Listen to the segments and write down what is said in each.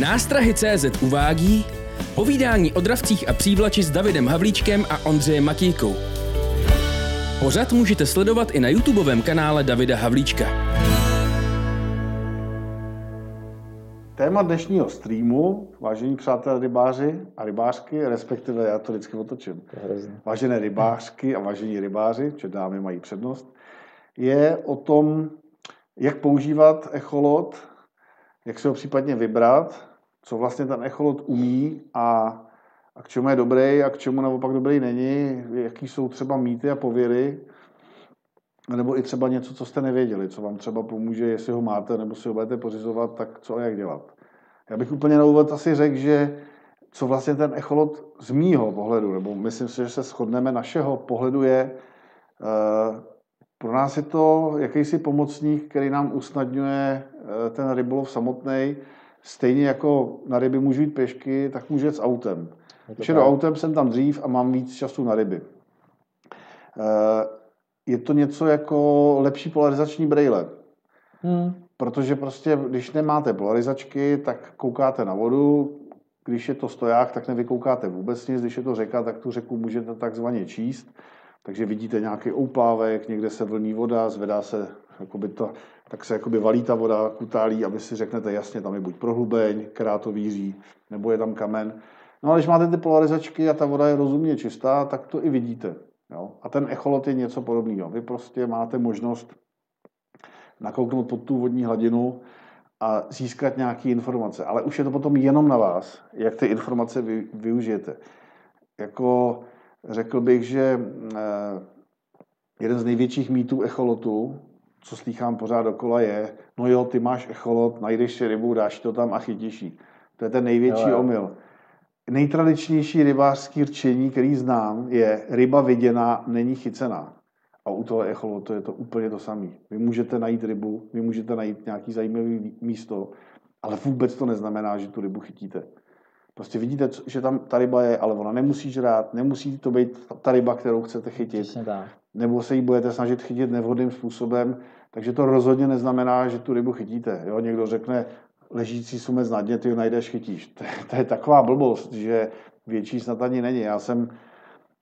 Nástrahy CZ uvádí povídání o dravcích a přívlači s Davidem Havlíčkem a Ondřejem Matějkou. Pořad můžete sledovat i na YouTubeovém kanále Davida Havlíčka. Téma dnešního streamu, vážení přátelé rybáři a rybářky, respektive já to vždycky otočím. Vážené rybářky a vážení rybáři, že dámy mají přednost, je o tom, jak používat echolot, jak se ho případně vybrat, co vlastně ten echolot umí a, a k čemu je dobrý a k čemu naopak dobrý není, jaký jsou třeba mýty a pověry, nebo i třeba něco, co jste nevěděli, co vám třeba pomůže, jestli ho máte, nebo si ho budete pořizovat, tak co a jak dělat. Já bych úplně na úvod asi řekl, že co vlastně ten echolot z mýho pohledu, nebo myslím si, že se shodneme našeho pohledu je, uh, pro nás je to jakýsi pomocník, který nám usnadňuje ten rybolov samotný. Stejně jako na ryby můžu jít pěšky, tak můžu jít s autem. Když do autem jsem tam dřív a mám víc času na ryby. Uh, je to něco jako lepší polarizační brejle. Hmm. Protože prostě, když nemáte polarizačky, tak koukáte na vodu, když je to stoják, tak nevykoukáte vůbec nic, když je to řeka, tak tu řeku můžete takzvaně číst, takže vidíte nějaký oupávek, někde se vlní voda, zvedá se, jakoby to, tak se jakoby valí ta voda, kutálí a vy si řeknete jasně, tam je buď prohlubeň, která to víří, nebo je tam kamen. No ale když máte ty polarizačky a ta voda je rozumně čistá, tak to i vidíte. Jo? A ten echolot je něco podobného. Vy prostě máte možnost nakouknout pod tu vodní hladinu a získat nějaké informace. Ale už je to potom jenom na vás, jak ty informace vy, využijete. Jako řekl bych, že eh, jeden z největších mýtů echolotu, co slýchám pořád dokola, je, no jo, ty máš echolot, najdeš si rybu, dáš to tam a chytíš ji. To je ten největší jo, omyl. Nejtradičnější rybářský rčení, který znám, je ryba viděná, není chycená. A u toho echolotu je to úplně to samé. Vy můžete najít rybu, vy můžete najít nějaký zajímavý místo, ale vůbec to neznamená, že tu rybu chytíte. Prostě vidíte, že tam ta ryba je, ale ona nemusí žrát, nemusí to být ta ryba, kterou chcete chytit. Nebo se ji budete snažit chytit nevhodným způsobem, takže to rozhodně neznamená, že tu rybu chytíte. Jo? Někdo řekne, ležící sumec na dně, ty ho najdeš, chytíš. To je, to je taková blbost, že větší snad ani není. Já jsem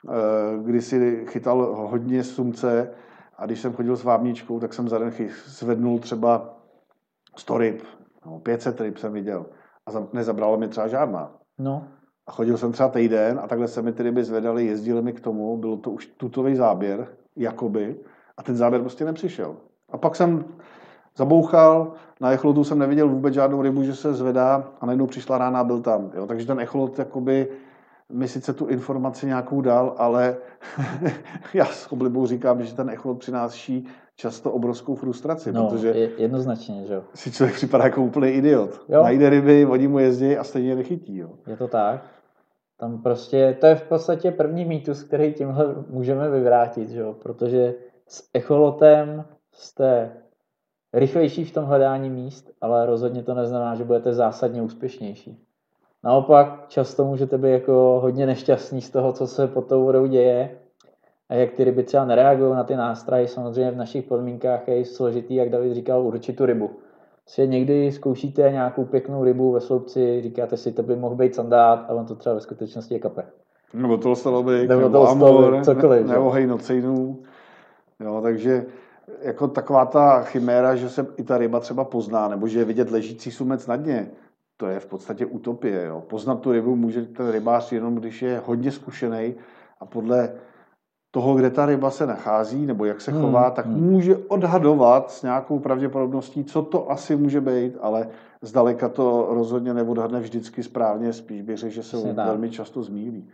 Eh, kdy si chytal hodně sumce a když jsem chodil s vábničkou, tak jsem za den zvednul třeba 100 ryb, no, 500 ryb jsem viděl a nezabralo mi třeba žádná. No. A chodil jsem třeba týden a takhle se mi ty ryby zvedaly, jezdili mi k tomu, byl to už tutový záběr, jakoby, a ten záběr prostě nepřišel. A pak jsem zabouchal, na echolotu jsem neviděl vůbec žádnou rybu, že se zvedá a najednou přišla rána a byl tam. Jo? Takže ten echolot jakoby mi sice tu informaci nějakou dal, ale já s oblibou říkám, že ten echolot přináší často obrovskou frustraci, no, protože jednoznačně, že jo. si člověk připadá jako úplný idiot. Jo. Najde ryby, oni mu jezdí a stejně nechytí. Jo. Je to tak. Tam prostě, to je v podstatě první mýtus, který tímhle můžeme vyvrátit, že jo? protože s echolotem jste rychlejší v tom hledání míst, ale rozhodně to neznamená, že budete zásadně úspěšnější. Naopak často můžete být jako hodně nešťastný z toho, co se pod tou vodou děje a jak ty ryby třeba nereagují na ty nástrahy. Samozřejmě v našich podmínkách je složitý, jak David říkal, určit tu rybu. Si někdy zkoušíte nějakou pěknou rybu ve sloupci, říkáte si, to by mohl být sandát, ale on to třeba ve skutečnosti je kape. Nebo to stalo nebo, nebo amor, cokoliv, ne, nebo hejnocejnů. Jo, takže jako taková ta chiméra, že se i ta ryba třeba pozná, nebo že je vidět ležící sumec na dně, to je v podstatě utopie. Jo. Poznat tu rybu může ten rybář jenom, když je hodně zkušený a podle toho, kde ta ryba se nachází nebo jak se hmm, chová, hmm, tak může odhadovat s nějakou pravděpodobností, co to asi může být, ale zdaleka to rozhodně neodhadne vždycky správně, spíš bych řekl, že se velmi často zmílí.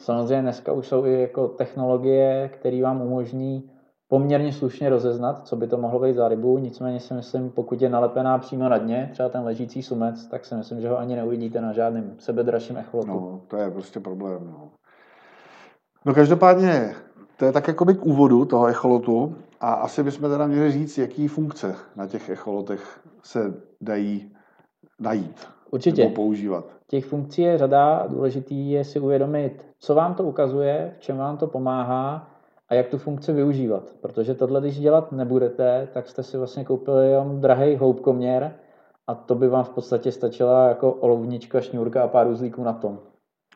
Samozřejmě dneska už jsou i jako technologie, které vám umožní poměrně slušně rozeznat, co by to mohlo být za rybu, nicméně si myslím, pokud je nalepená přímo na dně, třeba ten ležící sumec, tak si myslím, že ho ani neuvidíte na žádném sebedražším echolotu. No, to je prostě problém. No. no každopádně, to je tak jako k úvodu toho echolotu a asi bychom teda měli říct, jaký funkce na těch echolotech se dají najít. Určitě. Nebo používat. Těch funkcí je řada důležitý je si uvědomit, co vám to ukazuje, v čem vám to pomáhá a jak tu funkci využívat. Protože tohle, když dělat nebudete, tak jste si vlastně koupili jenom drahý hloubkoměr a to by vám v podstatě stačila jako olovnička, šňůrka a pár růzlíků na tom.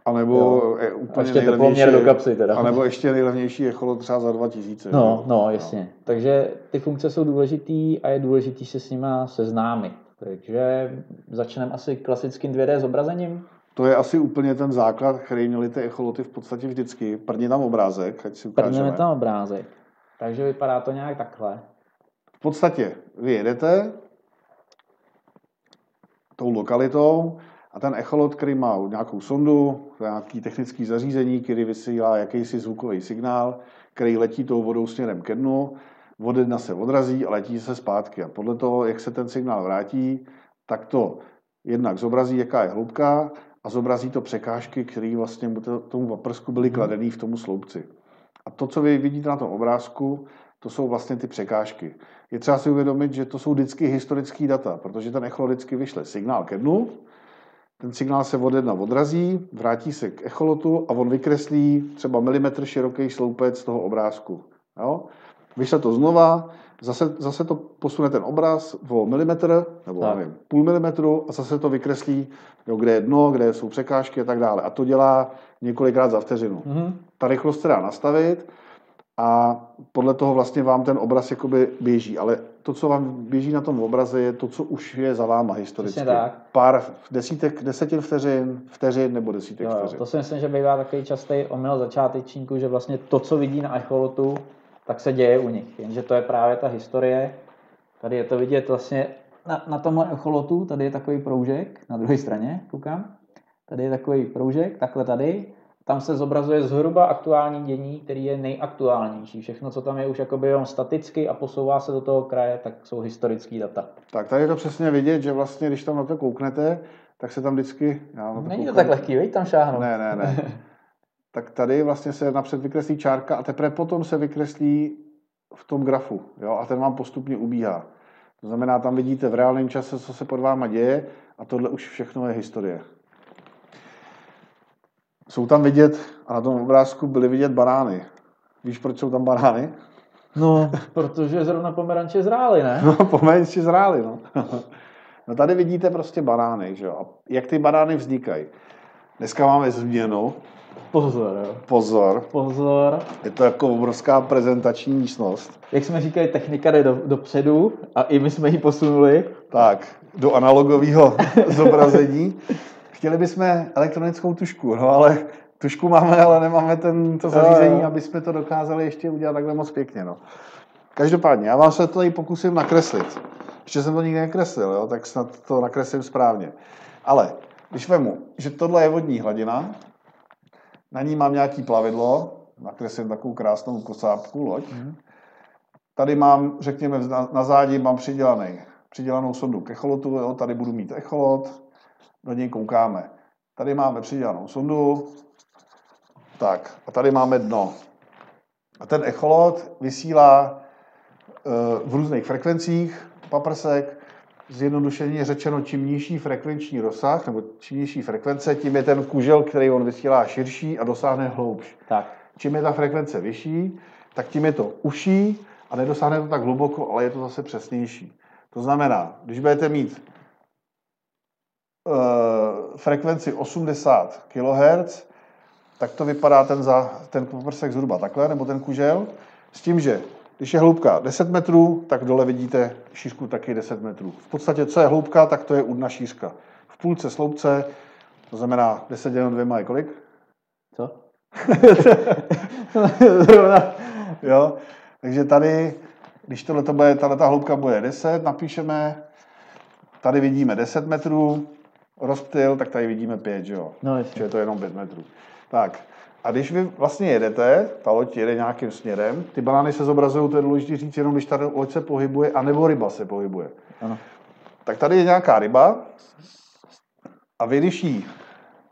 A nebo je úplně ještě nejlevnější, do kapsy teda. A nebo ještě nejlevnější echolot třeba za 2000. No, že? no, jasně. Takže ty funkce jsou důležitý a je důležitý se s nima seznámit. Takže začneme asi klasickým 2D zobrazením. To je asi úplně ten základ, který měli ty echoloty v podstatě vždycky. Prdni tam obrázek, ať si ukážeme. Prdněme tam obrázek. Takže vypadá to nějak takhle. V podstatě vy jedete tou lokalitou a ten echolot, který má nějakou sondu, nějaký technický zařízení, který vysílá jakýsi zvukový signál, který letí tou vodou směrem ke dnu, vodena se odrazí a letí se zpátky. A podle toho, jak se ten signál vrátí, tak to jednak zobrazí, jaká je hloubka a zobrazí to překážky, které vlastně tomu vaprsku byly kladené v tomu sloupci. A to, co vy vidíte na tom obrázku, to jsou vlastně ty překážky. Je třeba si uvědomit, že to jsou vždycky historické data, protože ten echolot vždycky vyšle signál ke dnu, ten signál se od jedna odrazí, vrátí se k echolotu a on vykreslí třeba milimetr široký sloupec toho obrázku. Jo? Vyšle to znova, zase, zase to posune ten obraz o milimetr, nebo tak. nevím, půl milimetru a zase to vykreslí, jo, kde je dno, kde jsou překážky a tak dále. A to dělá několikrát za vteřinu. Mm-hmm. Ta rychlost se dá nastavit a podle toho vlastně vám ten obraz jakoby běží. Ale to, co vám běží na tom obraze, je to, co už je za váma historicky. tak. Pár desítek, desetin vteřin, vteřin nebo desítek jo, vteřin. To si myslím, že bývá takový častý omyl začátečníků, že vlastně to, co vidí na echolotu, tak se děje u nich. Jenže to je právě ta historie. Tady je to vidět vlastně na, na tomhle echolotu, tady je takový proužek, na druhé straně, koukám. Tady je takový proužek, takhle tady. Tam se zobrazuje zhruba aktuální dění, který je nejaktuálnější. Všechno, co tam je už jakoby jenom staticky a posouvá se do toho kraje, tak jsou historické data. Tak tady je to přesně vidět, že vlastně, když tam na to kouknete, tak se tam vždycky... Já to Není to tak lehký, veď tam šáhnout. Ne, ne, ne. tak tady vlastně se napřed vykreslí čárka a teprve potom se vykreslí v tom grafu. Jo? A ten vám postupně ubíhá. To znamená, tam vidíte v reálném čase, co se pod váma děje a tohle už všechno je historie. Jsou tam vidět, a na tom obrázku byly vidět banány. Víš, proč jsou tam banány? No, protože zrovna pomeranče zrály, ne? No, pomeranče zrály, no. no tady vidíte prostě banány, že jo. A jak ty banány vznikají? Dneska máme změnu. Pozor, jo. Pozor. Pozor. Je to jako obrovská prezentační místnost. Jak jsme říkali, technika jde do, dopředu a i my jsme ji posunuli. Tak, do analogového zobrazení. Chtěli bychom elektronickou tušku, no ale tušku máme, ale nemáme ten, to zařízení, jo, aby jsme to dokázali ještě udělat takhle moc pěkně. No. Každopádně, já vám se to tady pokusím nakreslit. Ještě jsem to nikdy nekreslil, jo, tak snad to nakreslím správně. Ale když vemu, že tohle je vodní hladina, na ní mám nějaký plavidlo, nakreslím takovou krásnou kosápku, loď. Mm. Tady mám, řekněme, na, na zádi mám přidělaný, přidělanou sondu k echolotu, jo, tady budu mít echolot, do něj koukáme. Tady máme přidělanou sondu, tak, a tady máme dno. A ten echolot vysílá e, v různých frekvencích paprsek, zjednodušeně řečeno, čím nižší frekvenční rozsah, nebo čím nižší frekvence, tím je ten kužel, který on vysílá širší a dosáhne hloubš. Tak. Čím je ta frekvence vyšší, tak tím je to uší a nedosáhne to tak hluboko, ale je to zase přesnější. To znamená, když budete mít uh, frekvenci 80 kHz, tak to vypadá ten, za, ten poprsek zhruba takhle, nebo ten kužel, s tím, že když je hloubka 10 metrů, tak dole vidíte šířku taky 10 metrů. V podstatě, co je hloubka, tak to je údna šířka. V půlce sloupce, to znamená 10 děleno dvěma je kolik? Co? jo, takže tady, když tohle to bude, tato hloubka bude 10, napíšeme, tady vidíme 10 metrů, rozptyl, tak tady vidíme 5, že jo? No, je to jenom 5 metrů. Tak, a když vy vlastně jedete, ta loď jede nějakým směrem, ty banány se zobrazují, to je důležité říct, jenom když ta loď se pohybuje, anebo ryba se pohybuje. Ano. Tak tady je nějaká ryba a vy když jí...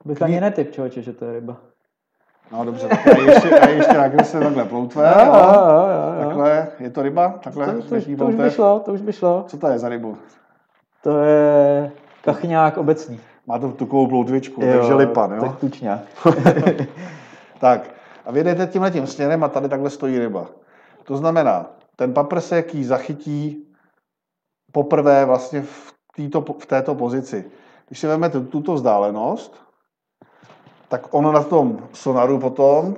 Bych ani netyp, člověče, že to je ryba. No dobře, tak já ještě, já ještě nakreslím takhle ploutve. Jo, jo, jo, takhle, je to ryba? Takhle, to, to, to, to už by šlo, to už by šlo. Co to je za rybu? To je kachňák obecný. Má to tukovou ploutvičku, jo, takže lipan, jo? Tak tučňák. tak, a vy jdete tímhle tím směrem a tady takhle stojí ryba. To znamená, ten paprsek ji zachytí poprvé vlastně v týto, v této pozici. Když si vezmete tuto vzdálenost, tak ono na tom sonaru potom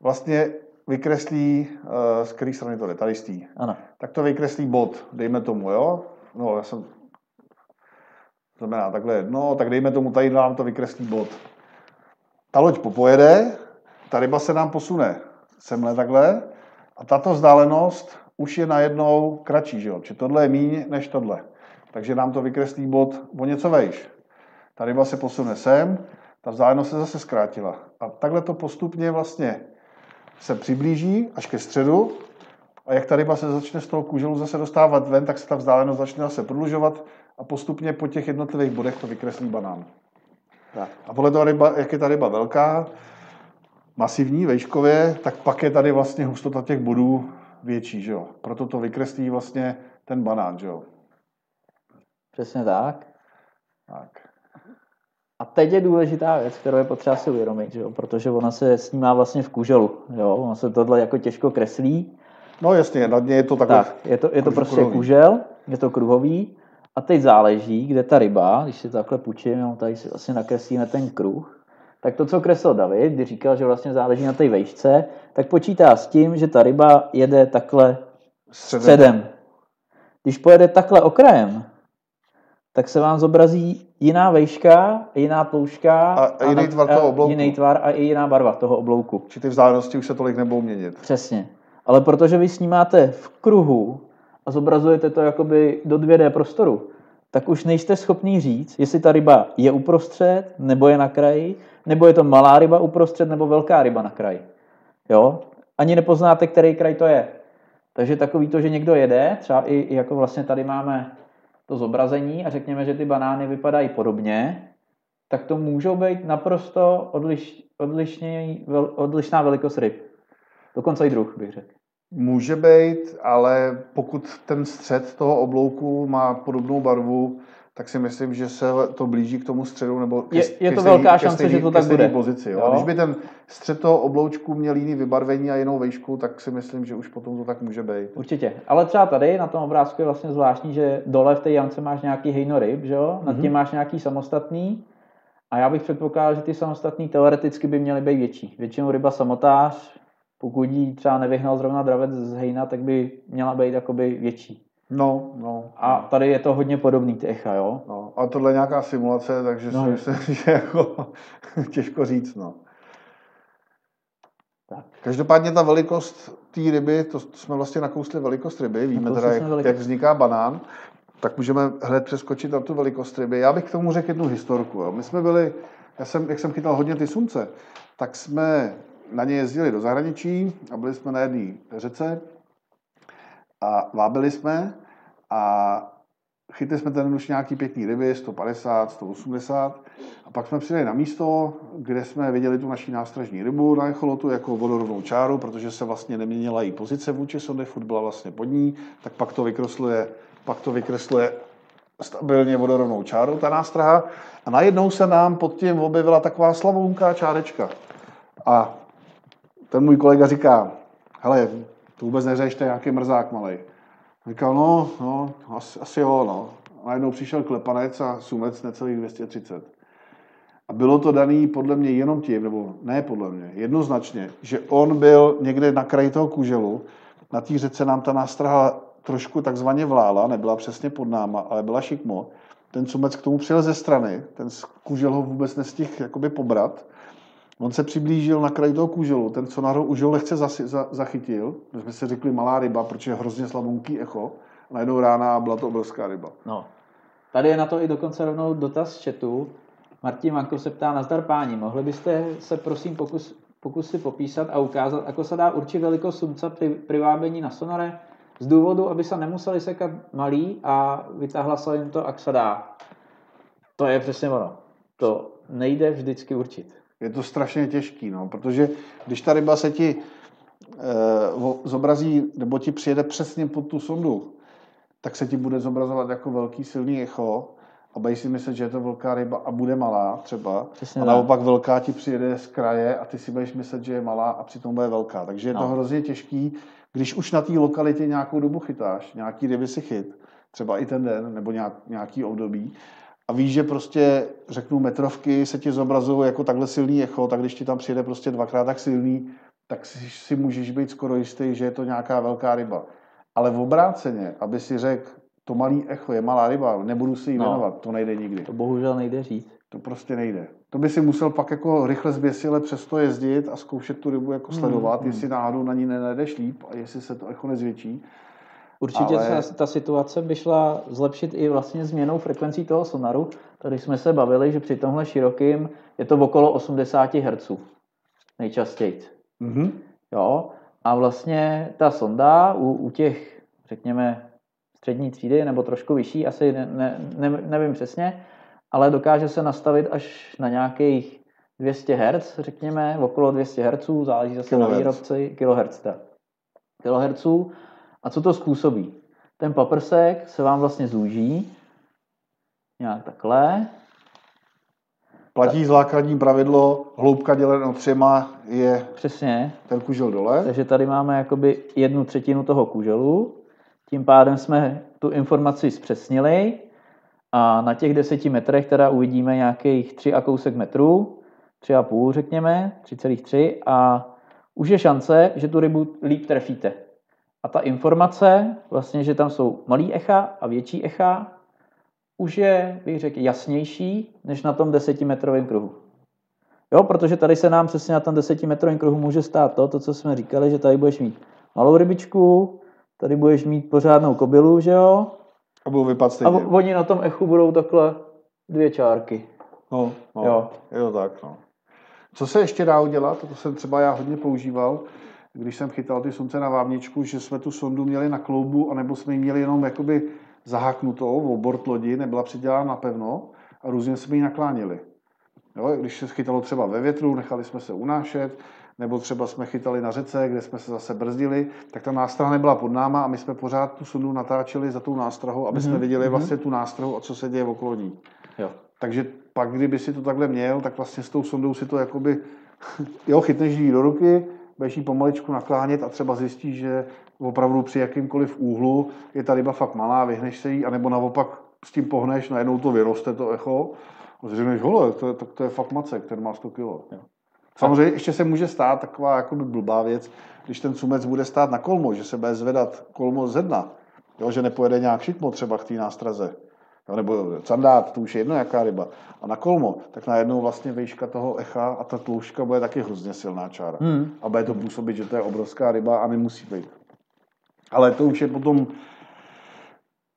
vlastně vykreslí, uh, z které strany to jde, tady z tý. Ano. Tak to vykreslí bod, dejme tomu, jo? No, já jsem, znamená takhle, no, tak dejme tomu, tady nám to vykreslí bod. Ta loď popojede, ta ryba se nám posune semhle takhle a tato vzdálenost už je najednou kratší, že jo? Či tohle je míň než tohle. Takže nám to vykreslí bod o něco vejš. Ta ryba se posune sem, ta vzdálenost se zase zkrátila. A takhle to postupně vlastně se přiblíží až ke středu a jak ta ryba se začne z toho kůželu zase dostávat ven, tak se ta vzdálenost začne zase prodlužovat a postupně po těch jednotlivých bodech to vykreslí banán. Tak. A podle toho, ryba, jak je ta ryba velká, masivní, vejškově, tak pak je tady vlastně hustota těch bodů větší, že jo. Proto to vykreslí vlastně ten banán, že jo. Přesně tak. Tak. A teď je důležitá věc, kterou je potřeba si uvědomit, že jo? protože ona se snímá vlastně v kůželu. Jo? Ono se tohle jako těžko kreslí. No jasně, na dně je to takhle. Tak, je to, je to prostě kruhový. kůžel, je to kruhový a teď záleží, kde ta ryba, když si takhle půjčím, jo, tady si vlastně nakreslíme ten kruh, tak to, co kreslil David, kdy říkal, že vlastně záleží na té vejšce, tak počítá s tím, že ta ryba jede takhle středem. středem. Když pojede takhle okrajem, tak se vám zobrazí jiná vejška, jiná ploušťka a, a jiný tvar toho oblouku. Jiný tvar a i jiná barva toho oblouku. Či ty vzdálenosti už se tolik nebudou měnit. Přesně. Ale protože vy snímáte v kruhu a zobrazujete to jakoby do 2D prostoru, tak už nejste schopný říct, jestli ta ryba je uprostřed, nebo je na kraji, nebo je to malá ryba uprostřed, nebo velká ryba na kraji. Jo? Ani nepoznáte, který kraj to je. Takže takový to, že někdo jede, třeba i jako vlastně tady máme to zobrazení a řekněme, že ty banány vypadají podobně, tak to můžou být naprosto odliš, odlišně, odlišná velikost ryb. Dokonce i druh, bych řekl. Může být, ale pokud ten střed toho oblouku má podobnou barvu, tak si myslím, že se to blíží k tomu středu nebo ke, je, je to ke velká šance, stejný, že to tak bude. Pozici, jo? Jo? Když by ten střed toho obloučku měl jiný vybarvení a jinou vejšku, tak si myslím, že už potom to tak může být. Určitě. Ale třeba tady na tom obrázku je vlastně zvláštní, že dole v té jamce máš nějaký hejno ryb, že jo? nad tím mm-hmm. máš nějaký samostatný. A já bych předpokládal, že ty samostatný teoreticky by měly být větší. Většinou ryba samotář, pokud jí třeba nevyhnal zrovna dravec z hejna, tak by měla být jakoby větší. No, no. A tady je to hodně podobný ty echa, jo? No, a tohle je nějaká simulace, takže no, si myslím, že jako těžko říct, no. Tak. Každopádně ta velikost té ryby, to jsme vlastně nakousli velikost ryby, víme teda, jak, jak vzniká banán, tak můžeme hned přeskočit na tu velikost ryby. Já bych k tomu řekl jednu historku. Jo. My jsme byli, já jsem, jak jsem chytal hodně ty sumce, tak jsme na ně jezdili do zahraničí a byli jsme na jedné řece a vábili jsme a chytli jsme ten už nějaký pěkný ryby, 150, 180 a pak jsme přijeli na místo, kde jsme viděli tu naší nástražní rybu na echolotu jako vodorovnou čáru, protože se vlastně neměnila její pozice vůči sonde, furt byla vlastně pod ní, tak pak to vykresluje, pak to vykresluje stabilně vodorovnou čáru ta nástraha a najednou se nám pod tím objevila taková slavounká čárečka. A ten můj kolega říká, hele, to vůbec neřeš, to je nějaký mrzák malý. Říkal, no, no, asi, asi jo, no. A najednou přišel klepanec a sumec necelých 230. A bylo to daný podle mě jenom tím, nebo ne podle mě, jednoznačně, že on byl někde na kraji toho kůželu, na té řece nám ta nástraha trošku takzvaně vlála, nebyla přesně pod náma, ale byla šikmo. Ten sumec k tomu přijel ze strany, ten kůžel ho vůbec nestihl jakoby pobrat On se přiblížil na kraj toho kůželu, ten co už ho lehce zasi, za, zachytil, my jsme si řekli malá ryba, protože je hrozně slabonký echo, a najednou rána byla to obrovská ryba. No. Tady je na to i dokonce rovnou dotaz z chatu. Martin Manko se ptá, nazdar páni, mohli byste se prosím pokus, pokusit popísat a ukázat, ako se dá určit velikost sumca při privábení na sonore, z důvodu, aby se nemuseli sekat malý a vytáhla se jim to, ak se dá. To je přesně ono. To nejde vždycky určit je to strašně těžký, no, protože když ta ryba se ti e, zobrazí, nebo ti přijede přesně pod tu sondu, tak se ti bude zobrazovat jako velký silný echo a budeš si myslet, že je to velká ryba a bude malá třeba. Přesně a naopak velká ti přijede z kraje a ty si budeš myslet, že je malá a přitom bude velká. Takže je to no. hrozně těžký, když už na té lokalitě nějakou dobu chytáš, nějaký ryby si chyt, třeba i ten den, nebo nějak, nějaký období, a víš, že prostě, řeknu, metrovky se ti zobrazují jako takhle silný echo, tak když ti tam přijede prostě dvakrát tak silný, tak si, si můžeš být skoro jistý, že je to nějaká velká ryba. Ale v obráceně, aby si řekl, to malý echo je malá ryba, nebudu si ji no, věnovat, to nejde nikdy. To bohužel nejde říct. To prostě nejde. To by si musel pak jako rychle zběsile přesto jezdit a zkoušet tu rybu jako sledovat, mm, jestli náhodou na ní nenajdeš líp a jestli se to echo nezvětší. Určitě ale... ta, ta situace by šla zlepšit i vlastně změnou frekvencí toho sonaru. Tady jsme se bavili, že při tomhle širokým je to okolo 80 Hz nejčastěji. Mm-hmm. Jo, a vlastně ta sonda u, u těch, řekněme, střední třídy nebo trošku vyšší, asi ne, ne, ne, nevím přesně, ale dokáže se nastavit až na nějakých 200 Hz, řekněme, okolo 200 Hz, záleží zase kilohertz. na výrobci, kilohertz, tak. kilohertzů. A co to způsobí? Ten paprsek se vám vlastně zúží, nějak takhle. Platí základní pravidlo, hloubka děleno třema je Přesně. ten kužel dole. Takže tady máme jakoby jednu třetinu toho kuželu. Tím pádem jsme tu informaci zpřesnili a na těch deseti metrech teda uvidíme nějakých tři a kousek metrů, tři a půl řekněme, 3,3 a už je šance, že tu rybu líp trefíte. A ta informace, vlastně, že tam jsou malý echa a větší echa, už je, bych řekl, jasnější, než na tom desetimetrovém kruhu. Jo, protože tady se nám přesně na tom desetimetrovém kruhu může stát to, to, co jsme říkali, že tady budeš mít malou rybičku, tady budeš mít pořádnou kobylu, že jo? A budou vypadat stejně. A oni na tom echu budou takhle dvě čárky. No, no jo. je to tak, no. Co se ještě dá udělat, to jsem třeba já hodně používal, když jsem chytal ty slunce na vábničku, že jsme tu sondu měli na kloubu, anebo jsme ji měli jenom jakoby zaháknutou v bord lodi, nebyla přidělána na pevno a různě jsme ji nakláněli. Jo, když se chytalo třeba ve větru, nechali jsme se unášet, nebo třeba jsme chytali na řece, kde jsme se zase brzdili, tak ta nástraha nebyla pod náma a my jsme pořád tu sondu natáčeli za tou nástrahou, aby jsme mm-hmm. viděli mhm. vlastně tu nástrahu a co se děje okolo ní. Jo. Takže pak, kdyby si to takhle měl, tak vlastně s tou sondou si to jakoby, jo, chytneš ji do ruky, budeš ji pomaličku naklánět a třeba zjistíš, že opravdu při jakýmkoliv úhlu je ta ryba fakt malá, vyhneš se jí, anebo naopak s tím pohneš, najednou to vyroste, to echo, a řekneš, hole, to je, to, to je fakt macek, ten má 100 kg. Samozřejmě ještě se může stát taková jako blbá věc, když ten sumec bude stát na kolmo, že se bude zvedat kolmo ze dna, jo, že nepojede nějak šitmo třeba k té nástraze, jo, nebo candát, to už je jedno jaká ryba, a na kolmo, tak najednou vlastně výška toho echa a ta tloušťka bude taky hrozně silná čára. Hmm. A bude to působit, že to je obrovská ryba a nemusí být. Ale to už je potom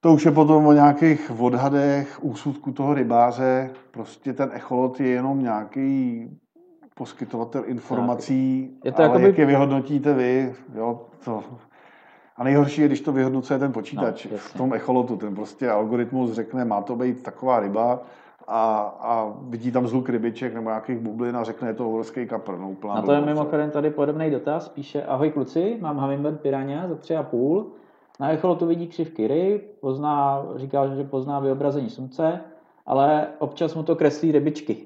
to už je potom o nějakých odhadech, úsudku toho rybáře. Prostě ten echolot je jenom nějaký poskytovatel informací, je to ale jakoby... jak je vyhodnotíte vy, jo, to... A nejhorší je, když to vyhodnocuje ten počítač no, v tom echolotu. Ten prostě algoritmus řekne, má to být taková ryba a, a vidí tam zluk rybiček nebo nějakých bublin a řekne, je to obrovský kapr. No, na to je mimochodem tady podobný dotaz. Píše, ahoj kluci, mám Hummingbird Piranha za tři a půl. Na echolotu vidí křivky ryb, pozná, říká, že pozná vyobrazení slunce, ale občas mu to kreslí rybičky.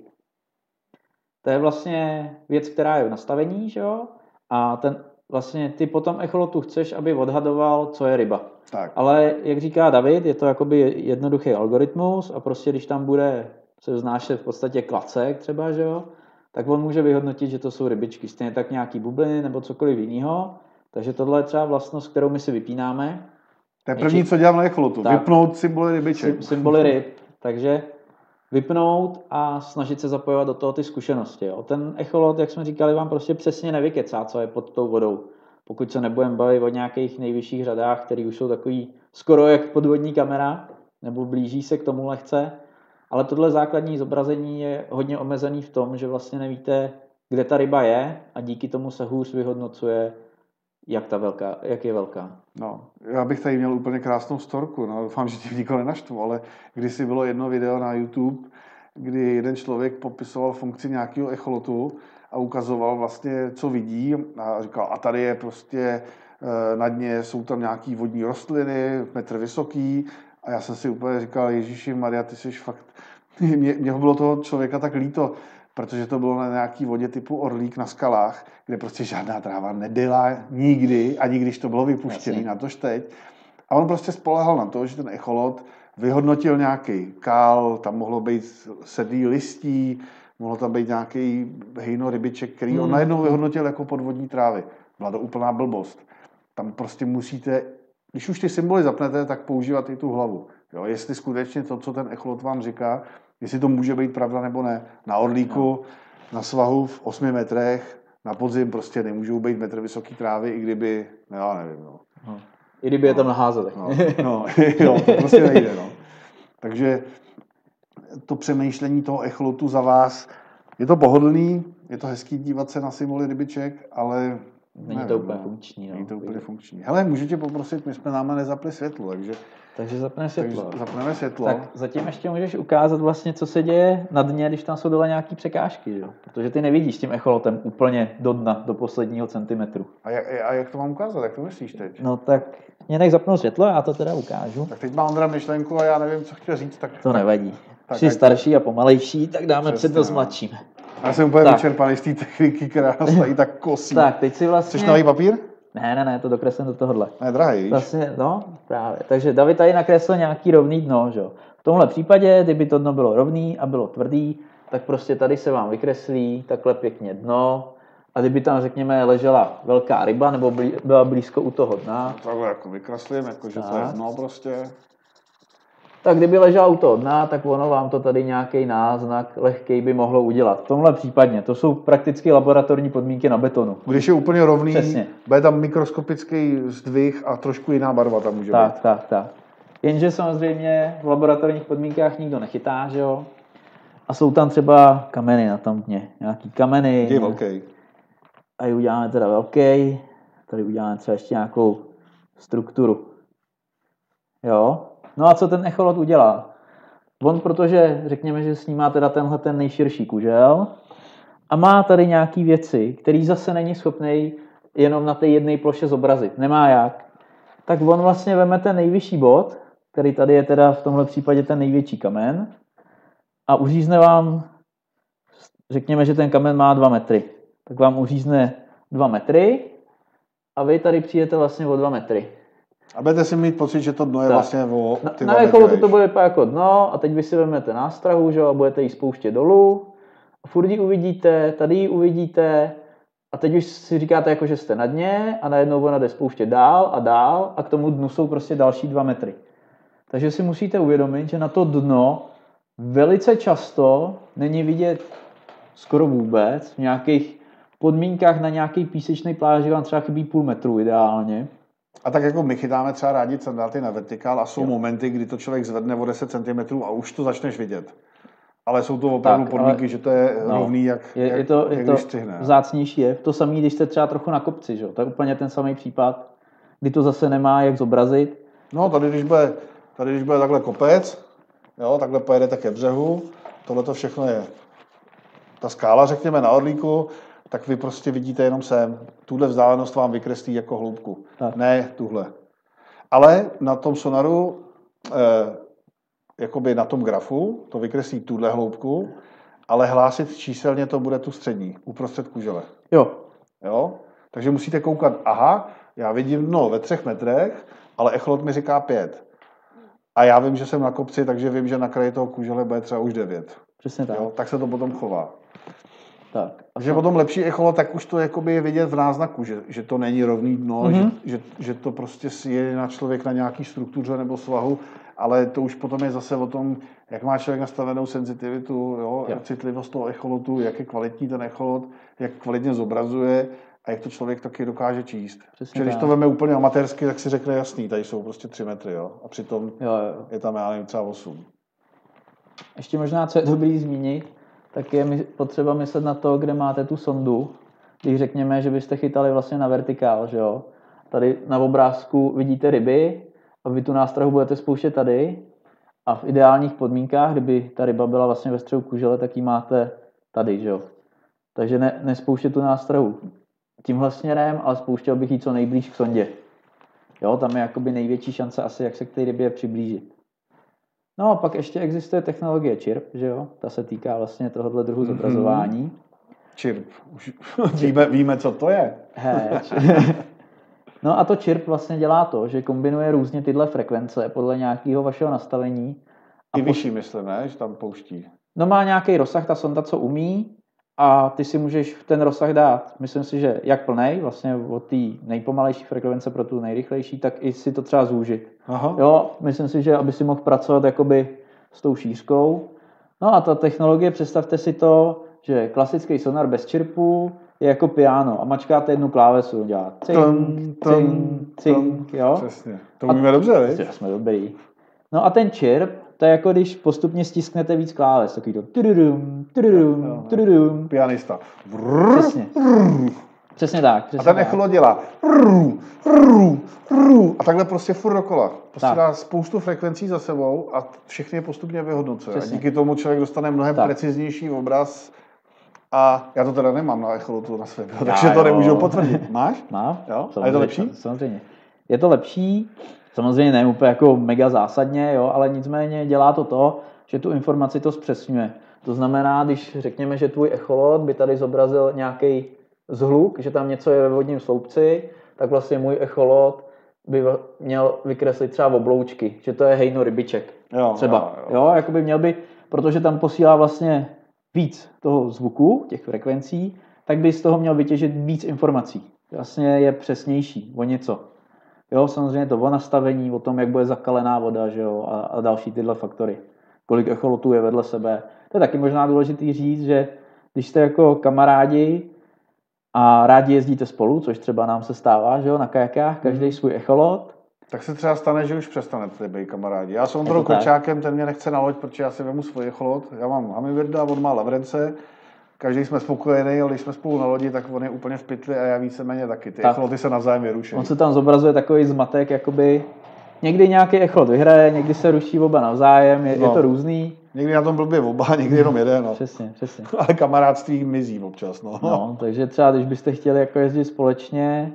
To je vlastně věc, která je v nastavení, že jo? A ten, vlastně ty potom echolotu chceš, aby odhadoval, co je ryba. Tak. Ale jak říká David, je to jakoby jednoduchý algoritmus a prostě když tam bude se vznášet v podstatě klacek třeba, že jo, tak on může vyhodnotit, že to jsou rybičky. Stejně tak nějaký bubliny nebo cokoliv jiného. Takže tohle je třeba vlastnost, kterou my si vypínáme. To je první, co dělám na echolotu. Vypnout symboly rybiček. Symboly ryb. Takže vypnout a snažit se zapojovat do toho ty zkušenosti. Jo. Ten echolot, jak jsme říkali, vám prostě přesně nevykecá, co je pod tou vodou. Pokud se nebudeme bavit o nějakých nejvyšších řadách, které už jsou takový skoro jak podvodní kamera, nebo blíží se k tomu lehce. Ale tohle základní zobrazení je hodně omezený v tom, že vlastně nevíte, kde ta ryba je a díky tomu se hůř vyhodnocuje, jak, ta velká, jak je velká. No, já bych tady měl úplně krásnou storku, no, doufám, že ti nikdo nenaštvu, ale když si bylo jedno video na YouTube, kdy jeden člověk popisoval funkci nějakého echolotu a ukazoval vlastně, co vidí a říkal, a tady je prostě eh, na dně jsou tam nějaký vodní rostliny, metr vysoký a já jsem si úplně říkal, Ježíši Maria, ty jsi fakt, mě, mě bylo toho člověka tak líto, protože to bylo na nějaký vodě typu Orlík na skalách, kde prostě žádná tráva nebyla nikdy, ani když to bylo vypuštěné, na tož teď. A on prostě spolehal na to, že ten echolot vyhodnotil nějaký kál, tam mohlo být sedlý listí, mohlo tam být nějaký hejno rybiček, který hmm. on najednou vyhodnotil jako podvodní trávy. Byla to úplná blbost. Tam prostě musíte, když už ty symboly zapnete, tak používat i tu hlavu. Jo, jestli skutečně to, co ten echolot vám říká, jestli to může být pravda nebo ne. Na Orlíku, no. na svahu v 8 metrech, na podzim prostě nemůžou být metr vysoký trávy, i kdyby, no, já nevím, no. no. I kdyby no. je tam naházeli. No, no, jo, to prostě nejde, no. Takže to přemýšlení toho echolotu za vás, je to pohodlný, je to hezký dívat se na symboly rybiček, ale Není nevím, to úplně no. funkční. No. Není to úplně funkční. Hele, můžete poprosit, my jsme nám nezapli světlo, takže... Takže zapneme světlo. Takže zapneme světlo. Tak zatím ještě můžeš ukázat vlastně, co se děje na dně, když tam jsou dole nějaké překážky, jo? Protože ty nevidíš tím echolotem úplně do dna, do posledního centimetru. A jak, a jak to mám ukázat? Jak to myslíš teď? No tak mě nech zapnout světlo, já to teda ukážu. Tak teď má Ondra myšlenku a já nevím, co chtěl říct. Tak, to nevadí. Tak, Jsi starší a pomalejší, tak dáme přednost no. mladším. Já jsem úplně tak. vyčerpaný z té techniky, která nás tady tak kosí. Tak, teď si vlastně... Chceš nový papír? Ne, ne, ne, to dokreslím do tohohle. Ne, drahý? Vlastně, no, právě. Takže David tady nakreslil nějaký rovný dno, že V tomhle případě, kdyby to dno bylo rovný a bylo tvrdý, tak prostě tady se vám vykreslí takhle pěkně dno, a kdyby tam, řekněme, ležela velká ryba nebo byla blízko u toho dna. Takhle jako vykreslím, jako že to je dno prostě tak kdyby ležel u toho dna, tak ono vám to tady nějaký náznak lehký by mohlo udělat. V tomhle případně, to jsou prakticky laboratorní podmínky na betonu. Když je úplně rovný, Přesně. bude tam mikroskopický zdvih a trošku jiná barva tam může tak, být. Tak, tak, Jenže samozřejmě v laboratorních podmínkách nikdo nechytá, že jo? A jsou tam třeba kameny na tom dně. Nějaký kameny. Je velký. A uděláme teda velký. Tady uděláme třeba ještě nějakou strukturu. Jo? No a co ten echolot udělá? On, protože řekněme, že s ním má teda tenhle ten nejširší kužel a má tady nějaký věci, který zase není schopný jenom na té jedné ploše zobrazit. Nemá jak. Tak on vlastně veme ten nejvyšší bod, který tady je teda v tomhle případě ten největší kamen a uřízne vám, řekněme, že ten kamen má 2 metry, tak vám uřízne 2 metry a vy tady přijete vlastně o 2 metry. A budete si mít pocit, že to dno je tak. vlastně o ty Na, na echolotu to bude jako dno a teď vy si vezmete nástrahu že, a budete ji spouštět dolů. A furt ji uvidíte, tady ji uvidíte a teď už si říkáte, jako, že jste na dně a najednou ona jde spouštět dál a dál a k tomu dnu jsou prostě další dva metry. Takže si musíte uvědomit, že na to dno velice často není vidět skoro vůbec v nějakých podmínkách na nějaký písečný pláži vám třeba chybí půl metru ideálně. A tak jako my chytáme třeba rádi sandáty na vertikál a jsou jo. momenty, kdy to člověk zvedne o 10 cm a už to začneš vidět. Ale jsou to opravdu tak, podmínky, ale, že to je no, rovný, jak, je, jak, je to, jak je to střihne. Vzácnější je. To samé, když jste třeba trochu na kopci, že? to je úplně ten samý případ, kdy to zase nemá jak zobrazit. No, tady když bude, tady, když bude takhle kopec, jo, takhle pojede ke břehu, tohle to všechno je ta skála, řekněme, na Orlíku, tak vy prostě vidíte jenom sem. Tuhle vzdálenost vám vykreslí jako hloubku. Tak. Ne tuhle. Ale na tom sonaru, eh, jakoby na tom grafu, to vykreslí tuhle hloubku, ale hlásit číselně to bude tu střední, uprostřed kužele. Jo. Jo? Takže musíte koukat, aha, já vidím dno ve třech metrech, ale echolot mi říká pět. A já vím, že jsem na kopci, takže vím, že na kraji toho kužele bude třeba už devět. Přesně tak. Jo? Tak se to potom chová. Tak. A že potom lepší echolo, tak už to jakoby je vidět v náznaku, že, že to není rovný dno, mm-hmm. že, že, že, to prostě je na člověk na nějaký struktuře nebo svahu, ale to už potom je zase o tom, jak má člověk nastavenou senzitivitu, jo, jo. citlivost toho echolotu, jak je kvalitní ten echolot, jak kvalitně zobrazuje a jak to člověk taky dokáže číst. Přesně když to veme úplně amatérsky, tak si řekne jasný, tady jsou prostě 3 metry, jo, a přitom jo, jo. je tam, já nevím, třeba 8. Ještě možná, co je dobrý zmínit, tak je potřeba myslet na to, kde máte tu sondu. Když řekněme, že byste chytali vlastně na vertikál, že jo? Tady na obrázku vidíte ryby a vy tu nástrahu budete spouštět tady a v ideálních podmínkách, kdyby ta ryba byla vlastně ve středu kužele, tak ji máte tady, že jo? Takže ne, nespouštět tu nástrahu tímhle směrem, ale spouštěl bych ji co nejblíž k sondě. Jo, tam je jakoby největší šance asi, jak se k té rybě přiblížit. No a pak ještě existuje technologie čirp, že jo? Ta se týká vlastně tohohle druhu mm-hmm. zobrazování. Čirp. Už víme, víme, co to je. He, No a to čirp vlastně dělá to, že kombinuje různě tyhle frekvence podle nějakého vašeho nastavení. A I vyšší, myslím, ne? Že tam pouští. No má nějaký rozsah ta sonda, co umí, a ty si můžeš ten rozsah dát, myslím si, že jak plnej, vlastně od té nejpomalejší frekvence pro tu nejrychlejší, tak i si to třeba zúžit. Aha. Jo, myslím si, že aby si mohl pracovat jakoby s tou šířkou. No a ta technologie, představte si to, že klasický sonar bez čirpu je jako piano a mačkáte jednu klávesu, dělá cink, cink, cink, jo. Přesně, to umíme dobře, viď? Jsme dobrý. No a ten čirp, to je jako když postupně stisknete víc kláves, takový to tududum, tududum, tududum. Pianista. Přesně. Přesně tak. Přesně a ten echolo dělá a takhle prostě furt dokola. Prostě tak. dá spoustu frekvencí za sebou a všechny je postupně vyhodnocuje. A díky tomu člověk dostane mnohem tak. preciznější obraz a já to teda nemám na echolotu na svém, takže to nemůžu potvrdit. Máš? Mám. Jo? A je to lepší? Samozřejmě. Je to lepší, Samozřejmě ne úplně jako mega zásadně, jo, ale nicméně dělá to to, že tu informaci to zpřesňuje. To znamená, když řekněme, že tvůj echolot by tady zobrazil nějaký zhluk, že tam něco je ve vodním sloupci, tak vlastně můj echolot by měl vykreslit třeba obloučky, že to je hejno rybiček. Jo, třeba. Jo, jo. jo, jakoby měl by, protože tam posílá vlastně víc toho zvuku, těch frekvencí, tak by z toho měl vytěžit víc informací. Vlastně je přesnější o něco. Jo, samozřejmě to o nastavení, o tom, jak bude zakalená voda, že jo, a, a další tyhle faktory. Kolik echolotů je vedle sebe. To je taky možná důležitý říct, že když jste jako kamarádi a rádi jezdíte spolu, což třeba nám se stává, že jo, na kajakách, každý mhm. svůj echolot, tak se třeba stane, že už přestanete být kamarádi. Já jsem Ondrou Kočákem, ten mě nechce na loď, protože já si vemu svůj echolot. Já mám Hamivirda, on má Lavrence každý jsme spokojený, ale když jsme spolu na lodi, tak on je úplně v pytli a já víceméně taky. Ty tak. echoloty se navzájem vyrušují. On se tam zobrazuje takový zmatek, jakoby někdy nějaký echolot vyhraje, někdy se ruší oba navzájem, je, no. je to různý. Někdy na tom blbě oba, někdy jenom jeden. No. Přesně, přesně. Ale kamarádství mizí občas. No. no. takže třeba, když byste chtěli jako jezdit společně,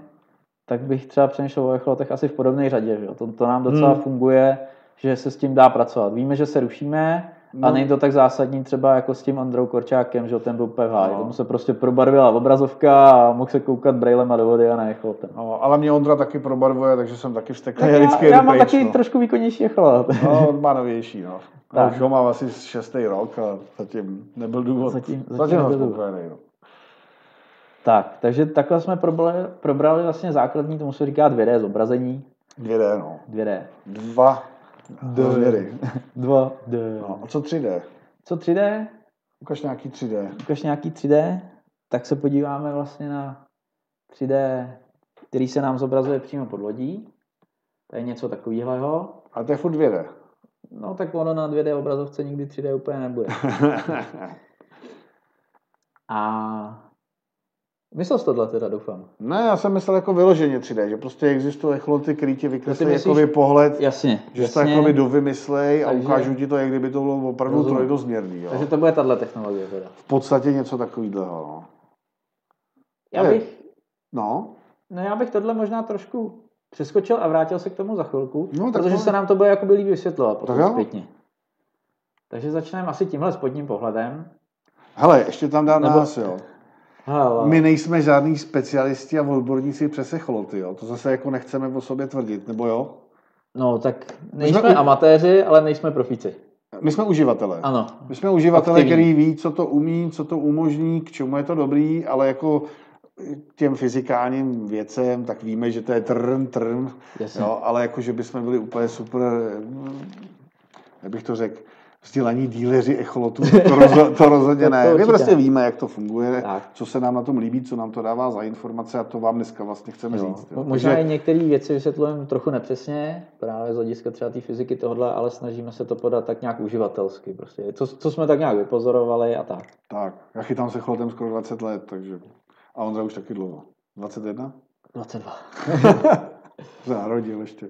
tak bych třeba přemýšlel o echolotech asi v podobné řadě. Že? To, to nám docela hmm. funguje, že se s tím dá pracovat. Víme, že se rušíme, No. A není to tak zásadní třeba jako s tím Androu Korčákem, že ten byl háji. No. Tomu se prostě probarvila obrazovka a mohl se koukat brailem a do vody a ne ten. No, ale mě Ondra taky probarvuje, takže jsem taky vsteklý. Já, já, já mám taky no. trošku výkonnější echolot. No, on má novější, no. Tak. už ho mám asi šestý rok a zatím nebyl důvod. Zatím, zatím, zatím nebyl důvod. No. Tak, takže takhle jsme probrali, probrali vlastně základní, tomu se říká 2D zobrazení. 2D, no. 2D. Dva D. Rozměry. 2 D. No, a co 3D? Co 3D? Ukaž nějaký 3D. Ukaž nějaký 3D, tak se podíváme vlastně na 3D, který se nám zobrazuje přímo pod lodí. To je něco takového. A to je furt 2D. No tak ono na 2D obrazovce nikdy 3D úplně nebude. a Myslel jsi tohle teda, doufám. Ne, já jsem myslel jako vyloženě 3D, že prostě existují echoloty, který ti vykreslí myslíš... pohled, jasně, že jasně. to jakoby dovymyslej a Takže... ukážu ti to, jak kdyby to bylo opravdu trojdozměrný. Takže to bude tahle technologie teda. V podstatě něco takového, no. Já bych... No. No já bych tohle možná trošku přeskočil a vrátil se k tomu za chvilku, no, protože to... se nám to bude jakoby líp vysvětlovat potom zpětně. Takže začneme asi tímhle spodním pohledem. Hele, ještě tam dám Nebo... nás, jo. Hele. My nejsme žádní specialisti a odborníci přes echoloty, jo. To zase jako nechceme o sobě tvrdit, nebo jo? No, tak nejsme jsme amatéři, ale nejsme profíci. My jsme uživatelé. Ano. My jsme uživatelé, který ví, co to umí, co to umožní, k čemu je to dobrý, ale jako těm fyzikálním věcem, tak víme, že to je trn, trn, jo, ale jako, že bychom byli úplně super, jak bych to řekl, vzdělaní díleři echolotů, to, roz, to rozhodně ne. My prostě víme, jak to funguje, tak. co se nám na tom líbí, co nám to dává za informace a to vám dneska vlastně chceme jo. říct. Jo. Možná Takže... i některé věci vysvětlujeme trochu nepřesně, právě z hlediska třeba té fyziky tohle, ale snažíme se to podat tak nějak uživatelsky. Prostě. Co, co jsme tak nějak vypozorovali a tak. Tak, já chytám se echolotem skoro 20 let, takže... A Ondra už taky dlouho. 21? 22. Zárodil ještě.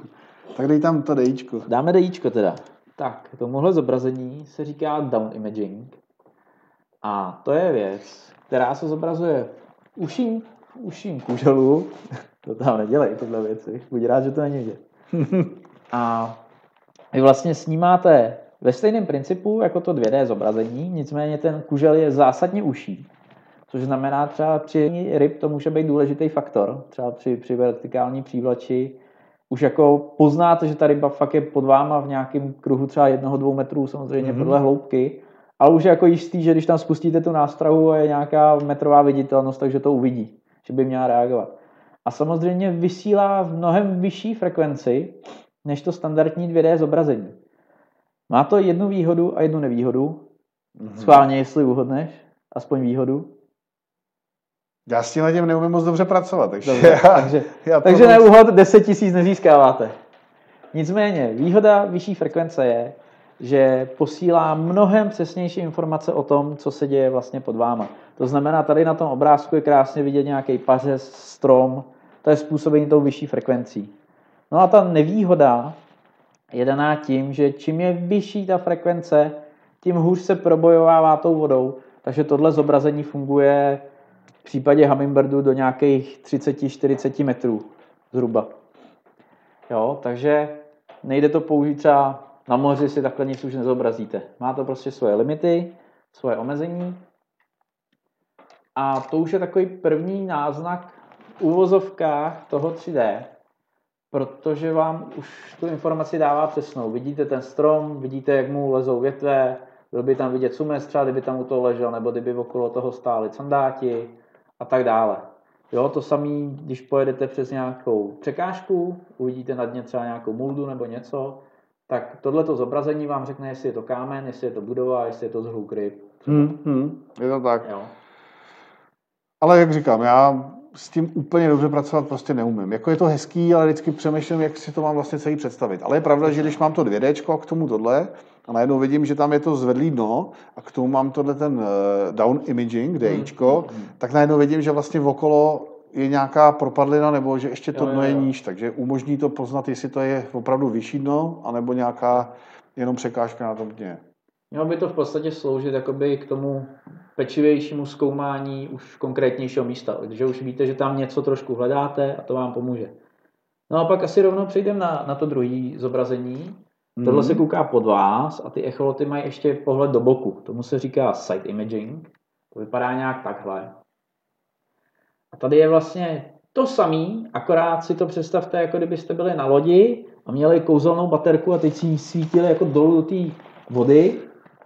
tak dej tam to dejíčko. Dáme dejíčko teda. Tak, tomuhle zobrazení se říká down imaging. A to je věc, která se zobrazuje uším, uším kuželu. To tam nedělej, tyhle věci. Buď rád, že to není vidět. A vy vlastně snímáte ve stejném principu jako to 2D zobrazení, nicméně ten kužel je zásadně uší. Což znamená třeba při ryb to může být důležitý faktor. Třeba při, při vertikální přívlači už jako poznáte, že ta ryba fakt je pod váma v nějakém kruhu třeba jednoho, dvou metrů, samozřejmě mm-hmm. podle hloubky, ale už je jako jistý, že když tam spustíte tu nástrahu a je nějaká metrová viditelnost, takže to uvidí, že by měla reagovat. A samozřejmě vysílá v mnohem vyšší frekvenci, než to standardní 2D zobrazení. Má to jednu výhodu a jednu nevýhodu. Mm-hmm. Schválně, jestli uhodneš, aspoň výhodu. Já s tím tím neumím moc dobře pracovat, takže, dobře, já, takže, já takže moc... neúhod 10 tisíc nezískáváte. Nicméně, výhoda vyšší frekvence je, že posílá mnohem přesnější informace o tom, co se děje vlastně pod váma. To znamená, tady na tom obrázku je krásně vidět nějaký pařez, strom, to je způsobení tou vyšší frekvencí. No a ta nevýhoda je daná tím, že čím je vyšší ta frekvence, tím hůř se probojovává tou vodou, takže tohle zobrazení funguje v případě hummingbirdu do nějakých 30-40 metrů zhruba. Jo, takže nejde to použít třeba na moři si takhle nic už nezobrazíte. Má to prostě svoje limity, svoje omezení. A to už je takový první náznak v úvozovkách toho 3D, protože vám už tu informaci dává přesnou. Vidíte ten strom, vidíte, jak mu lezou větve, byl by tam vidět sumec kdyby tam u toho ležel, nebo kdyby okolo toho stáli sandáti a tak dále. Jo, to samé, když pojedete přes nějakou překážku, uvidíte nad ně třeba nějakou muldu nebo něco, tak tohleto zobrazení vám řekne, jestli je to kámen, jestli je to budova, jestli je to zhluk ryb. Hmm, hmm, je to tak. Jo. Ale jak říkám, já s tím úplně dobře pracovat prostě neumím. Jako je to hezký, ale vždycky přemýšlím, jak si to mám vlastně celý představit. Ale je pravda, že když mám to 2D a k tomu tohle, a najednou vidím, že tam je to zvedlý dno a k tomu mám tohle ten uh, down imaging, DIčko, hmm, hmm. tak najednou vidím, že vlastně okolo je nějaká propadlina, nebo že ještě to jo, dno jo, jo. je níž, takže umožní to poznat, jestli to je opravdu vyšší dno, anebo nějaká jenom překážka na tom dně. Mělo by to v podstatě sloužit jakoby k tomu pečivějšímu zkoumání už konkrétnějšího místa, protože už víte, že tam něco trošku hledáte a to vám pomůže. No a pak asi rovnou přejdeme na, na to druhé zobrazení. Mm. Tohle se kouká pod vás a ty echoloty mají ještě pohled do boku. Tomu se říká side imaging. To vypadá nějak takhle. A tady je vlastně to samý, akorát si to představte, jako kdybyste byli na lodi a měli kouzelnou baterku a teď si ji svítili jako dolů do té vody.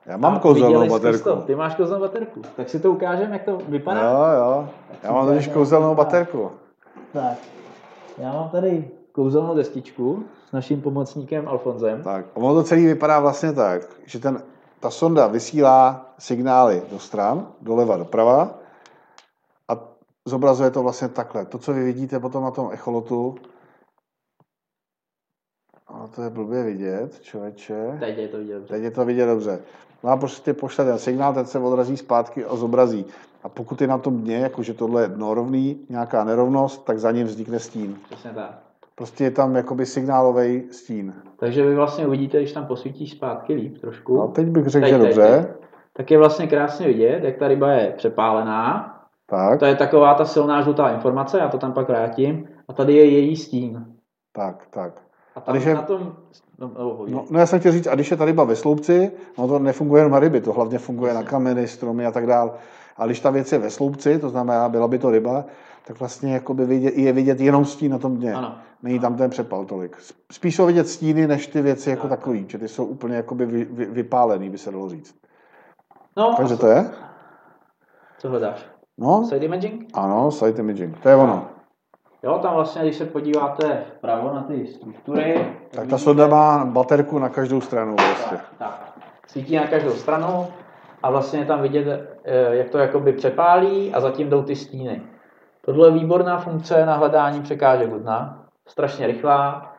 Já mám kouzelnou baterku. To. Ty máš kouzelnou baterku. Tak si to ukážeme, jak to vypadá. Jo, jo. Já mám totiž kouzelnou baterku. Tak. Já mám tady kouzelnou destičku s naším pomocníkem Alfonzem. Tak, ono to celé vypadá vlastně tak, že ten, ta sonda vysílá signály do stran, doleva, doprava zobrazuje to vlastně takhle. To, co vy vidíte potom na tom echolotu, a to je blbě vidět, člověče. Teď je to vidět dobře. Teď je to vidět dobře. No a prostě pošle ten signál, ten se odrazí zpátky a zobrazí. A pokud je na tom dně, jakože tohle je dno rovný, nějaká nerovnost, tak za ním vznikne stín. Přesně tak. Prostě je tam jakoby signálový stín. Takže vy vlastně uvidíte, když tam posvítíš zpátky líp trošku. No teď bych řekl, že dobře. Tak je vlastně krásně vidět, jak ta ryba je přepálená, tak. To je taková ta silná žlutá informace, já to tam pak vrátím. A tady je její stín. Tak, tak. A tam a když je... na tom... No, no, no, no, já jsem chtěl říct, a když je ta ryba ve sloupci, no to nefunguje jenom na ryby, to hlavně funguje na kameny, stromy a tak dál. A když ta věc je ve sloupci, to znamená, byla by to ryba, tak vlastně jakoby vidět, je vidět jenom stín na tom dně. Ano. Není tam ten přepal tolik. Spíš jsou vidět stíny, než ty věci jako tak. takový, že ty jsou úplně jakoby vy, vy, vypálený, by se dalo říct. No, Takže to je? Co hledáš? No, side imaging? Ano, side imaging, to je ono. Jo, tam vlastně, když se podíváte vpravo na ty struktury... Tak ta sonda má baterku na každou stranu vlastně. Tak, tak. Svítí na každou stranu a vlastně je tam vidět, eh, jak to jakoby přepálí a zatím jdou ty stíny. Tohle je výborná funkce na hledání překážek dna. Strašně rychlá.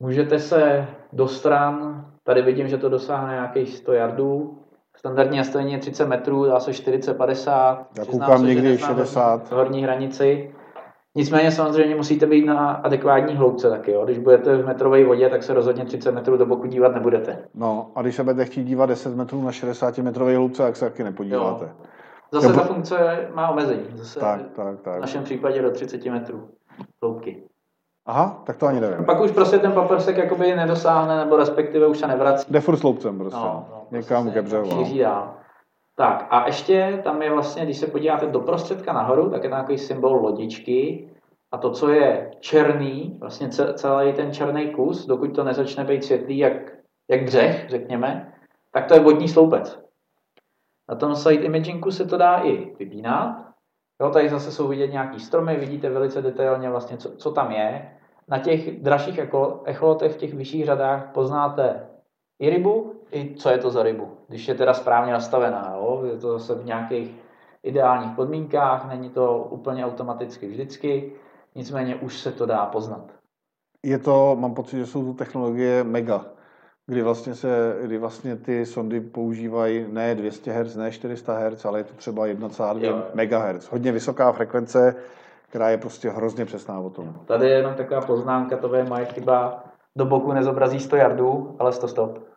Můžete se do stran, tady vidím, že to dosáhne nějakých 100 yardů, Standardní nastavení je 30 metrů, dá se 40-50. Já koukám někdy 60. Horní hranici. Nicméně samozřejmě musíte být na adekvátní hloubce taky. Jo. Když budete v metrové vodě, tak se rozhodně 30 metrů do boku dívat nebudete. No a když se budete chtít dívat 10 metrů na 60 metrové hloubce, tak se taky nepodíváte. Jo. Zase jo. ta funkce má omezení. Zase tak, tak, tak. V našem případě do 30 metrů hloubky. Aha, tak to ani nevím. Pak už prostě ten paprsek jakoby nedosáhne, nebo respektive už se nevrací. Jde furt sloupcem prostě. No, no, Někam prostě ke břehu. Šíří dál. Tak a ještě tam je vlastně, když se podíváte do prostředka nahoru, tak je tam takový symbol lodičky a to, co je černý, vlastně celý ten černý kus, dokud to nezačne být světlý jak, jak břeh, řekněme, tak to je vodní sloupec. Na tom site imagingu se to dá i vypínat. Jo, tady zase jsou vidět nějaký stromy, vidíte velice detailně vlastně, co, co tam je. Na těch dražších echolotech v těch vyšších řadách poznáte i rybu, i co je to za rybu, když je teda správně nastavená. Jo? Je to zase v nějakých ideálních podmínkách, není to úplně automaticky vždycky, nicméně už se to dá poznat. Je to, mám pocit, že jsou tu technologie mega, kdy vlastně, se, kdy vlastně ty sondy používají ne 200 Hz, ne 400 Hz, ale je to třeba 1,2 MHz. Hodně vysoká frekvence, která je prostě hrozně přesná o tom. Tady je jenom taková poznámka, to je moje chyba, do boku nezobrazí 100 yardů, ale 100 stop.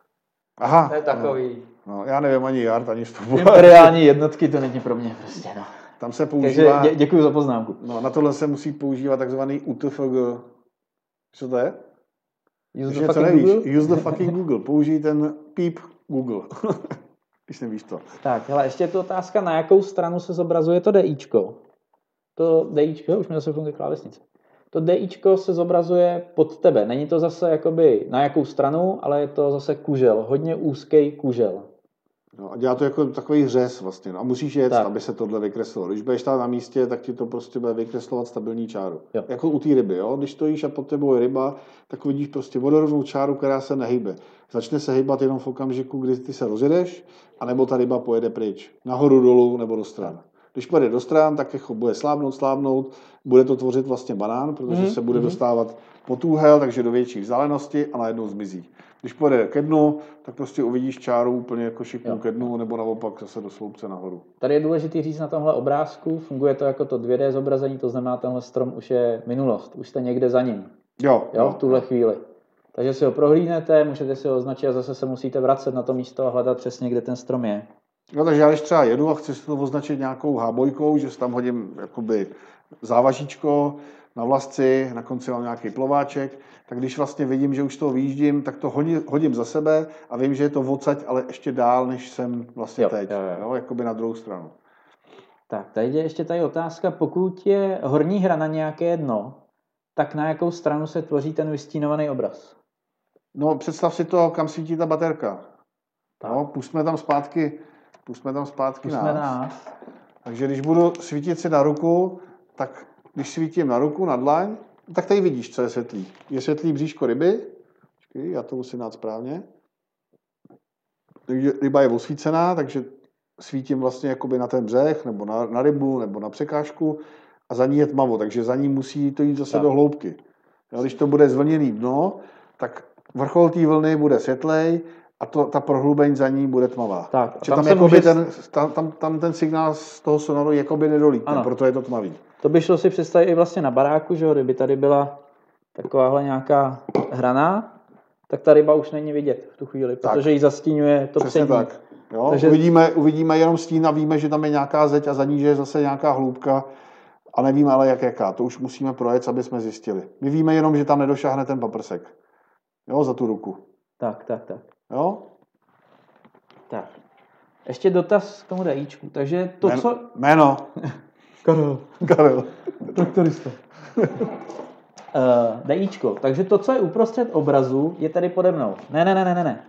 Aha. To je takový. No, no já nevím ani yard, ani stop. Imperiální jednotky to není pro mě prostě, no. Tam se používá... Takže dě, děkuji za poznámku. No, na tohle se musí používat takzvaný UTFG. Co to je? Use the fucking nevíš, Google? Use the fucking Google. Použij ten píp Google. Když nevíš to. Tak, hele, ještě je to otázka, na jakou stranu se zobrazuje to DIčko. To DIčko, už mi zase funguje klávesnice. To DIčko se zobrazuje pod tebe. Není to zase jakoby na jakou stranu, ale je to zase kužel. Hodně úzký kužel. No a dělá to jako takový řez vlastně. No a musíš jet, tak. aby se tohle vykreslilo. Když budeš tam na místě, tak ti to prostě bude vykreslovat stabilní čáru. Jo. Jako u té ryby, jo? Když stojíš a pod tebou je ryba, tak vidíš prostě vodorovnou čáru, která se nehybe. Začne se hýbat jenom v okamžiku, kdy ty se rozjedeš, anebo ta ryba pojede pryč. Nahoru, dolů nebo do stran. Když pojede do stran, tak jako bude slábnout, slábnout, bude to tvořit vlastně banán, protože mm-hmm. se bude mm-hmm. dostávat pod úhel, takže do větší vzdálenosti a najednou zmizí. Když pojede ke dnu, tak prostě uvidíš čáru úplně jako šikmu ke dnu, nebo naopak zase do sloupce nahoru. Tady je důležité říct na tomhle obrázku, funguje to jako to 2D zobrazení, to znamená, tenhle strom už je minulost, už jste někde za ním. Jo. Jo, v tuhle jo. chvíli. Takže si ho prohlídnete, můžete si ho označit a zase se musíte vracet na to místo a hledat přesně, kde ten strom je. No, takže já když třeba jedu a chci si to označit nějakou hábojkou, že si tam hodím jakoby závažíčko na vlasci, na konci mám nějaký plováček, tak když vlastně vidím, že už toho vyjíždím, tak to hodím, hodím za sebe a vím, že je to odsaď, ale ještě dál, než jsem vlastně jo, teď, jo, jo. Jo, jakoby na druhou stranu. Tak, tady je ještě tady otázka, pokud je horní hra na nějaké dno, tak na jakou stranu se tvoří ten vystínovaný obraz? No, představ si to, kam svítí ta baterka. Tak. No, pustíme tam zpátky, pustíme tam zpátky pustíme nás. nás. Takže když budu svítit si na ruku, tak když svítím na ruku, na dlaň, tak tady vidíš, co je světlý. Je světlý bříško ryby, Počkej, já to musím dát správně. Takže ryba je osvícená, takže svítím vlastně jakoby na ten břeh, nebo na, na rybu, nebo na překážku a za ní je tmavo, takže za ní musí to jít zase tak. do hloubky. Jo, když to bude zvlněný dno, tak vrchol té vlny bude světlej a to, ta prohlubeň za ní bude tmavá. Tak, tam, tam, může... ten, tam, tam, tam, ten signál z toho sonoru jakoby nedolítne, proto je to tmavý. To by šlo si představit i vlastně na baráku, že kdyby tady byla takováhle nějaká hraná, tak ta ryba už není vidět v tu chvíli, tak. protože ji zastínuje to Přesně psení. tak. Jo? Takže... Uvidíme, uvidíme jenom stín a víme, že tam je nějaká zeď a za ní, že je zase nějaká hloubka a nevíme ale jak jaká. To už musíme projet, aby jsme zjistili. My víme jenom, že tam nedošáhne ten paprsek. Jo, za tu ruku. Tak, tak, tak. Jo? Tak. Ještě dotaz k tomu dajíčku. Takže to, jméno, co... Jméno. Karel. Karel. Traktorista. uh, dajíčko. Takže to, co je uprostřed obrazu, je tady pode mnou. Ne, ne, ne, ne, ne.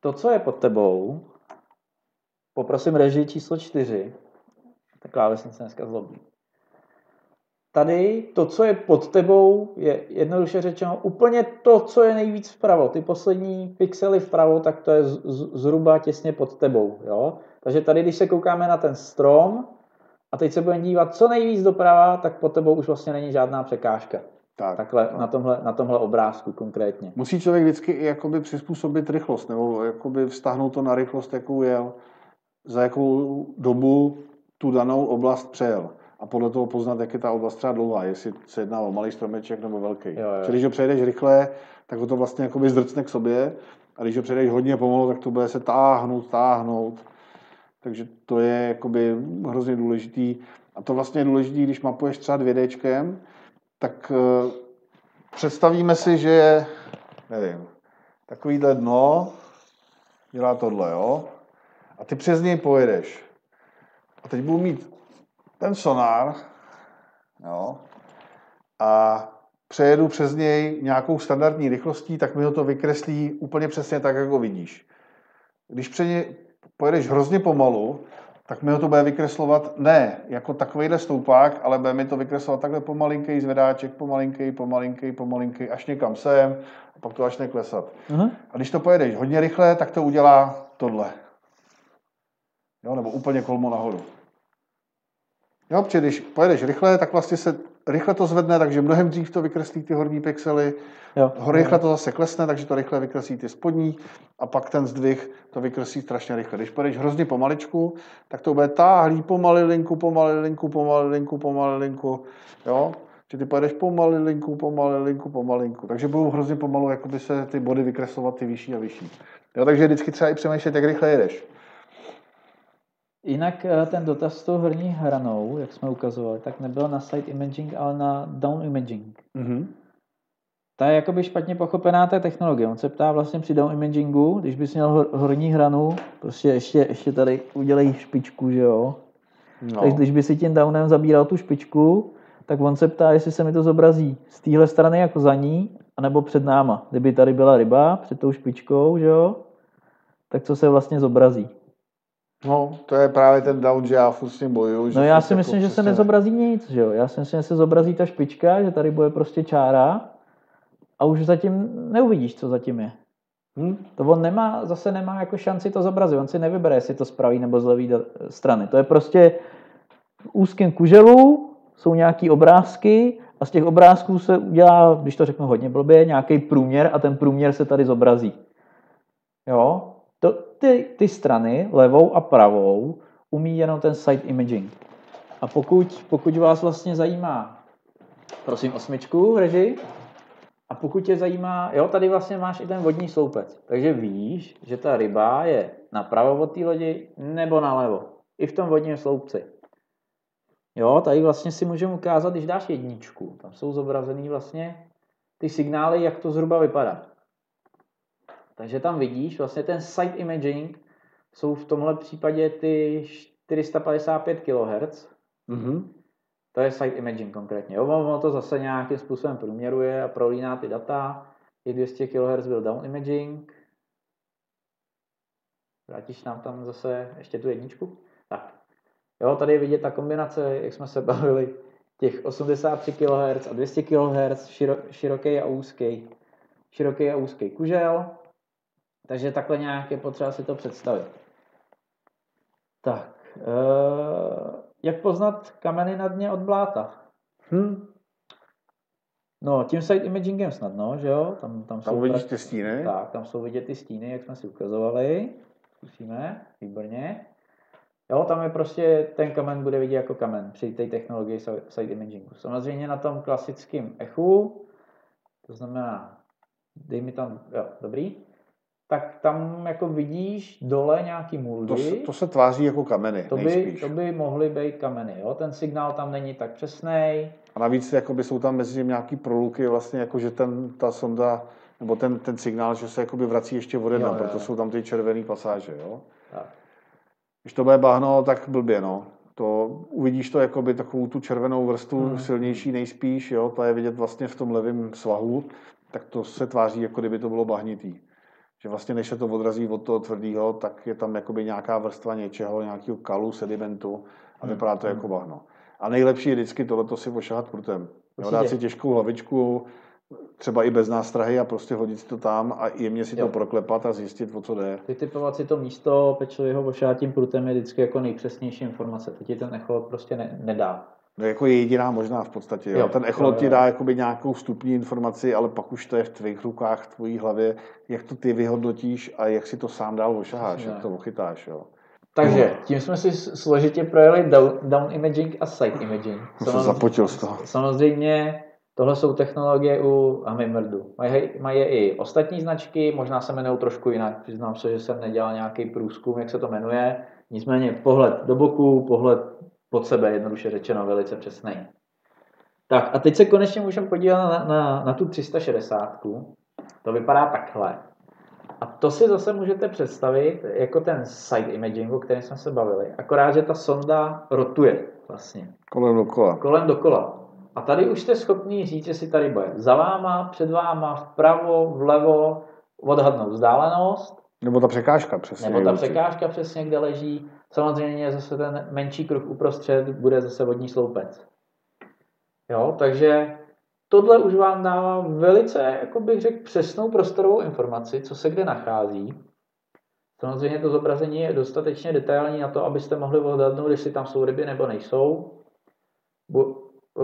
To, co je pod tebou, poprosím režii číslo čtyři. Ta klávesnice dneska zlobí tady to, co je pod tebou, je jednoduše řečeno úplně to, co je nejvíc vpravo. Ty poslední pixely vpravo, tak to je z, z, zhruba těsně pod tebou. Jo? Takže tady, když se koukáme na ten strom a teď se budeme dívat co nejvíc doprava, tak pod tebou už vlastně není žádná překážka. Tak, Takhle no. na, tomhle, na tomhle obrázku konkrétně. Musí člověk vždycky jakoby přizpůsobit rychlost, nebo jakoby vztahnout to na rychlost, jakou jel, za jakou dobu tu danou oblast přejel a podle toho poznat, jak je ta oblast třeba dlouhá, jestli se jedná o malý stromeček nebo velký. Jo, jo. Čili když ho přejdeš rychle, tak ho to vlastně jakoby zdrcne k sobě a když ho přejdeš hodně pomalu, tak to bude se táhnout, táhnout. Takže to je jakoby hrozně důležitý. A to vlastně je důležité, když mapuješ třeba 2D, tak uh, představíme si, že nevím, takovýhle dno dělá tohle, jo? A ty přes něj pojedeš. A teď budu mít ten sonár, jo, a přejedu přes něj nějakou standardní rychlostí, tak mi ho to vykreslí úplně přesně tak, jak ho vidíš. Když pře něj pojedeš hrozně pomalu, tak mi ho to bude vykreslovat ne jako takovýhle stoupák, ale bude mi to vykreslovat takhle pomalinký zvedáček, pomalinký, pomalinký, pomalinký, až někam sem a pak to až neklesat. Uh-huh. A když to pojedeš hodně rychle, tak to udělá tohle. Jo, nebo úplně kolmo nahoru. Jo, protože když pojedeš rychle, tak vlastně se rychle to zvedne, takže mnohem dřív to vykreslí ty horní pixely. Jo. Rychle to zase klesne, takže to rychle vykreslí ty spodní a pak ten zdvih to vykreslí strašně rychle. Když pojedeš hrozně pomaličku, tak to bude táhlý pomalilinku, pomalilinku, pomalilinku, pomalilinku. Jo? Že ty pojedeš pomalilinku, pomalilinku, pomalinku. Takže budou hrozně pomalu jakoby se ty body vykreslovat ty vyšší a vyšší. Jo? Takže vždycky třeba i přemýšlet, jak rychle jedeš. Jinak eh, ten dotaz s tou horní hranou, jak jsme ukazovali, tak nebyl na side imaging, ale na down imaging. Mm-hmm. Ta je jakoby špatně pochopená ta technologie. On se ptá vlastně při down imagingu, když bys měl horní hranu, prostě ještě, ještě tady udělej špičku, že jo? No. Takže když by si tím downem zabíral tu špičku, tak on se ptá, jestli se mi to zobrazí z téhle strany jako za ní, anebo před náma. Kdyby tady byla ryba před tou špičkou, že jo? Tak co se vlastně zobrazí? No, to je právě ten down, že já furt s tím bojuju. No já si jako myslím, že se nezobrazí nic, že jo. Já si myslím, že se zobrazí ta špička, že tady bude prostě čára a už zatím neuvidíš, co zatím je. Hmm. To on nemá, zase nemá jako šanci to zobrazit. On si nevybere, jestli to z pravé nebo z levé strany. To je prostě v úzkém kuželu, jsou nějaký obrázky a z těch obrázků se udělá, když to řeknu hodně blbě, nějaký průměr a ten průměr se tady zobrazí. Jo? Ty, ty strany, levou a pravou, umí jenom ten side imaging. A pokud, pokud vás vlastně zajímá, prosím osmičku, reži, a pokud tě zajímá, jo, tady vlastně máš i ten vodní sloupec, takže víš, že ta ryba je napravo od té lodi nebo nalevo. I v tom vodním sloupci. Jo, tady vlastně si můžeme ukázat, když dáš jedničku, tam jsou zobrazený vlastně ty signály, jak to zhruba vypadá. Takže tam vidíš, vlastně ten side imaging jsou v tomhle případě ty 455 kHz. Mm-hmm. To je side imaging konkrétně. Jo, ono to zase nějakým způsobem průměruje a prolíná ty data. I 200 kHz byl down imaging. Vrátíš nám tam zase ještě tu jedničku? Tak. Jo, tady je vidět ta kombinace, jak jsme se bavili, těch 83 kHz a 200 kHz, široký a úzký. Široký a úzký kužel, takže takhle nějak je potřeba si to představit. Tak, e, jak poznat kameny na dně od bláta? Hm. No, tím side imagingem snadno, že jo? Tam, tam, tam jsou vidíš ty stíny? Tak, tam jsou vidět ty stíny, jak jsme si ukazovali. Zkusíme, výborně. Jo, tam je prostě, ten kamen bude vidět jako kamen při té technologii side imagingu. Samozřejmě na tom klasickém echu, to znamená, dej mi tam, jo, dobrý, tak tam jako vidíš dole nějaký muldy. To, se, to se tváří jako kameny, to by, to by mohly být kameny, jo? ten signál tam není tak přesný. A navíc jakoby jsou tam mezi tím nějaký proluky, vlastně jako že ten, ta sonda, nebo ten, ten signál, že se jakoby vrací ještě od jedna, proto jsou tam ty červené pasáže. Jo? Tak. Když to bude bahno, tak blbě, no. To, uvidíš to jakoby takovou tu červenou vrstvu, hmm. silnější nejspíš, jo, to je vidět vlastně v tom levém svahu, tak to se tváří, jako kdyby to bylo bahnitý že vlastně než se to odrazí od toho tvrdého, tak je tam jakoby nějaká vrstva něčeho, nějakého kalu, sedimentu a hmm. vypadá to jako bahno. A nejlepší je vždycky tohleto si ošahat prutem. Jo, dát si těžkou hlavičku, třeba i bez nástrahy a prostě hodit si to tam a jemně si jo. to proklepat a zjistit, o co jde. Vytipovat si to místo pečlivého ošátím prutem je vždycky jako nejpřesnější informace. To ti ten echolot prostě ne, nedá. No jako je jediná možná v podstatě. Jo. Jo, Ten echolot ti dá jakoby nějakou vstupní informaci, ale pak už to je v tvých rukách, v tvojí hlavě, jak to ty vyhodnotíš a jak si to sám dál ošaháš, jak to ochytáš. Jo. Takže tím jsme si složitě projeli down, down imaging a side imaging. Jsem zapotil z toho. Samozřejmě tohle jsou technologie u Hummingbirdu. Mají, mají i ostatní značky, možná se jmenují trošku jinak. Přiznám se, že jsem nedělal nějaký průzkum, jak se to jmenuje. Nicméně pohled do boku, pohled pod sebe, jednoduše řečeno, velice přesný. Tak a teď se konečně můžeme podívat na, na, na tu 360. To vypadá takhle. A to si zase můžete představit jako ten side imaging, o kterém jsme se bavili. Akorát, že ta sonda rotuje vlastně. Kolem dokola. Kolem dokola. A tady už jste schopný říct, jestli tady bude za váma, před váma, vpravo, vlevo, odhadnout vzdálenost. Nebo ta překážka přesně. Nebo ta překážka přesně, kde leží. Samozřejmě zase ten menší kruh uprostřed bude zase vodní sloupec. Jo, takže tohle už vám dává velice, jako bych řekl, přesnou prostorovou informaci, co se kde nachází. Samozřejmě to zobrazení je dostatečně detailní na to, abyste mohli odhadnout, jestli tam jsou ryby nebo nejsou. Eh,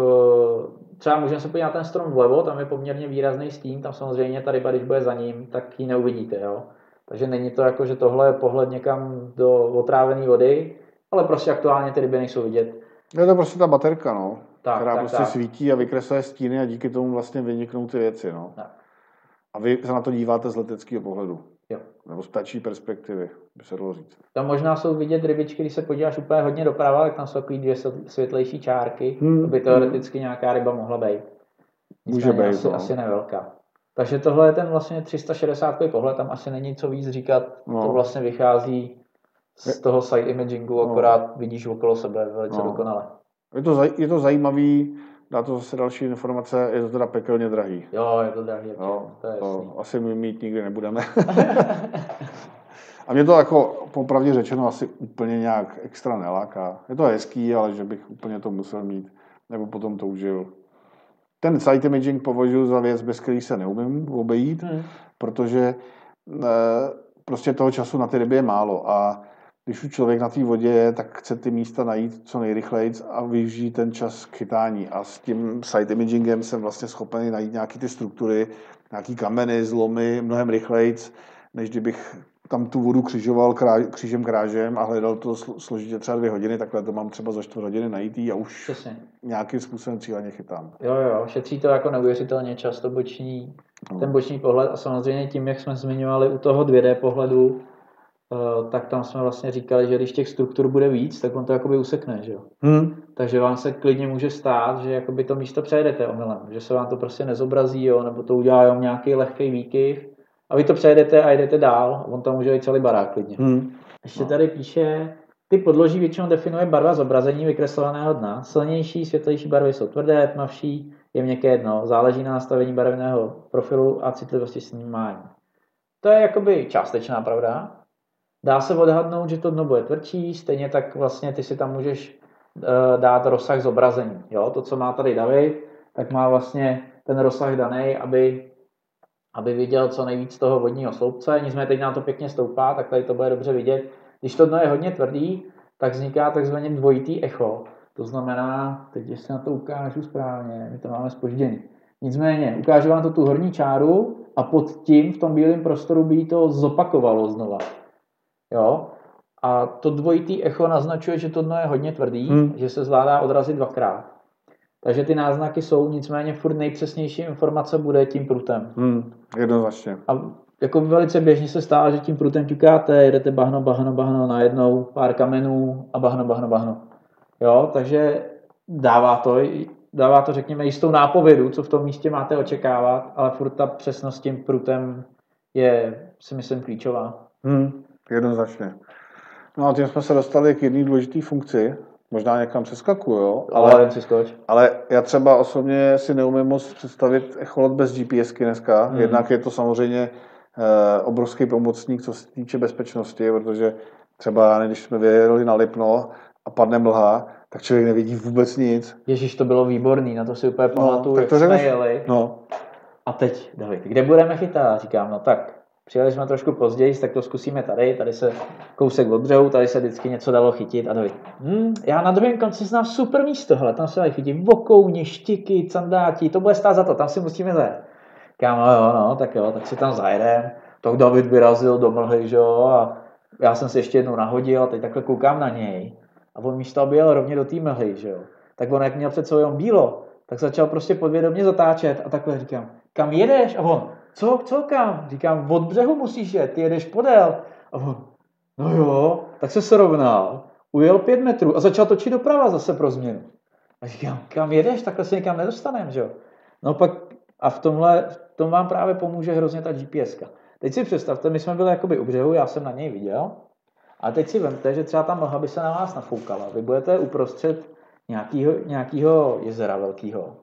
třeba můžeme se podívat na ten strom vlevo, tam je poměrně výrazný stín, tam samozřejmě ta ryba, když bude za ním, tak ji neuvidíte. Jo? Takže není to jako, že tohle je pohled někam do otrávené vody, ale prostě aktuálně ty ryby nejsou vidět. Je to prostě ta baterka, no, tak, která tak, prostě tak. svítí a vykresluje stíny a díky tomu vlastně vyniknou ty věci. No. Tak. A vy se na to díváte z leteckého pohledu. Jo. Nebo z ptačí perspektivy, by se dalo říct. Tam možná jsou vidět rybičky, když se podíváš úplně hodně doprava, tak tam jsou takový dvě světlejší čárky, Hmm, aby teoreticky nějaká ryba mohla být. Může být, asi, no. asi nevelká. Takže tohle je ten vlastně 360 pohled, tam asi není co víc říkat, No. to vlastně vychází z toho side imagingu, No. akorát vidíš okolo sebe velice No. dokonale. Je to, zaj- je to zajímavý, dá to zase další informace, je to teda pekelně drahý. Jo, je to drahý, Jo, to je to jasný. asi my mít nikdy nebudeme. A mě to jako popravdě řečeno asi úplně nějak extra neláká. Je to hezký, ale že bych úplně to musel mít, nebo potom toužil. Ten site imaging považuji za věc, bez který se neumím obejít, Hmm. protože eh, prostě toho času na ty ryby je málo a když už člověk na té vodě je, tak chce ty místa najít co nejrychleji a využít ten čas k chytání. A s tím site imagingem jsem vlastně schopen najít nějaké ty struktury, nějaký kameny, zlomy mnohem rychleji, než kdybych tam tu vodu křižoval krá, křížem krážem a hledal to sl- složitě třeba dvě hodiny, takhle to mám třeba za čtvrt hodiny najít a už Přesně. nějakým způsobem cíleně chytám. Jo, jo, šetří to jako neuvěřitelně často boční, No. ten boční pohled a samozřejmě tím, jak jsme zmiňovali u toho 2D pohledu, eh, tak tam jsme vlastně říkali, že když těch struktur bude víc, tak on to jakoby usekne, že jo. Hmm. Takže vám se klidně může stát, že jakoby to místo přejedete omylem, že se vám to prostě nezobrazí, jo, nebo to udělá jenom nějaký lehký výkyv a vy to přejedete a jdete dál a on tam může být celý barák klidně. Hmm. Ještě tady píše, ty podloží většinou definuje barva zobrazení vykreslovaného dna. Silnější, světlejší barvy jsou tvrdé, tmavší je měkké dno. Záleží na nastavení barevného profilu a citlivosti snímání. To je jakoby částečná pravda. Dá se odhadnout, že to dno bude tvrdší, stejně tak vlastně ty si tam můžeš eh, dát rozsah zobrazení. Jo? To, co má tady David, tak má vlastně ten rozsah daný, aby, aby viděl co nejvíc toho vodního sloupce. Nicméně teď nám to pěkně stoupá, tak tady to bude dobře vidět. Když to dno je hodně tvrdý, tak vzniká takzvaně dvojitý echo. To znamená, teď jestli na to ukážu správně, my to máme spožděný. Nicméně, ukážu vám to tu horní čáru a pod tím v tom bílém prostoru by to zopakovalo znova. Jo? A to dvojitý echo naznačuje, že to dno je hodně tvrdý, Hmm. že se zvládá odrazit dvakrát. Takže ty náznaky jsou, nicméně furt nejpřesnější informace bude tím prutem. Hmm. Jednoznačně. A jako velice běžně se stává, že tím prutem ťukáte, jedete bahno, bahno, bahno, najednou pár kamenů a bahno, bahno, bahno. Jo, takže dává to, dává to, řekněme, jistou nápovědu, co v tom místě máte očekávat, ale furt ta přesnost tím prutem je, si myslím, klíčová. Hmm. Jednoznačně. No a tím jsme se dostali k jedné důležité funkci. Možná někam přeskakuju, jo? Ale skoč. Ale já třeba osobně si neumím moc představit echolot bez GPSky dneska. Hmm. Jednak je to samozřejmě eh, obrovský pomocník, co se týče bezpečnosti, protože třeba když jsme vyjeli na Lipno a padne mlha, tak člověk nevidí vůbec nic. Ježíš, to bylo výborný, na to si úplně pamatuju, tak jak to jsme řekneš- jeli. No, A teď, David, kde budeme chytat? Říkám, no tak, přijeli jsme trošku později, tak to zkusíme tady, tady se kousek od břehu, tady se vždycky něco dalo chytit a David, hm, já na druhém konci znám super místo, hele, tam se dají chytit vokouně, štiky, candáti, to bude stát za to, tam si musíme zajet. Říkám, no jo, no, tak jo, tak si tam zajedem. Tak David vyrazil do mlhy, že jo, a já jsem se ještě jednou nahodil a teď takhle koukám na něj. A on místo, aby jel rovně do té mlhy, že jo. Tak on jak měl před sebou bílo, tak začal prostě podvědomě zatáčet a takhle říkám, kam jedeš? A on, co, co kam? Říkám, od břehu musíš jet, ty jedeš podél. A on, no jo, tak se srovnal, ujel pět metrů a začal točit doprava zase pro změnu. A říkám, kam jedeš, takhle se nikam nedostaneme, že jo. No pak a v tomhle, v tom vám právě pomůže hrozně ta GPS. teď si představte, my jsme byli jakoby u břehu, já jsem na něj viděl, a teď si vemte, že třeba ta mlha by se na vás nafoukala. Vy budete uprostřed nějakého, nějakého jezera velkého.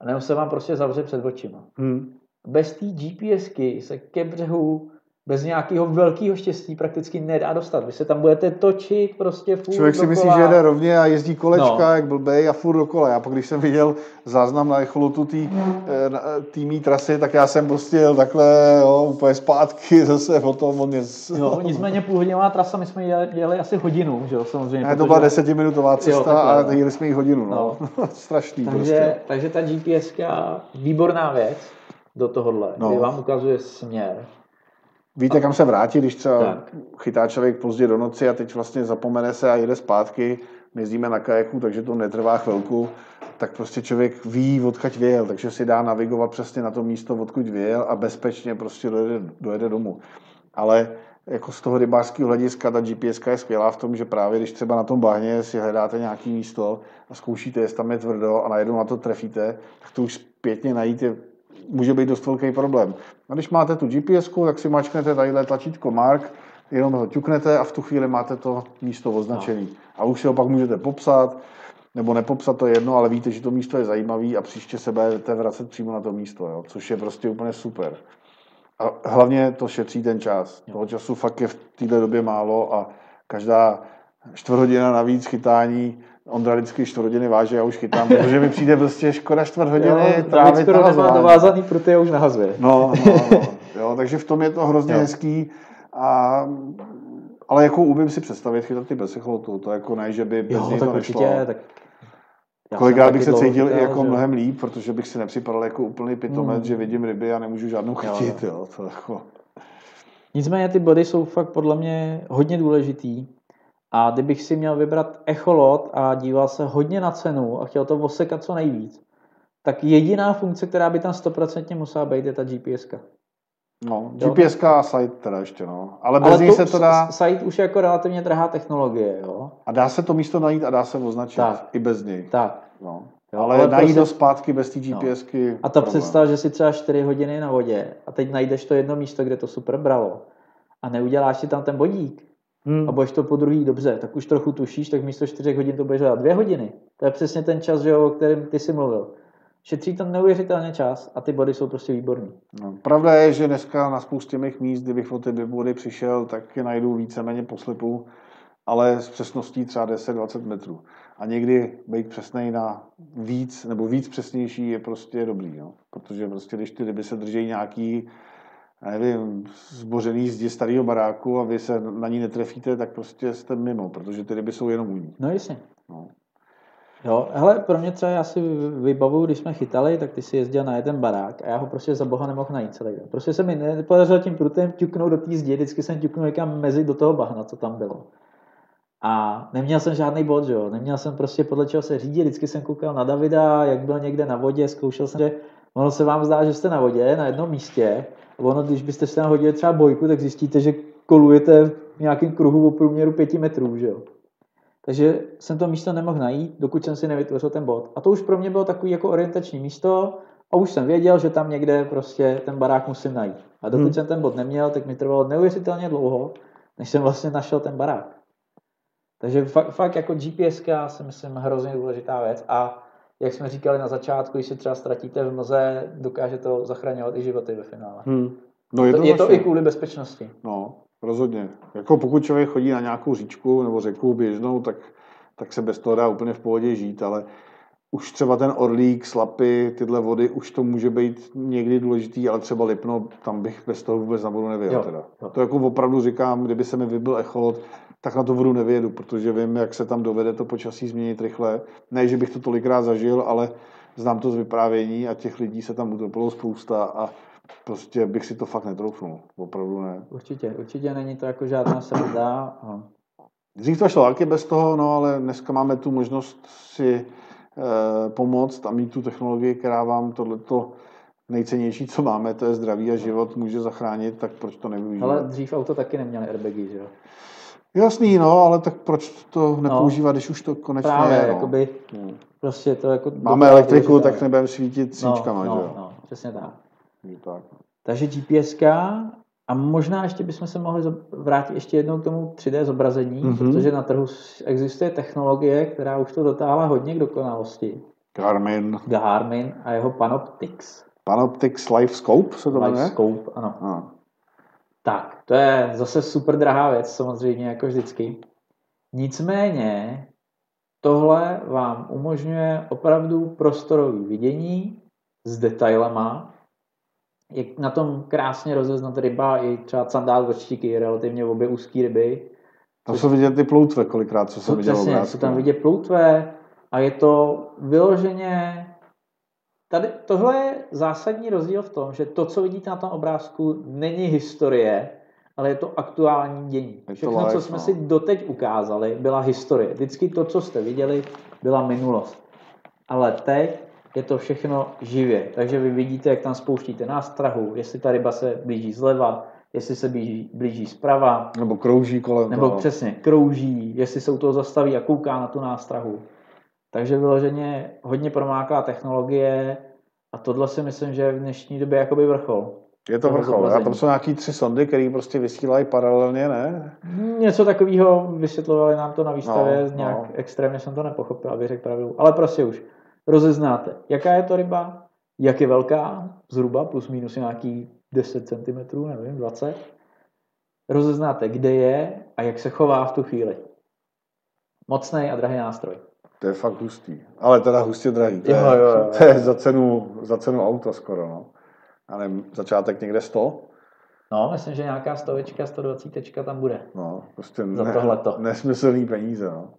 A nebo se vám prostě zavře před očima. Hmm. Bez té GPSky se ke břehu bez nějakého velkého štěstí prakticky nedá dostat. Vy se tam budete točit prostě furt Člověk si dokola. myslí, že jede rovně a jezdí kolečka, No. jak blbej a furt dokola. Já pak, když jsem viděl záznam na echolotu té tý mý trasy, tak já jsem prostě jel takhle jo, úplně zpátky zase o tom. On je, z- Jo, nicméně půlhodinová trasa, my jsme jeli, asi hodinu, že jo, samozřejmě. ne, to byla desetiminutová cesta takhle, a no. jeli jsme ji hodinu. No. Strašný takže, prostě. takže ta GPSka, výborná věc do tohohle, No. kdy vám ukazuje směr. Víte, kam se vrátit, když třeba Tak. chytá člověk pozdě do noci a teď vlastně zapomene se a jede zpátky. My jezdíme na kajaku, takže to netrvá chvilku. Tak prostě člověk ví, odkud vyjel, takže si dá navigovat přesně na to místo, odkud vyjel a bezpečně prostě dojede, dojede domů. Ale jako z toho rybářského hlediska ta GPS je skvělá v tom, že právě když třeba na tom bahně si hledáte nějaké místo a zkoušíte, jestli tam je tvrdo a najednou na to trefíte, tak to už zpětně najít je, může být dost velký problém. A když máte tu GPS, tak si mačknete tadyhle tlačítko Mark, jenom ho ťuknete a v tu chvíli máte to místo označené. A už si ho pak můžete popsat, nebo nepopsat, to je jedno, ale víte, že to místo je zajímavé a příště se budete vracet přímo na to místo, jo? což je prostě úplně super. A hlavně to šetří ten čas. Toho času fakt je v této době málo a každá čtvrt hodina navíc chytání, Ondra vždycky čtvrt hodiny váže, já už chytám, protože mi přijde prostě škoda čtvrt hodiny Jo, trávit skoro nemá dovázaný a už nahazuje. No, no, no. Jo, takže v tom je to hrozně Jo. hezký. A, ale jako umím si představit chytat ty bez echolotu. To jako ne, že by bez Jo, něj tak to nešlo. určitě, tak já Kolikrát bych se cítil i chytal, jako že- mnohem líp, protože bych si nepřipadal jako úplný pitomec, Hmm. že vidím ryby a nemůžu žádnou Jo, chytit. Jo, to jako... Nicméně ty body jsou fakt podle mě hodně důležitý. A kdybych si měl vybrat echolot a díval se hodně na cenu a chtěl to osekat co nejvíc, tak jediná funkce, která by tam 100% musela být, je ta GPS. No, Jo. GPS a site teda ještě, no. Ale bez něj se to dá, Site už je jako relativně drahá technologie, jo. a dá se to místo najít a dá se označit Tak. i bez něj. Tak. No. Jo, ale, ale najít prostě- to zpátky bez té GPSky. A ta představa, že si třeba 4 hodiny na vodě a teď najdeš to jedno místo, kde to super bralo a neuděláš si tam ten bodík Hmm. a budeš to po druhý dobře, tak už trochu tušíš, tak místo 4 hodin to budeš dělat 2 hodiny. To je přesně ten čas, že jo, o kterém ty jsi mluvil. Šetří to neuvěřitelně čas a ty body jsou prostě výborný. No, pravda je, že dneska na spoustě mých míst, kdybych o ty body přišel, tak je najdu víceméně po slipu, ale s přesností třeba 10-20 metrů. A někdy být přesnej na víc, nebo víc přesnější je prostě dobrý, no. protože prostě když ty ryby se drží nějaký nevím, zbořený zdi starého baráku a vy se na ní netrefíte, tak prostě jste mimo, protože ty ryby jsou jenom u ní. No jasně. No. Jo, hele, pro mě třeba já si vybavuju, když jsme chytali, tak ty si jezdil na jeden barák a já ho prostě za boha nemohl najít celý den. Prostě se mi nepodařilo tím prutem ťuknout do té zdi, vždycky jsem ťuknul někam mezi do toho bahna, co tam bylo. A neměl jsem žádný bod, že jo, neměl jsem prostě podle čeho se řídit, vždycky jsem koukal na Davida, jak byl někde na vodě, zkoušel jsem, že ono se vám zdá, že jste na vodě, na jednom místě, a ono, když byste se tam hodili třeba bojku, tak zjistíte, že kolujete v nějakém kruhu o průměru pěti metrů, že jo. Takže jsem to místo nemohl najít, dokud jsem si nevytvořil ten bod. A to už pro mě bylo takový jako orientační místo a už jsem věděl, že tam někde prostě ten barák musím najít. A dokud Hmm. jsem ten bod neměl, tak mi trvalo neuvěřitelně dlouho, než jsem vlastně našel ten barák. Takže fakt, fakt jako GPS si myslím hrozně důležitá věc a jak jsme říkali na začátku, když se třeba ztratíte v mlze, dokáže to zachraňovat i životy ve finále. Hmm. No je, to, je to i kvůli bezpečnosti. No, rozhodně. Jako pokud člověk chodí na nějakou říčku nebo řeku běžnou, tak, tak se bez toho dá úplně v pohodě žít, ale už třeba ten orlík, slapy, tyhle vody, už to může být někdy důležitý, ale třeba Lipno, tam bych bez toho vůbec na vodu nevěděl. Jo, Teda. jo. To jako opravdu říkám, kdyby se mi vybil echolot, tak na to vodu nevědu, protože vím, jak se tam dovede to počasí změnit rychle. Ne, že bych to tolikrát zažil, ale znám to z vyprávění a těch lidí se tam utopilo spousta a prostě bych si to fakt netroufnul. Opravdu ne. Určitě, určitě není to jako žádná sranda. Dřív to šlo taky bez toho, no ale dneska máme tu možnost si e, pomoct a mít tu technologii, která vám tohleto nejcennější, co máme, to je zdraví a život, může zachránit, tak proč to nevyužívat? Ale dřív auto taky neměly airbagy, že jo? Jasný, no, ale tak proč to nepoužívat, když už to konečně Právě, je, no. jakoby, Hmm. prostě to jako... Máme elektriku, důležitá tak nebudeme svítit svíčkama, no, že no, jo? no, přesně tak. Tak. Takže GPS A možná ještě bychom se mohli vrátit ještě jednou k tomu 3D zobrazení, mm-hmm. protože na trhu existuje technologie, která už to dotáhla hodně k dokonalosti. Garmin. Garmin a jeho Panoptix. Panoptix Live Scope se to jmenuje? Live Scope, ano. A. Tak, to je zase super drahá věc, samozřejmě, jako vždycky. Nicméně, tohle vám umožňuje opravdu prostorový vidění s detailama, je na tom krásně rozeznat ryba i třeba sandál vrštíky, relativně obě úzký ryby. Tam jsou vidět ty ploutve kolikrát, co jsem viděl Přesně, jsou tam vidět ploutve a je to vyloženě Tady tohle je zásadní rozdíl v tom, že to, co vidíte na tom obrázku, není historie, ale je to aktuální dění. Všechno, co jsme no. si doteď ukázali, byla historie. Vždycky to, co jste viděli, byla minulost. Ale teď je to všechno živě. Takže vy vidíte, jak tam spouštíte nástrahu, jestli ta ryba se blíží zleva, jestli se blíží, blíží zprava. Nebo krouží kolem Nebo toho. přesně, krouží, jestli se u toho zastaví a kouká na tu nástrahu. Takže vyloženě hodně promáklá technologie a tohle si myslím, že je v dnešní době jakoby vrchol. Je to vrchol. A tam jsou nějaký tři sondy, které prostě vysílají paralelně, ne? Něco takového vysvětlovali nám to na výstavě, no, nějak no. extrémně jsem to nepochopil, aby řekl pravdu. Ale prostě už rozeznáte, jaká je to ryba, jak je velká, zhruba plus minus nějaký 10 cm, nevím, 20. Rozeznáte, kde je a jak se chová v tu chvíli. Mocný a drahý nástroj. To je fakt hustý. Ale teda hustě drahý. To, jo, je, jo, jo. to je za cenu, za cenu auta skoro. No. Ale začátek někde 100? No, myslím, že nějaká stovečka, 120 tam bude. No, prostě za ne, tohleto. nesmyslný peníze. No.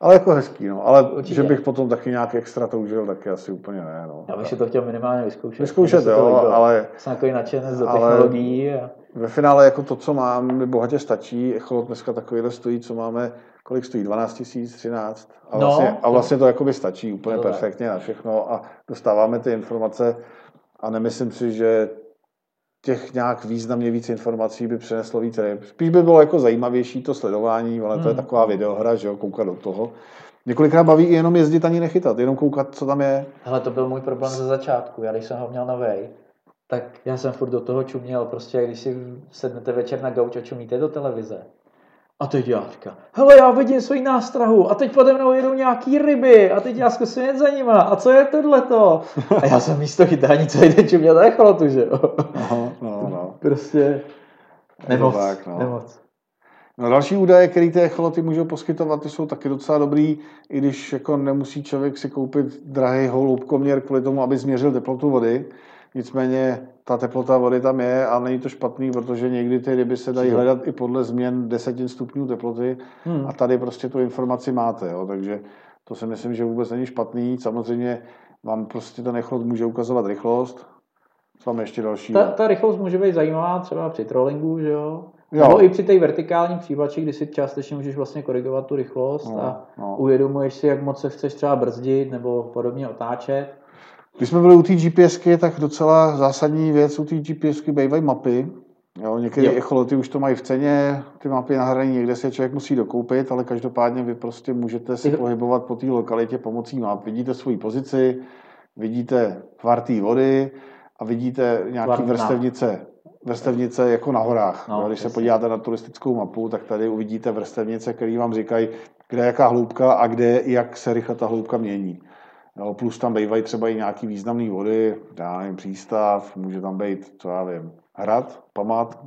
Ale jako hezký, no. Ale Určitě. že bych potom taky nějak extra toužil, taky asi úplně ne, no. Já bych si to chtěl minimálně vyzkoušet. Vyzkoušet, jo, ale... Jsem takový nadšenec do technologií. A... Ve finále jako to, co mám, mi bohatě stačí. Echolot dneska takovýhle stojí, co máme, kolik stojí? 12 tisíc, 13? A no, vlastně, no, a vlastně to jakoby stačí úplně no, perfektně na všechno a dostáváme ty informace a nemyslím si, že těch nějak významně víc informací by přineslo víc ryb. Spíš by bylo jako zajímavější to sledování, ale to je hmm. taková videohra, že jo, koukat do toho. Několikrát baví i jenom jezdit ani nechytat, jenom koukat, co tam je. Ale to byl můj problém ze začátku. Já když jsem ho měl novej, tak já jsem furt do toho čuměl. Prostě když si sednete večer na gauč a čumíte do televize, a teď já říkám, hele, já vidím svůj nástrahu a teď pode mnou jedou nějaký ryby a teď já zkusím jet za nima a co je tohleto? A já jsem místo chytání celý den čuměl na echolotu, že jo? Aha, no, no. Prostě nemoc, tak, no. nemoc. No další údaje, které ty echoloty můžou poskytovat, ty jsou taky docela dobrý, i když jako nemusí člověk si koupit drahý holoubkoměr kvůli tomu, aby změřil teplotu vody. Nicméně ta teplota vody tam je a není to špatný, protože někdy ty ryby se dají hledat i podle změn desetin stupňů teploty hmm. a tady prostě tu informaci máte, jo, takže to si myslím, že vůbec není špatný. Samozřejmě vám prostě ten echolot může ukazovat rychlost. Co máme ještě další? Ta, ta rychlost může být zajímavá třeba při trollingu, že jo? Jo. Nebo i při té vertikální přívlači, kdy si částečně můžeš vlastně korigovat tu rychlost no, a no. uvědomuješ si, jak moc se chceš třeba brzdit nebo podobně otáčet. Když jsme byli u té GPSky, tak docela zásadní věc u té GPSky bývají mapy. Jo, některé echoloty už to mají v ceně, ty mapy na hraní někde se člověk musí dokoupit, ale každopádně vy prostě můžete se pohybovat po té lokalitě pomocí map. Vidíte svoji pozici, vidíte tvar té vody a vidíte nějaké vrstevnice, vrstevnice jako na horách. No, Když se podíváte na turistickou mapu, tak tady uvidíte vrstevnice, které vám říkají, kde je jaká hloubka a kde, jak se rychle ta hloubka mění. Jo, plus tam bývají třeba i nějaký významné vody, já nevím, přístav, může tam být, co já vím, hrad, památ,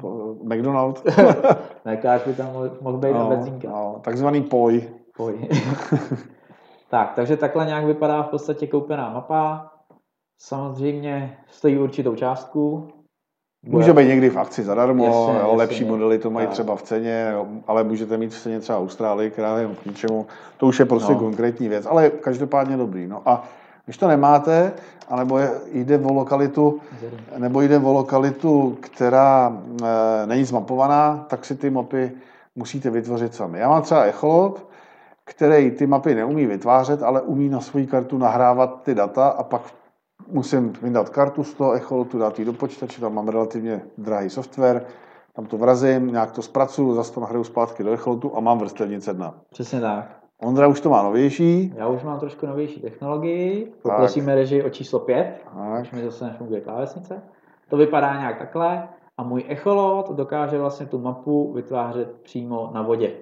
McDonald. Nekáž by tam mohl být no, na benzínka. No, takzvaný poj. Poj. tak, takže takhle nějak vypadá v podstatě koupená mapa. Samozřejmě stojí určitou částku, Může být někdy v akci zadarmo, jasně, jo, lepší jasně, modely to mají tak. třeba v ceně, jo, ale můžete mít v ceně třeba Austrálii, která je k ničemu. To už je prostě no. konkrétní věc, ale každopádně dobrý. No a když to nemáte, anebo jde o lokalitu, nebo jde o lokalitu, která e, není zmapovaná, tak si ty mapy musíte vytvořit sami. Já mám třeba echolot, který ty mapy neumí vytvářet, ale umí na svoji kartu nahrávat ty data a pak musím vydat kartu z toho echolotu, dát ji do počítače, tam mám relativně drahý software, tam to vrazím, nějak to zpracuju, zase to nahraju zpátky do echolotu a mám vrstevnice dna. Přesně tak. Ondra už to má novější. Já už mám trošku novější technologii. Poprosíme režii o číslo 5, tak. už mi zase nefunguje klávesnice. To vypadá nějak takhle. A můj echolot dokáže vlastně tu mapu vytvářet přímo na vodě.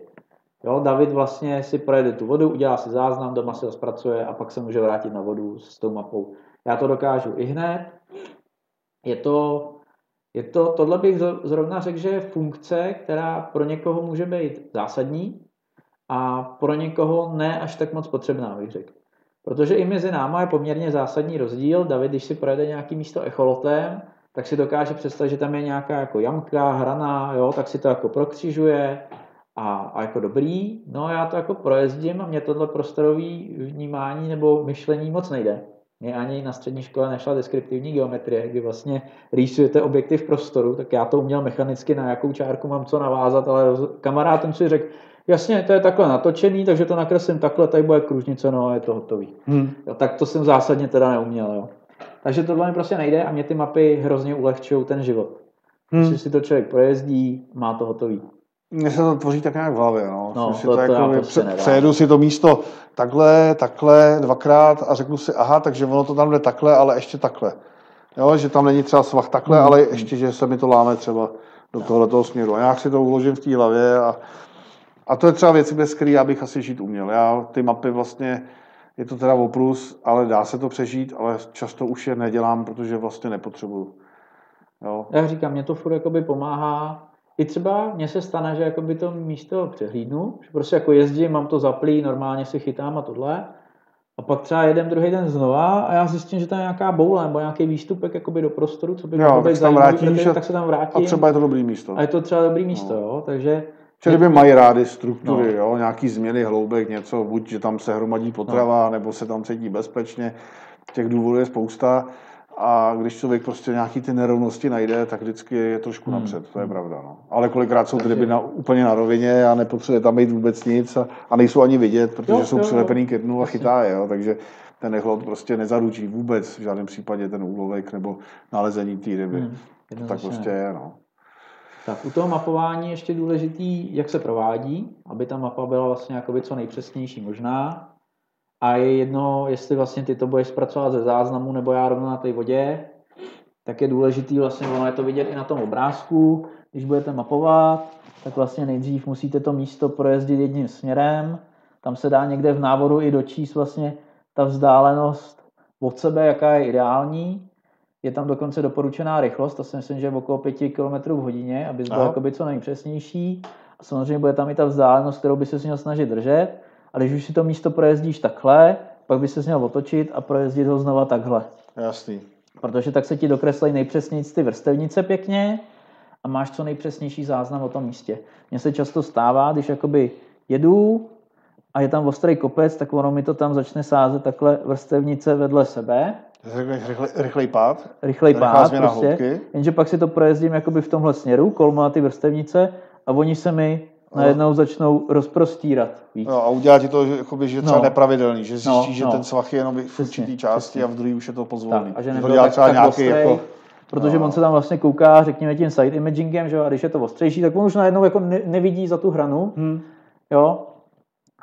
Jo, David vlastně si projede tu vodu, udělá si záznam, doma si ho zpracuje a pak se může vrátit na vodu s tou mapou. Já to dokážu i hned. Je to, je to, tohle bych zrovna řekl, že je funkce, která pro někoho může být zásadní a pro někoho ne až tak moc potřebná, bych řekl. Protože i mezi náma je poměrně zásadní rozdíl. David, když si projede nějaký místo echolotem, tak si dokáže představit, že tam je nějaká jako jamka, hrana, jo, tak si to jako prokřižuje a, a jako dobrý. No já to jako projezdím a mě tohle prostorový vnímání nebo myšlení moc nejde. Mě ani na střední škole nešla deskriptivní geometrie, kdy vlastně rýsujete objekty v prostoru, tak já to uměl mechanicky, na jakou čárku mám co navázat, ale kamarád ten si řekl, jasně, to je takhle natočený, takže to nakreslím takhle, tady bude kružnice, no a je to hotový. Hmm. Jo, tak to jsem zásadně teda neuměl, jo. Takže tohle mi prostě nejde a mě ty mapy hrozně ulehčují ten život. Hmm. Když si to člověk projezdí, má to hotový. Mně se to tvoří tak nějak v hlavě. No. no to, to, to jako, prostě přejedu si to místo takhle, takhle, dvakrát a řeknu si, aha, takže ono to tam jde takhle, ale ještě takhle. Jo, že tam není třeba svah takhle, hmm. ale ještě, že se mi to láme třeba do tohoto směru. A já si to uložím v té hlavě a, a to je třeba věc, bez který já bych asi žít uměl. Já ty mapy vlastně, je to teda oprus, ale dá se to přežít, ale často už je nedělám, protože vlastně nepotřebuju. Jo. Já říkám, mě to furt jakoby pomáhá. I třeba mně se stane, že jakoby to místo přehlídnu, že prostě jako jezdím, mám to zaplý, normálně si chytám a tohle. A pak třeba jeden druhý den znova a já zjistím, že tam je nějaká boule nebo nějaký výstupek jakoby do prostoru, co by jo, tak, zajímavý, vrátíš, tak se tam vrátím. A třeba je to dobrý místo. A je to třeba dobrý místo, no. jo, takže Čili by mají rádi struktury, no. jo, nějaký změny hloubek, něco, buď, že tam se hromadí potrava, no. nebo se tam cítí bezpečně. Těch důvodů je spousta. A když člověk prostě nějaký ty nerovnosti najde, tak vždycky je trošku hmm. napřed, to je pravda. No. Ale kolikrát jsou ty ryby na, úplně na rovině a nepotřebuje tam být vůbec nic a, a nejsou ani vidět, protože jo, jsou jo, přilepený ke dnu a chytá je. Jo. Takže ten echlot prostě nezaručí vůbec v žádném případě ten úlovek nebo nalezení té ryby. Hmm. To tak prostě je. No. Tak u toho mapování ještě důležitý, jak se provádí, aby ta mapa byla vlastně jakoby co nejpřesnější možná. A je jedno, jestli vlastně ty to budeš zpracovat ze záznamu nebo já rovno na té vodě, tak je důležitý vlastně, ono je to vidět i na tom obrázku, když budete mapovat, tak vlastně nejdřív musíte to místo projezdit jedním směrem, tam se dá někde v návodu i dočíst vlastně ta vzdálenost od sebe, jaká je ideální, je tam dokonce doporučená rychlost, to si myslím, že je okolo 5 km v hodině, aby byl jakoby co nejpřesnější. A samozřejmě bude tam i ta vzdálenost, kterou by se měl snažit držet. A když už si to místo projezdíš takhle, pak by se měl otočit a projezdit ho znova takhle. Jasný. Protože tak se ti dokreslí nejpřesněji ty vrstevnice pěkně a máš co nejpřesnější záznam o tom místě. Mně se často stává, když jakoby jedu a je tam ostrý kopec, tak ono mi to tam začne sázet takhle vrstevnice vedle sebe Rychlej, rychlej pád. Rychlej pád, prostě. Hloubky. Jenže pak si to projezdím jakoby v tomhle směru, kolmo ty vrstevnice a oni se mi najednou no. začnou rozprostírat víc. No, a udělá ti to, jakoby, že třeba no. nepravidelný, že zjistíš, no, že no. ten svach je jenom v určitý části přesně. a v druhé už je to pozvolný. a že nebyl tak, třeba tak nějaký ostrý, jako... Protože no. on se tam vlastně kouká, řekněme, tím side imagingem, že a když je to ostřejší, tak on už najednou jako ne, nevidí za tu hranu, hmm. jo,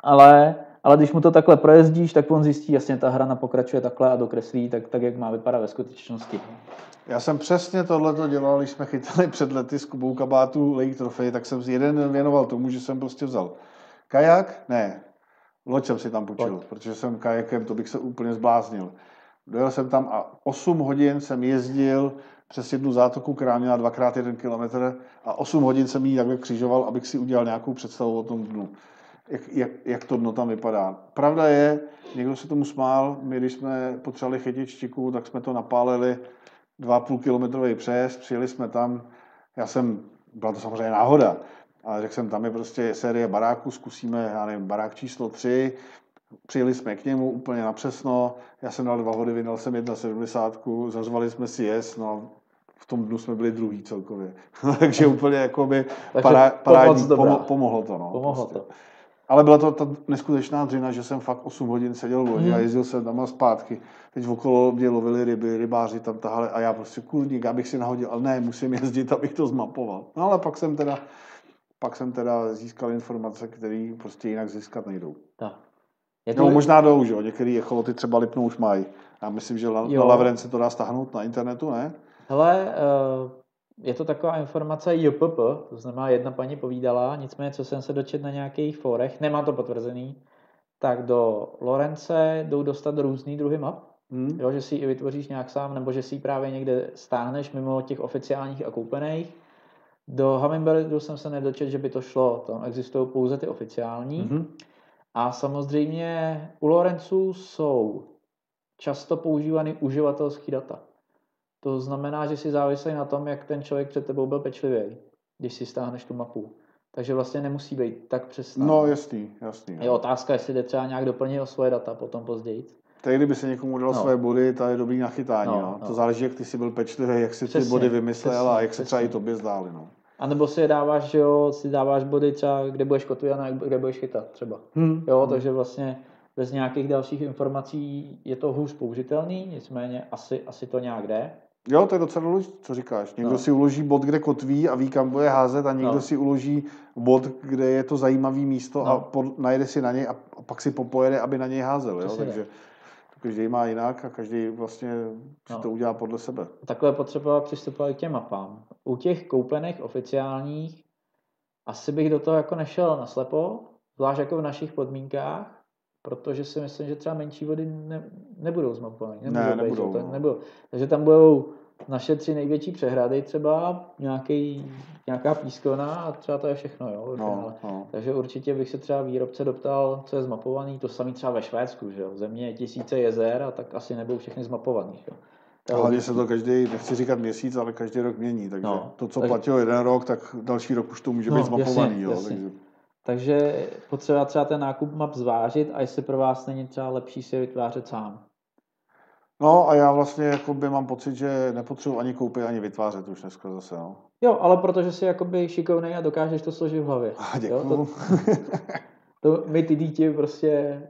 ale ale když mu to takhle projezdíš, tak on zjistí, jasně ta hra pokračuje takhle a dokreslí, tak, tak jak má vypadat ve skutečnosti. Já jsem přesně tohle dělal, když jsme chytali před lety s Kubou kabátu Lake Trophy, tak jsem si jeden věnoval tomu, že jsem prostě vzal kajak, ne, loď jsem si tam půjčil, Loď. protože jsem kajakem, to bych se úplně zbláznil. Dojel jsem tam a 8 hodin jsem jezdil přes jednu zátoku, která měla dvakrát jeden kilometr a 8 hodin jsem jí takhle křižoval, abych si udělal nějakou představu o tom dnu jak, jak, jak to dno tam vypadá. Pravda je, někdo se tomu smál, my když jsme potřebovali chytit štiku, tak jsme to napálili 2,5 kilometrový přes, přijeli jsme tam, já jsem, byla to samozřejmě náhoda, ale řekl jsem, tam je prostě série baráků, zkusíme, já nevím, barák číslo 3, přijeli jsme k němu úplně napřesno, já jsem dal dva vody, vydal jsem 1,70, zařvali jsme si jes, no v tom dnu jsme byli druhý celkově. Takže úplně jakoby pará, parádní, pomohlo to. No, pomohlo prostě. to. Ale byla to ta neskutečná dřina, že jsem fakt 8 hodin seděl v lodi hmm. a jezdil jsem tam a zpátky. Teď okolo mě lovili ryby, rybáři tam tahali a já prostě kurník, abych si nahodil, ale ne, musím jezdit, abych to zmapoval. No ale pak jsem teda, pak jsem teda získal informace, které prostě jinak získat nejdou. Tak. Je to... No, možná jdou, že jo, některé echoloty třeba lipnou už mají. Já myslím, že na, na Lavren se to dá stáhnout na internetu, ne? Hele, uh je to taková informace JPP, to znamená jedna paní povídala, nicméně co jsem se dočet na nějakých forech, nemám to potvrzený, tak do Lorence jdou dostat různý druhy map, hmm. jo, že si ji vytvoříš nějak sám, nebo že si ji právě někde stáhneš mimo těch oficiálních a koupených. Do Hummingbirdu jsem se nedočet, že by to šlo, tam existují pouze ty oficiální. Hmm. A samozřejmě u Lorenců jsou často používaný uživatelský data. To znamená, že si závisí na tom, jak ten člověk před tebou byl pečlivý, když si stáhneš tu mapu. Takže vlastně nemusí být tak přesná. No jasný, jasný. Je otázka, jestli jde třeba nějak doplnit o svoje data potom později. Tady, kdyby se někomu dal no. své body, to je dobrý nachytání. No, no. No. To záleží, jak ty jsi byl pečlivý, jak si přesně, ty body vymyslel přesně, a jak se třeba i tobě zdály. No. A nebo si je dáváš, že jo, si dáváš body třeba, kde budeš kotvit a kde budeš chytat třeba. Hmm. Jo, hmm. takže vlastně bez nějakých dalších informací je to hůř použitelný, nicméně asi, asi to nějak jde. Jo, to je docela důležité, co říkáš. Někdo no. si uloží bod, kde kotví a ví, kam bude házet a někdo no. si uloží bod, kde je to zajímavé místo no. a pod, najde si na něj a, a pak si popojede, aby na něj házel. Jo? Takže to každý má jinak a každý vlastně no. to udělá podle sebe. Takhle potřeba přistupovat k těm mapám. U těch koupených oficiálních asi bych do toho jako nešel naslepo, zvlášť jako v našich podmínkách, protože si myslím, že třeba menší vody ne, nebudou zmapované. Nebudou, ne, nebudou. Tak, nebudou. Takže tam budou naše tři největší přehrady třeba, nějaký, nějaká pískona a třeba to je všechno. Jo, no, no. Takže určitě bych se třeba výrobce doptal, co je zmapovaný, to samý třeba ve Švédsku, že jo? země je tisíce jezer a tak asi nebudou všechny zmapovaný. Jo? Hlavně se to každý, nechci říkat měsíc, ale každý rok mění, takže no, to, co takže... platilo jeden rok, tak další rok už to může no, být zmapovaný. Jasně, jo, jasně. Takže... Takže potřeba třeba ten nákup map zvážit a jestli pro vás není třeba lepší si je vytvářet sám. No a já vlastně jakoby mám pocit, že nepotřebuji ani koupit, ani vytvářet už dneska zase. No. Jo, ale protože jsi jakoby šikovnej a dokážeš to složit v hlavě. A děkuju. Jo, to, to, my ty dítě prostě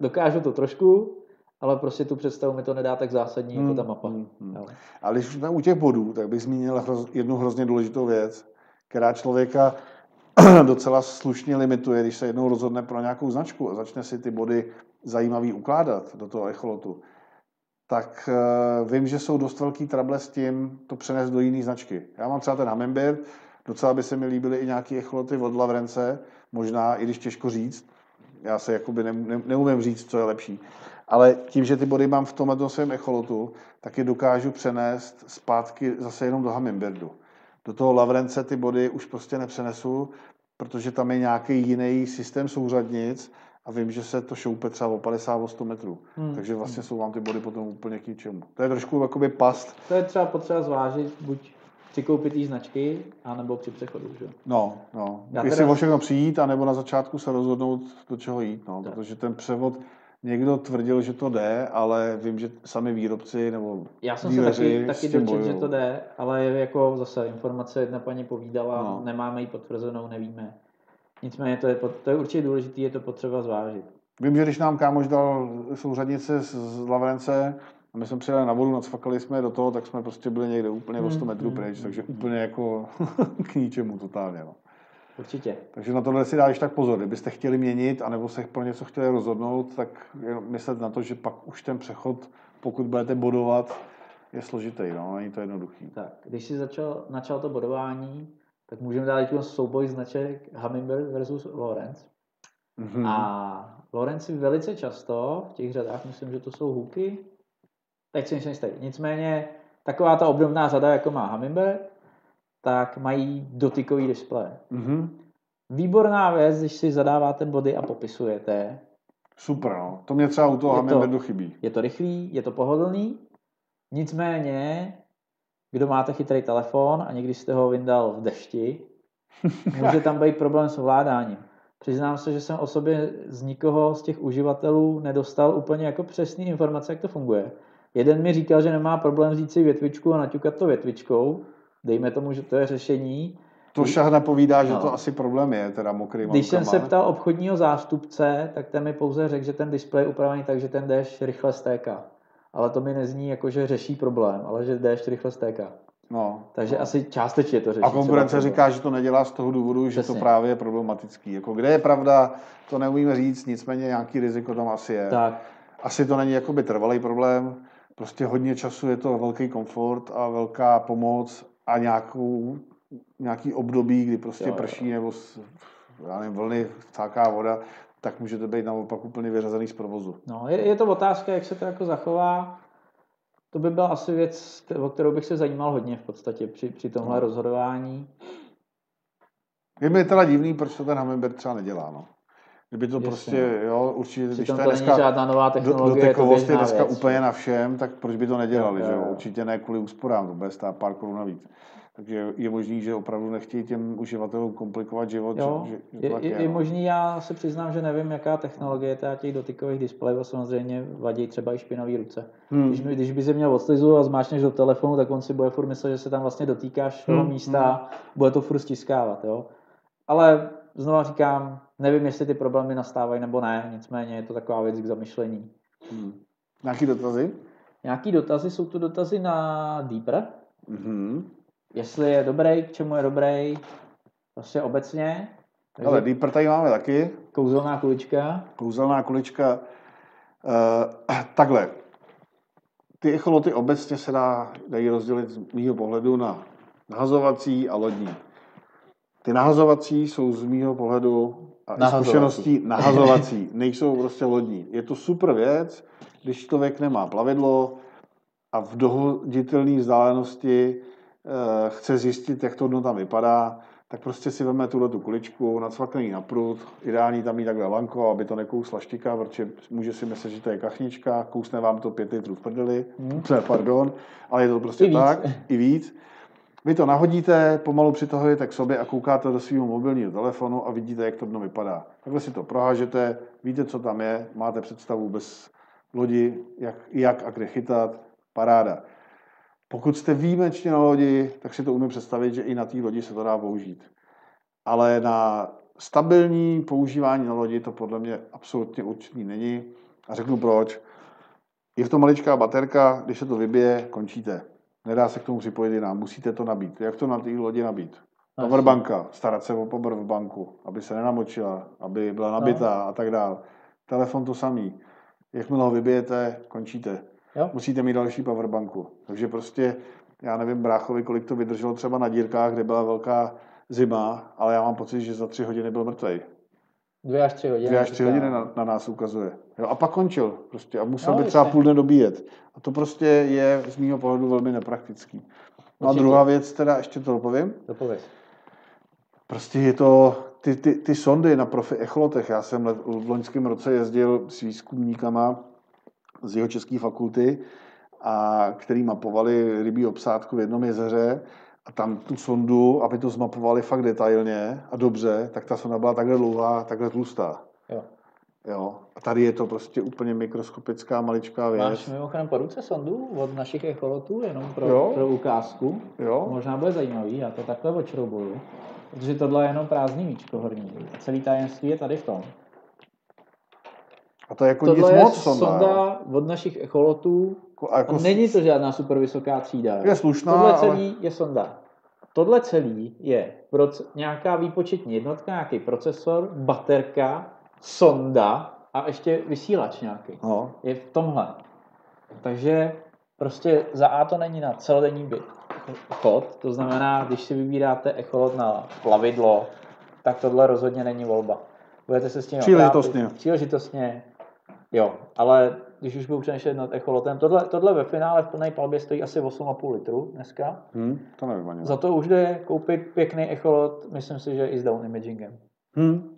dokážu to trošku, ale prostě tu představu mi to nedá tak zásadní hmm, jako ta mapa. Hmm, hmm. Ale když už jsme u těch bodů, tak bych zmínil hroz, jednu hrozně důležitou věc, která člověka docela slušně limituje, když se jednou rozhodne pro nějakou značku a začne si ty body zajímavý ukládat do toho echolotu, tak uh, vím, že jsou dost velký trable s tím to přenést do jiné značky. Já mám třeba ten Humminbird, docela by se mi líbily i nějaké echoloty od Lavrence, možná i když těžko říct, já se jakoby ne, ne, neumím říct, co je lepší. Ale tím, že ty body mám v tomhle svém echolotu, tak je dokážu přenést zpátky zase jenom do Humminbirdu. Do toho Lavrence ty body už prostě nepřenesu, protože tam je nějaký jiný systém souřadnic a vím, že se to šoupe třeba o 50 o 100 metrů. Hmm. Takže vlastně jsou vám ty body potom úplně k ničemu. To je trošku jakoby past. To je třeba potřeba zvážit, buď při koupit té značky, anebo při přechodu, že? No, no. Já Jestli teda... o všechno přijít, anebo na začátku se rozhodnout, do čeho jít, no. Tak. Protože ten převod, Někdo tvrdil, že to jde, ale vím, že sami výrobci nebo Já jsem se taky, taky dočet, že to jde, ale jako zase informace jedna paní povídala, no. nemáme ji potvrzenou, nevíme. Nicméně to je, to je určitě důležité, je to potřeba zvážit. Vím, že když nám kámoš dal souřadnice z Lavrence, a my jsme přijeli na vodu, nacvakali jsme do toho, tak jsme prostě byli někde úplně o 100 hmm, metrů hmm, pryč, takže hmm, úplně jako k ničemu totálně. No. Určitě. Takže na tohle si dáš tak pozor. Kdybyste chtěli měnit, anebo se pro něco chtěli rozhodnout, tak myslet na to, že pak už ten přechod, pokud budete bodovat, je složitý. No, není to jednoduchý. Tak, když si začal, načal to bodování, tak můžeme dát ten souboj značek Hummingbird versus Lawrence. Mm-hmm. A Lawrence velice často v těch řadách, myslím, že to jsou huky, teď si nejsem Nicméně taková ta obdobná řada, jako má Hummingbird, tak mají dotykový displeje. Mm-hmm. Výborná věc, když si zadáváte body a popisujete. Super, no. To mě třeba u toho Hummingbirdu chybí. Je to rychlý, je to pohodlný, nicméně, kdo máte chytrý telefon a někdy jste ho vyndal v dešti, může tam být problém s ovládáním. Přiznám se, že jsem o sobě z nikoho z těch uživatelů nedostal úplně jako přesný informace, jak to funguje. Jeden mi říkal, že nemá problém vzít si větvičku a naťukat to větvičkou, dejme tomu, že to je řešení. To šah napovídá, že no. to asi problém je, teda mokrý Když jsem se ptal obchodního zástupce, tak ten mi pouze řekl, že ten displej je upravený tak, že ten déšť rychle stéká. Ale to mi nezní jako, že řeší problém, ale že déšť rychle stéká. No, Takže no. asi částečně to řeší. A konkurence říká, že to nedělá z toho důvodu, Přesně. že to právě je problematický. Jako kde je pravda, to neumíme říct, nicméně nějaký riziko tam asi je. Tak. Asi to není jakoby trvalý problém, prostě hodně času je to velký komfort a velká pomoc a nějakou, nějaký období, kdy prostě jo, prší jo. nebo já nevím, vlny, cáká voda, tak můžete být naopak úplně vyřazený z provozu. No, je, je to otázka, jak se to jako zachová. To by byla asi věc, o kterou bych se zajímal hodně v podstatě při, při tomhle no. rozhodování. Je mi teda divný, proč to ten Humminbird třeba nedělá, no. Kdyby to Jasně. prostě, jo, určitě, když to je dneska, žádná nová technologie, do, dotekovost je dneska věc. úplně na všem, tak proč by to nedělali, jo, že jo? Určitě ne kvůli úsporám, to bude stát pár korun navíc. Takže je možný, že opravdu nechtějí těm uživatelům komplikovat život. Jo, že, že je, je, je možný, já se přiznám, že nevím, jaká technologie je těch dotykových displejů, samozřejmě vadí třeba i špinavý ruce. Hmm. Když, když by si měl odslizu a zmáčneš do telefonu, tak on si bude furt myslet, že se tam vlastně dotýkáš toho hmm. místa, hmm. bude to furt stiskávat. Jo? Ale znova říkám, nevím, jestli ty problémy nastávají nebo ne, nicméně je to taková věc k zamyšlení. Hmm. Nějaký dotazy? Nějaký dotazy, jsou to dotazy na Deeper. Mm-hmm jestli je dobrý, k čemu je dobrý, prostě obecně. Takže Ale Deeper tady máme taky. Kouzelná kulička. Kouzelná kulička. Uh, takhle. Ty echoloty obecně se dá, dají rozdělit z mýho pohledu na nahazovací a lodní. Ty nahazovací jsou z mýho pohledu a nahazovací. zkušeností nahazovací, nejsou prostě lodní. Je to super věc, když člověk nemá plavidlo a v dohoditelné vzdálenosti chce zjistit, jak to dno tam vypadá, tak prostě si veme tuhle tu kuličku, nacvakne na prut, ideální tam mít takhle lanko, aby to nekousla štika, protože může si myslet, že to je kachnička, kousne vám to pět litrů v prdeli, hmm. pardon, ale je to prostě I tak, víc. i víc. Vy to nahodíte, pomalu přitahujete k sobě a koukáte do svého mobilního telefonu a vidíte, jak to dno vypadá. Takhle si to prohážete, víte, co tam je, máte představu bez lodi, jak, jak a kde chytat, paráda. Pokud jste výjimečně na lodi, tak si to umím představit, že i na té lodi se to dá použít. Ale na stabilní používání na lodi to podle mě absolutně určitý není. A řeknu proč. Je v tom maličká baterka, když se to vybije, končíte. Nedá se k tomu připojit jiná, musíte to nabít. Jak to na té lodi nabít? Powerbanka, starat se o powerbanku, aby se nenamočila, aby byla nabitá no. a tak dále. Telefon to samý. Jakmile ho vybijete, končíte. Jo? Musíte mít další powerbanku. Takže prostě, já nevím, bráchovi, kolik to vydrželo třeba na dírkách, kde byla velká zima, ale já mám pocit, že za tři hodiny byl mrtvý. Dvě až tři hodiny. Dvě až tři hodiny na, na nás ukazuje. Jo, a pak končil prostě a musel no, by třeba půl dne dobíjet. A to prostě je z mého pohledu velmi nepraktický. No Určitě. a druhá věc, teda ještě to dopovím. Dopověz. Prostě je to, ty, ty, ty sondy na profi echolotech, já jsem v loňském roce jezdil s výzkumníkama z jeho české fakulty, a který mapovali rybí obsádku v jednom jezeře a tam tu sondu, aby to zmapovali fakt detailně a dobře, tak ta sonda byla takhle dlouhá, takhle tlustá. Jo. Jo. A tady je to prostě úplně mikroskopická maličká věc. Máš mimochodem po ruce sondu od našich echolotů, jenom pro, jo. pro ukázku. Jo. Možná bude zajímavý, já to takhle očroubuju. Protože tohle je jenom prázdný míčko horní. A celý tajemství je tady v tom. A to je jako Tohle nic je moc sonda. sonda od našich echolotů. A jako... A není to žádná super vysoká třída. Je slušná, Tohle celý ale... je sonda. Tohle celý je proc- nějaká výpočetní jednotka, nějaký procesor, baterka, sonda a ještě vysílač nějaký. No. Je v tomhle. Takže prostě za A to není na celodenní chod, to znamená, když si vybíráte echolot na plavidlo, tak tohle rozhodně není volba. Budete se s tím Příležitostně. Příležitostně. Jo, ale když už budu přemýšlet nad echolotem, tohle, tohle ve finále v plné palbě stojí asi 8,5 litru dneska. Hmm, to nevím ani. Za to už jde koupit pěkný echolot, myslím si, že i s down imagingem. Hmm.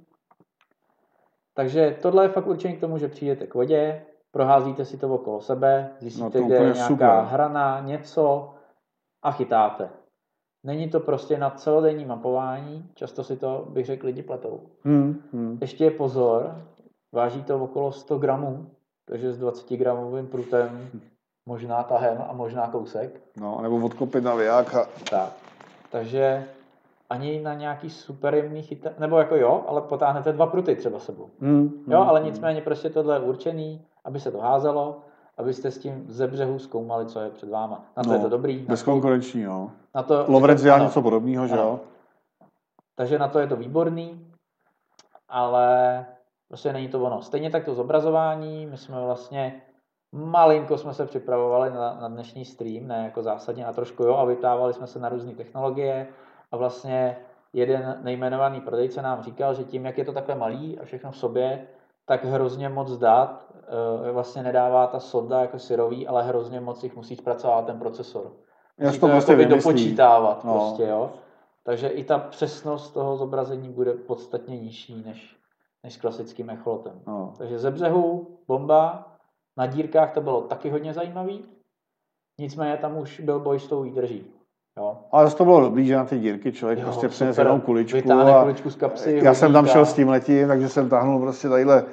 Takže tohle je fakt určení k tomu, že přijdete k vodě, proházíte si to okolo sebe, zjistíte, no kde je nějaká super. hrana, něco a chytáte. Není to prostě na celodenní mapování, často si to, bych řekl, lidi pletou. Hmm, hmm. Ještě je pozor, Váží to okolo 100 gramů, takže s 20 gramovým prutem možná tahem a možná kousek. No, nebo odkopit na vijáka. Tak. Takže ani na nějaký super jemný chyta, nebo jako jo, ale potáhnete dva pruty třeba sebou. Hmm, jo, ale hmm. nicméně prostě tohle je určený, aby se to házelo, abyste s tím ze břehu zkoumali, co je před váma. Na to no, je to dobrý. Bezkonkurenční, jo. Na to, Lovrec dělá něco podobného, že jo? Takže na to je to výborný, ale Prostě není to ono. Stejně tak to zobrazování, my jsme vlastně Malinko jsme se připravovali na, na dnešní stream, ne jako zásadně a trošku jo, a vyptávali jsme se na různé technologie a vlastně jeden nejmenovaný prodejce nám říkal, že tím, jak je to takhle malý a všechno v sobě, tak hrozně moc dat e, vlastně nedává ta sonda jako syrový, ale hrozně moc jich musí zpracovat ten procesor. Musí to prostě vymyslí. dopočítávat No. prostě, jo. Takže i ta přesnost toho zobrazení bude podstatně nižší než, než s klasickým echolotem. No. Takže ze břehu bomba, na dírkách to bylo taky hodně zajímavý, nicméně tam už byl boj s tou výdrží. Jo. Ale zase to bylo dobrý, že na ty dírky člověk Jo, prostě přines jenom kuličku. A kuličku z kapsy, já jsem tam šel s tím letím, takže jsem táhnul prostě tadyhle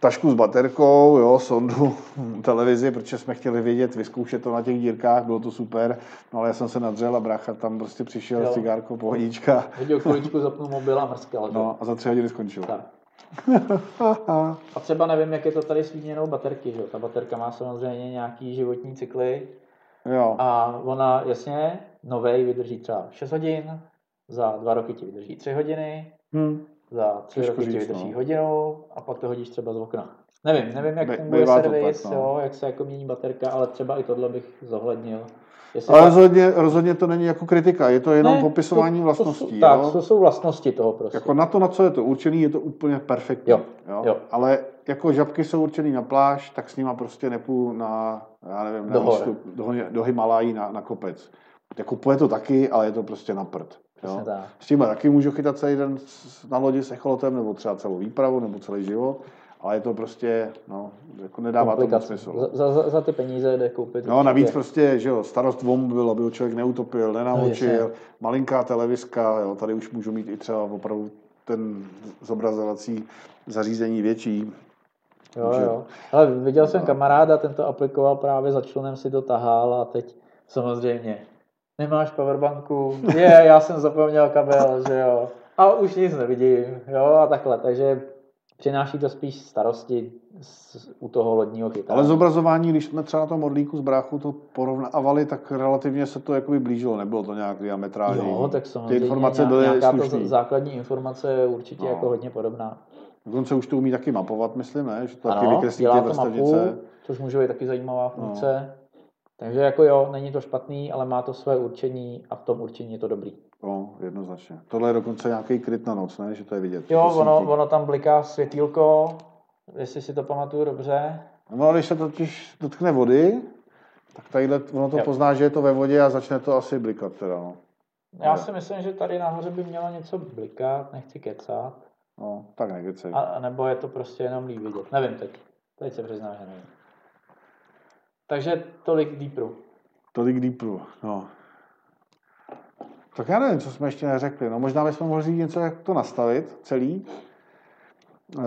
tašku s baterkou, jo, sondu, televizi, protože jsme chtěli vědět, vyzkoušet to na těch dírkách, bylo to super, no ale já jsem se nadřel a brácha tam prostě přišel Jo. s cigárkou, pohodička, Hodil kuličku, zapnul mobil a mrskal. no a za tři hodiny skončil. Tak. A třeba nevím, jak je to tady s výměnou baterky. Že? Ta baterka má samozřejmě nějaký životní cykly Jo, a ona jasně novej vydrží třeba 6 hodin, za dva roky ti vydrží 3 hodiny, hm. za tři Těžko roky ti říct, vydrží no. hodinu a pak to hodíš třeba z okna. Nevím, nevím, jak funguje servis, tak, no. jo, jak se jako mění baterka, ale třeba i tohle bych zohlednil. Jestli Ale rozhodně, rozhodně to není jako kritika, je to jenom Ne, popisování to, vlastností. To, jsou, tak, jo? to jsou vlastnosti toho prostě. Jako na to, na co je to určený, je to úplně perfektní. Jo, Jo? jo. Ale jako žabky jsou určený na pláž, tak s nima prostě nepůjdu na, já nevím, na Do hor. výstup, do, do Himalají na, na kopec. Jako půjde to taky, ale je to prostě na prd. Jo? tak. S tím taky můžu chytat celý den na lodi s echolotem, nebo třeba celou výpravu, nebo celý život, ale je to prostě, no, jako nedává to moc smysl. Za, za, za ty peníze jde koupit. No, navíc určitě. prostě, že jo, starost vom byl, aby ho člověk neutopil, No, nenamočil, jasně. malinká televizka, jo, tady už můžu mít i třeba opravdu ten zobrazovací zařízení větší. Jo, Může- jo. Ale viděl jsem kamaráda, ten to aplikoval právě za člunem si to tahal a teď samozřejmě nemáš powerbanku, je, já jsem zapomněl kabel, že jo. A už nic nevidím, jo, a takhle, takže přináší to spíš starosti z, u toho lodního chytání. Ale zobrazování, když jsme třeba na tom odlíku z bráchu to porovnávali, tak relativně se to jakoby blížilo, nebylo to nějak diametrální. Jo, tak Ty samozřejmě informace nějak- byly nějaká ta slušný. základní informace je určitě No. jako hodně podobná. Dokonce už to umí taky mapovat, myslím, ne? Že to taky Ano, vykreslí ty to mapu, což může být taky zajímavá funkce. Takže jako jo, není to špatný, ale má to své určení a v tom určení je to dobrý. No, jednoznačně. Tohle je dokonce nějaký kryt na noc, ne? Že to je vidět. Jo, ono, ono tam bliká světýlko, jestli si to pamatuju dobře. No, když se totiž dotkne vody, tak tadyhle, ono to Jo. pozná, že je to ve vodě a začne to asi blikat teda, no. Já Jo. si myslím, že tady nahoře by mělo něco blikat, nechci kecat. No, tak nekecej. A, a nebo je to prostě jenom líp vidět. Nevím teď. Teď se přiznám, že nevím. Takže tolik Deepru. Tolik deepru, no. Tak já nevím, co jsme ještě neřekli. No, možná bychom mohli říct něco, jak to nastavit celý. E,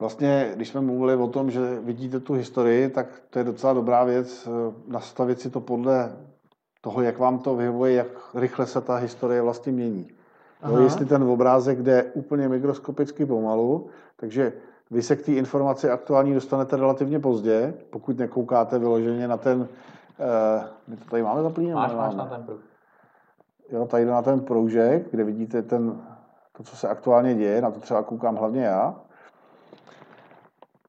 vlastně, když jsme mluvili o tom, že vidíte tu historii, tak to je docela dobrá věc eh, nastavit si to podle toho, jak vám to vyhovuje, jak rychle se ta historie vlastně mění. Aha. jestli ten obrázek jde úplně mikroskopicky pomalu, takže vy se k té informaci aktuální dostanete relativně pozdě, pokud nekoukáte vyloženě na ten, uh, my to tady máme zaplý? nebo Máš, máš na ten pruh. Jo, tady jde na ten proužek, kde vidíte ten, to, co se aktuálně děje, na to třeba koukám hlavně já.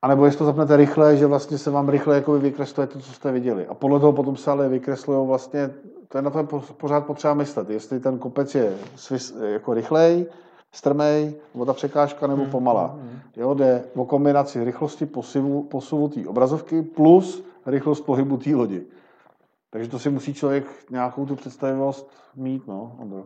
A nebo jestli to zapnete rychle, že vlastně se vám rychle jakoby vykresluje to, co jste viděli. A podle toho potom se ale vykreslují vlastně, to je na to po- pořád potřeba myslet, jestli ten kopec je svis, jako rychlej, strmej, nebo ta překážka, nebo pomalá. hmm. Jo, jde o kombinaci rychlosti posuvu, posuvu té obrazovky plus rychlost pohybu té lodi. Takže to si musí člověk nějakou tu představivost mít, no. Ondro.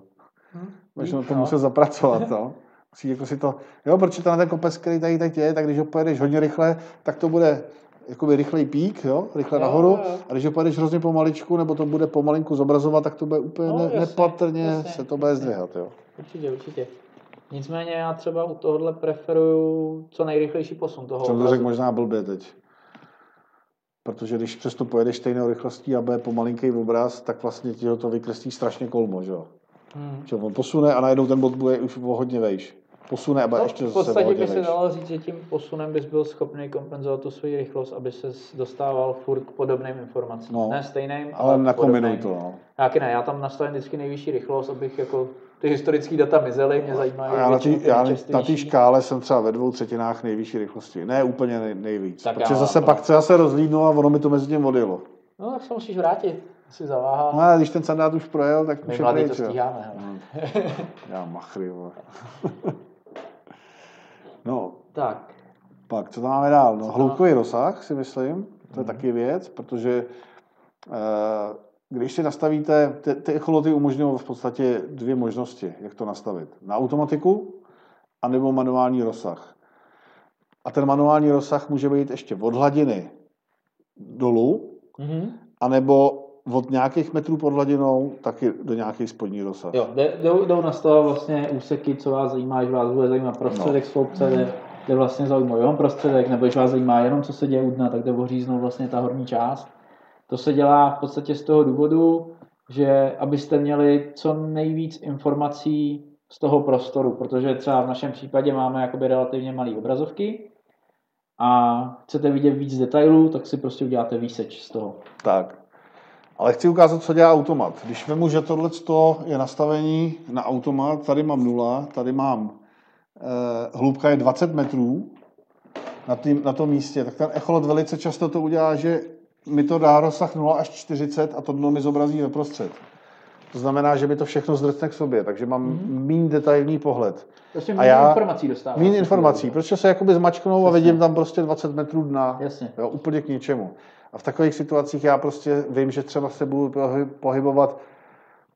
Máš na to no. muset zapracovat, no. Musí jako si to, jo, protože ten ten kopec, který tady teď je, tak když ho pojedeš hodně rychle, tak to bude jakoby rychlej pík, jo, rychle Jo, nahoru, jo, jo. a když ho pojedeš hrozně pomaličku, nebo to bude pomalinku zobrazovat, tak to bude úplně No, ne, jasně, nepatrně, jasně, se to bude jasně. zdvihat, jo. Určitě, určitě. Nicméně já třeba u tohohle preferuju co nejrychlejší posun toho Jsem to řekl možná blbě teď. Protože když přesto pojedeš stejnou rychlostí a bude pomalinký obraz, tak vlastně ti ho to vykreslí strašně kolmo, že jo. Hmm. Že on posune a najednou ten bod bude už o hodně vejš. Posune a bude No, ještě v podstatě by se dalo říct, že tím posunem bys byl schopný kompenzovat tu svoji rychlost, aby se dostával furt k podobným informacím. No, ne stejným, Ale nakombinuj podobným. to, no. Taky ne, já tam nastavím vždycky nejvyšší rychlost, abych jako ty historické data mizely, mě zajímají. Já na té já na nejčastější. škále jsem třeba ve dvou třetinách nejvyšší rychlosti. Ne úplně nej, nejvíc. Tak protože já- zase pak třeba se rozlídnu a ono mi to mezi tím odjelo. No, tak se musíš vrátit. Si zaváhá. No a když ten sandát už projel, tak My už je to stíháme. hele. Já machry, no, Tak, pak, co tam máme dál? No, hloubkový rozsah, si myslím, to je Mhm. taky věc, protože eh, když si nastavíte, ty, ty echoloty umožňují v podstatě dvě možnosti, jak to nastavit. Na automatiku, anebo manuální rozsah. A ten manuální rozsah může být ještě od hladiny dolů, mhm. anebo od nějakých metrů pod hladinou taky do nějaký spodní rozsah. Jo, jdou, jdou nastavovat vlastně úseky, co vás zajímá, že vás bude zajímat prostředek No. sloupce, jde, jde vlastně zajímá jenom prostředek, nebo když vás zajímá jenom, co se děje u dna, tak jde oříznout vlastně ta horní část. To se dělá v podstatě z toho důvodu, že abyste měli co nejvíc informací z toho prostoru, protože třeba v našem případě máme jakoby relativně malé obrazovky a chcete vidět víc detailů, tak si prostě uděláte výseč z toho. Tak. Ale chci ukázat, co dělá automat. Když vemu, že tohle je nastavení na automat, tady mám nula, tady mám eh, hloubka je 20 metrů na, tým, na tom místě, tak ten echolot velice často to udělá, že mi to dá rozsah 0 až 40 a to dno mi zobrazí ve prostřed. To znamená, že mi to všechno zdrcne k sobě, takže mám mm-hmm. méně detailní pohled. Prostě A méně informací dostáváte. Méně informací, protože se jakoby zmačknou a Přesně. vidím tam prostě 20 metrů dna. Jasně. Jo, úplně k ničemu. A v takových situacích já prostě vím, že třeba se budu pohy- pohybovat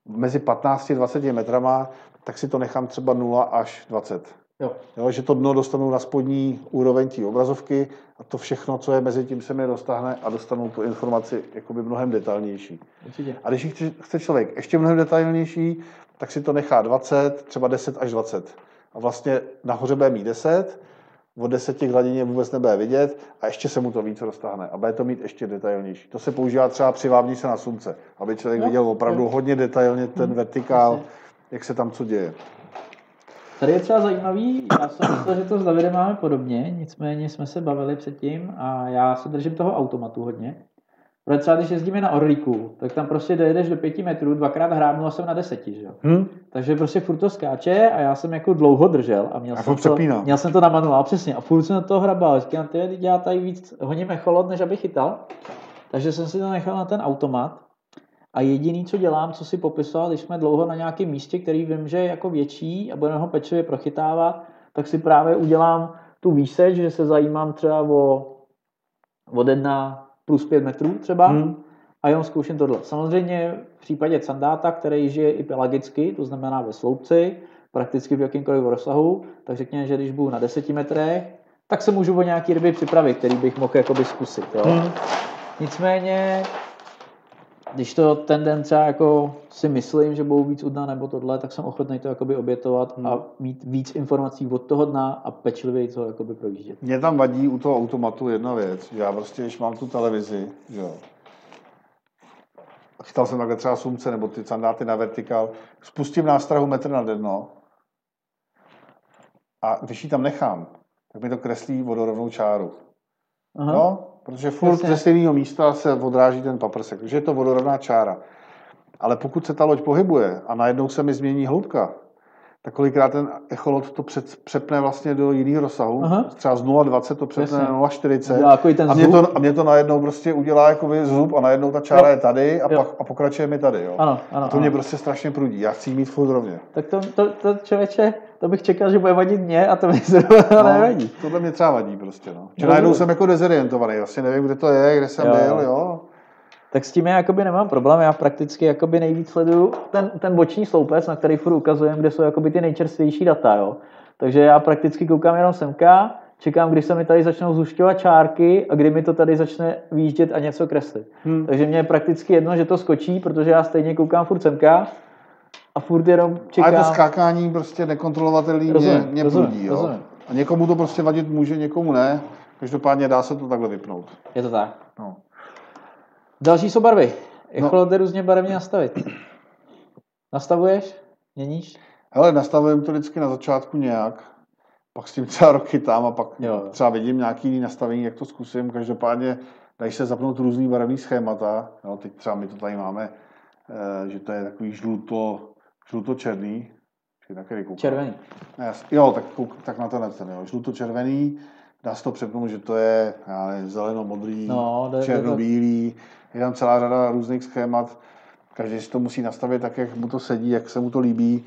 mezi 15 a 20 metrama, tak si to nechám třeba 0 až 20. Jo. Jo, že to dno dostanu na spodní úroveň té obrazovky a to všechno, co je mezi tím, se mi roztáhne a dostanu tu informaci jakoby mnohem detailnější. Určitě. A když chce- chce člověk ještě mnohem detailnější, tak si to nechá 20, třeba 10 až 20. A vlastně nahoře bude mít 10, od 10 k hladině vůbec nebude vidět a ještě se mu to víc roztáhne a bude to mít ještě detailnější. To se používá třeba při vábní se na slunce, aby člověk Jo, viděl opravdu jo. hodně detailně ten vertikál, jasně. jak se tam co děje. Tady je třeba zajímavý, já jsem myslel, že to s Davidem máme podobně, nicméně jsme se bavili předtím a já se držím toho automatu hodně. Protože třeba když jezdíme na Orlíku, tak tam prostě dojedeš do pěti metrů, dvakrát hrábnu a jsem na deseti, že jo. Hm? Takže prostě furt to skáče a já jsem jako dlouho držel a měl, A jsem, to, měl jsem to na manuál, přesně, a furt jsem do toho hrabal. Říkám, ty teď já tady víc honím echolot, než abych chytal. Takže jsem si to nechal na ten automat a jediný, co dělám, co si popisoval, když jsme dlouho na nějakém místě, který vím, že je jako větší a budeme ho pečlivě prochytávat, tak si právě udělám tu výseč, že se zajímám třeba o od 1 plus 5 metrů třeba Hm? a jenom zkouším tohle. Samozřejmě v případě sandáta, který žije i pelagicky, to znamená ve sloupci, prakticky v jakýmkoliv rozsahu, tak řekněme, že když budu na 10 metrech, tak se můžu o nějaký ryby připravit, který bych mohl jakoby zkusit. Jo? Hm? Nicméně, když to ten den třeba jako si myslím, že budou víc u dna nebo tohle, tak jsem ochotný to jakoby obětovat Hmm. a mít víc informací od toho dna a pečlivě to jakoby projíždět. Mě tam vadí u toho automatu jedna věc, že já prostě, když mám tu televizi, že jo, chytal jsem takhle třeba sumce nebo ty sandáty na vertikál, spustím nástrahu metr na dno a když ji tam nechám, tak mi to kreslí vodorovnou čáru. Aha. No, protože furt Jasně. ze stejného místa se odráží ten paprsek, takže je to vodorovná čára. Ale pokud se ta loď pohybuje a najednou se mi změní hloubka, tak kolikrát ten echolot to před, přepne vlastně do jiného rozsahu. Aha. Třeba z 0,20 to přepne na 0,40. Udělá takový ten A mě, to, a mě to najednou prostě udělá jakoby zub a najednou ta čára Jo. je tady a, Jo. pak, a pokračuje mi tady. Jo. Ano, ano, a to mě ano. prostě strašně prudí. Já chci mít furt rovně. Tak to, to, to člověče, to bych čekal, že bude vadit mě a to mi zrovna nevadí. tohle mě třeba vadí prostě. No. Že No, najednou jsem jako dezorientovaný. Vlastně nevím, kde to je, kde jsem Jo. byl. Jo. Tak s tím já jakoby nemám problém, já prakticky jakoby nejvíc sleduju ten, ten boční sloupec, na který furt ukazujeme, kde jsou jakoby ty nejčerstvější data, jo. Takže já prakticky koukám jenom semka, čekám, kdy se mi tady začnou zhušťovat čárky a kdy mi to tady začne výjíždět a něco kreslit. Hm. Takže mě je prakticky jedno, že to skočí, protože já stejně koukám furt semka a furt jenom čekám. Ale to skákání prostě nekontrolovatelný mě, Rozumím, mě rozumím, prudí. Jo. rozumím. A někomu to prostě vadit může, někomu ne. Každopádně dá se to takhle vypnout. Je to tak. No. Další jsou barvy. No. Echolot jde různě barevně nastavit. Nastavuješ? Měníš? Hele, nastavujem to vždycky na začátku nějak, pak s tím třeba rok chytám a pak Jo. třeba vidím nějaký jiný nastavení, jak to zkusím. Každopádně dají se zapnout různý barevný schémata. Jo, teď třeba my to tady máme, eh, že to je takový žluto, žluto-černý. Na který? Červený. Ne, jas- jo, tak, kouk, tak na tenhle ten, jo. Žluto-červený, dá se to přepnout, že to je já nevím, zeleno-modrý, No, jde to- černobílý, je tam celá řada různých schémat, každý si to musí nastavit tak, jak mu to sedí, jak se mu to líbí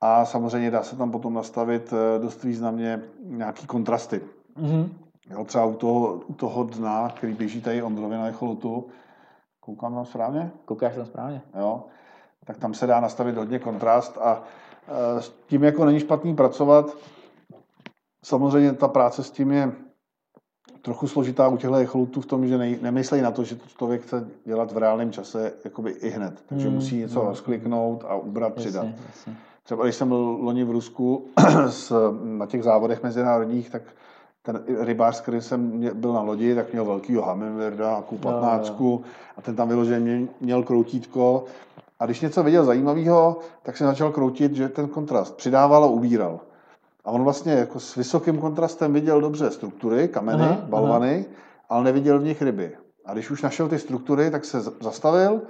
a samozřejmě dá se tam potom nastavit eh, dost významně nějaký kontrasty. Mhm. Jo, třeba u toho, u toho dna, který běží tady Ondrově na echolotu, koukám tam správně? Koukáš tam správně? jo, tak tam se dá nastavit hodně kontrast a e, s tím jako není špatný pracovat. Samozřejmě ta práce s tím je trochu složitá u těchto echolutů v tom, že nej, nemyslej na to, že to člověk chce dělat v reálném čase jakoby i hned. Takže Hmm, musí něco hmm. rozkliknout a ubrat, přidat. Jasně, jasně. Třeba když jsem byl loni v Rusku s, na těch závodech mezinárodních, tak ten rybář, který jsem byl na lodi, tak měl velkýho Hammenwerda, Q15 a ten tam vyloženě mě- měl kroutítko. A když něco viděl zajímavého, tak se začal kroutit, že ten kontrast přidával a ubíral. A on vlastně jako s vysokým kontrastem viděl dobře struktury, kameny, Aha, aha, balvany, ale neviděl v nich ryby. A když už našel ty struktury, tak se zastavil,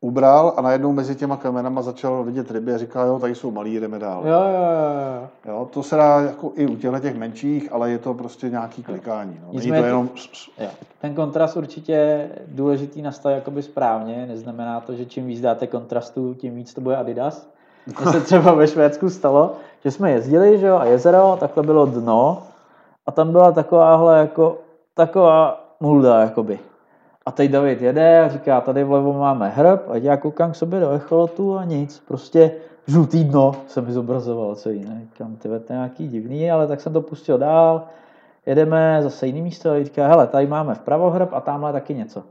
ubral a najednou mezi těma kamenama začal vidět ryby a říkal, jo, tady jsou malý, jdeme dál. Jo, jo, jo, jo. To se dá jako i u těchto těch menších, ale je to prostě nějaký klikání. No. Není to jenom... Jo. Ten kontrast určitě je důležitý nastavit jakoby správně. Neznamená to, že čím víc dáte kontrastu, tím víc to bude Adidas. Mně se třeba ve Švédsku stalo, že jsme jezdili, že jo, a jezero, takhle bylo dno a tam byla takováhle jako, taková mulda, jakoby. A teď David jede a říká, tady vlevo máme hrb a já koukám k sobě do echolotu a nic, prostě žlutý dno se mi zobrazoval celý, ne? Říkám, ty to nějaký divný, ale tak jsem to pustil dál, jedeme zase jiný místo a říká, hele, tady máme vpravo hrb a tamhle taky něco.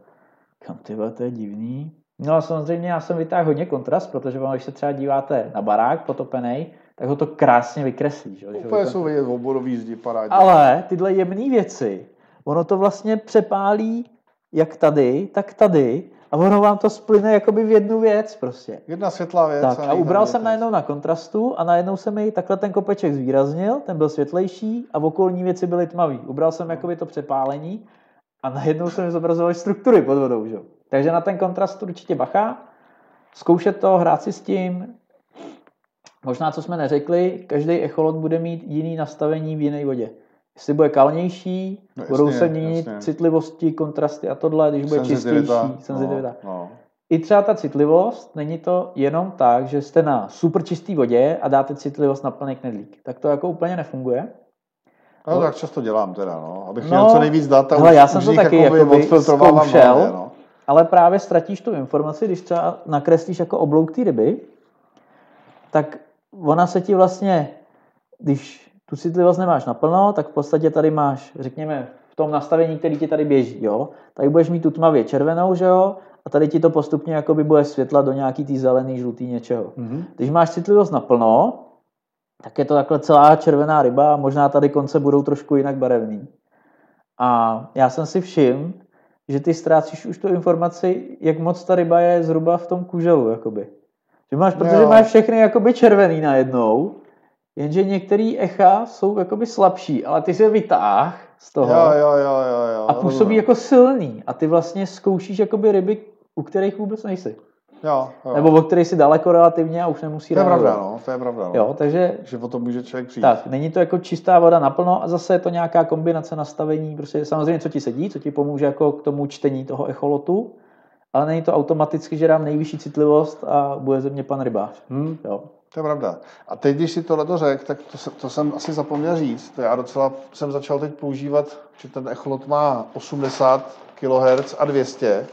Říkám, ty to je divný. No a samozřejmě já jsem vytáhl hodně kontrast, protože vám, když se třeba díváte na barák potopený, tak ho to krásně vykreslí. Že? Úplně to- jsou vidět oborový zdi parádě. ale tyhle jemné věci, ono to vlastně přepálí jak tady, tak tady a ono vám to splyne jakoby v jednu věc prostě. Jedna světlá věc. Tak a jiná ubral věc. jsem najednou na kontrastu a najednou se mi takhle ten kopeček zvýraznil, ten byl světlejší a okolní věci byly tmavý. Ubral jsem jakoby to přepálení a najednou se mi zobrazovaly struktury pod vodou. Že? Takže na ten kontrast určitě bacha, zkoušet to, hrát si s tím. Možná, co jsme neřekli, každý echolot bude mít jiný nastavení v jiné vodě. Jestli bude kalnější, No, budou jasně, se měnit jasně. citlivosti, kontrasty a tohle, když bude čistější, senzitivita. No, no. I třeba ta citlivost, není to jenom tak, že jste na super čisté vodě a dáte citlivost na plný knedlík. Tak to jako úplně nefunguje. no, tak často dělám teda, no. Abych No, měl co nejvíc dat a hele, už, já jsem už to taky jakoby zkoušel. hlavně, no. Ale právě ztratíš tu informaci, když třeba nakreslíš jako oblouk té ryby, tak ona se ti vlastně, když tu citlivost nemáš naplno, tak v podstatě tady máš, řekněme, v tom nastavení, který ti tady běží, jo, tady budeš mít tu tmavě červenou, že jo, a tady ti to postupně jakoby bude světla do nějaký tý zelený, žlutý něčeho. Mhm. Když máš citlivost naplno, tak je to takhle celá červená ryba a možná tady konce budou trošku jinak barevný. A já jsem si všiml, že ty ztrácíš už tu informaci, jak moc ta ryba je zhruba v tom kuželu, jakoby. Že máš, protože Jo. máš všechny jakoby červený najednou, jenže některý echa jsou jakoby slabší, ale ty si je vytáh z toho Jo, jo, jo, jo, jo. a působí rozumím. jako silný a ty vlastně zkoušíš jakoby ryby, u kterých vůbec nejsi. Jo, jo. Nebo o kterých si daleko relativně a už nemusí to je reagovat. pravda, no, to je pravda. No. Jo, takže Že o tom může člověk přijít. tak, není to jako čistá voda naplno a zase je to nějaká kombinace nastavení, prostě samozřejmě co ti sedí, co ti pomůže jako k tomu čtení toho echolotu, ale není to automaticky, že dám nejvyšší citlivost a bude ze mě pan rybář. Hm, Jo. to je pravda. A teď, když si tohle řekl, tak to, to, jsem asi zapomněl říct. To já docela jsem začal teď používat, že ten echolot má 80 kHz a 200,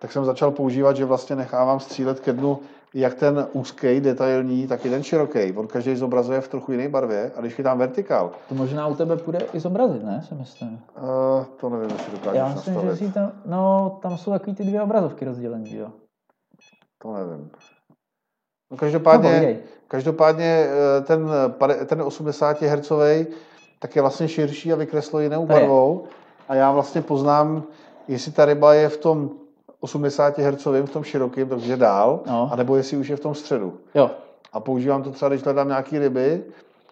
tak jsem začal používat, že vlastně nechávám střílet ke dnu jak ten úzký, detailní, tak i ten široký. On každý zobrazuje v trochu jiné barvě a když je tam vertikál, To možná u tebe půjde i zobrazit, ne? Si myslím. uh, to nevím, jestli dokážeš Já myslím, že nastavit. si tam, no, tam jsou takový ty dvě obrazovky rozdělený, jo. To nevím. No No, každopádně, povídej. každopádně eh, ten, ten 80 Hz tak je vlastně širší a vykreslo jinou barvou. A já vlastně poznám, jestli ta ryba je v tom 80 Hz, v tom širokém, takže dál, No. anebo jestli už je v tom středu. Jo, A používám to třeba, když hledám nějaký ryby,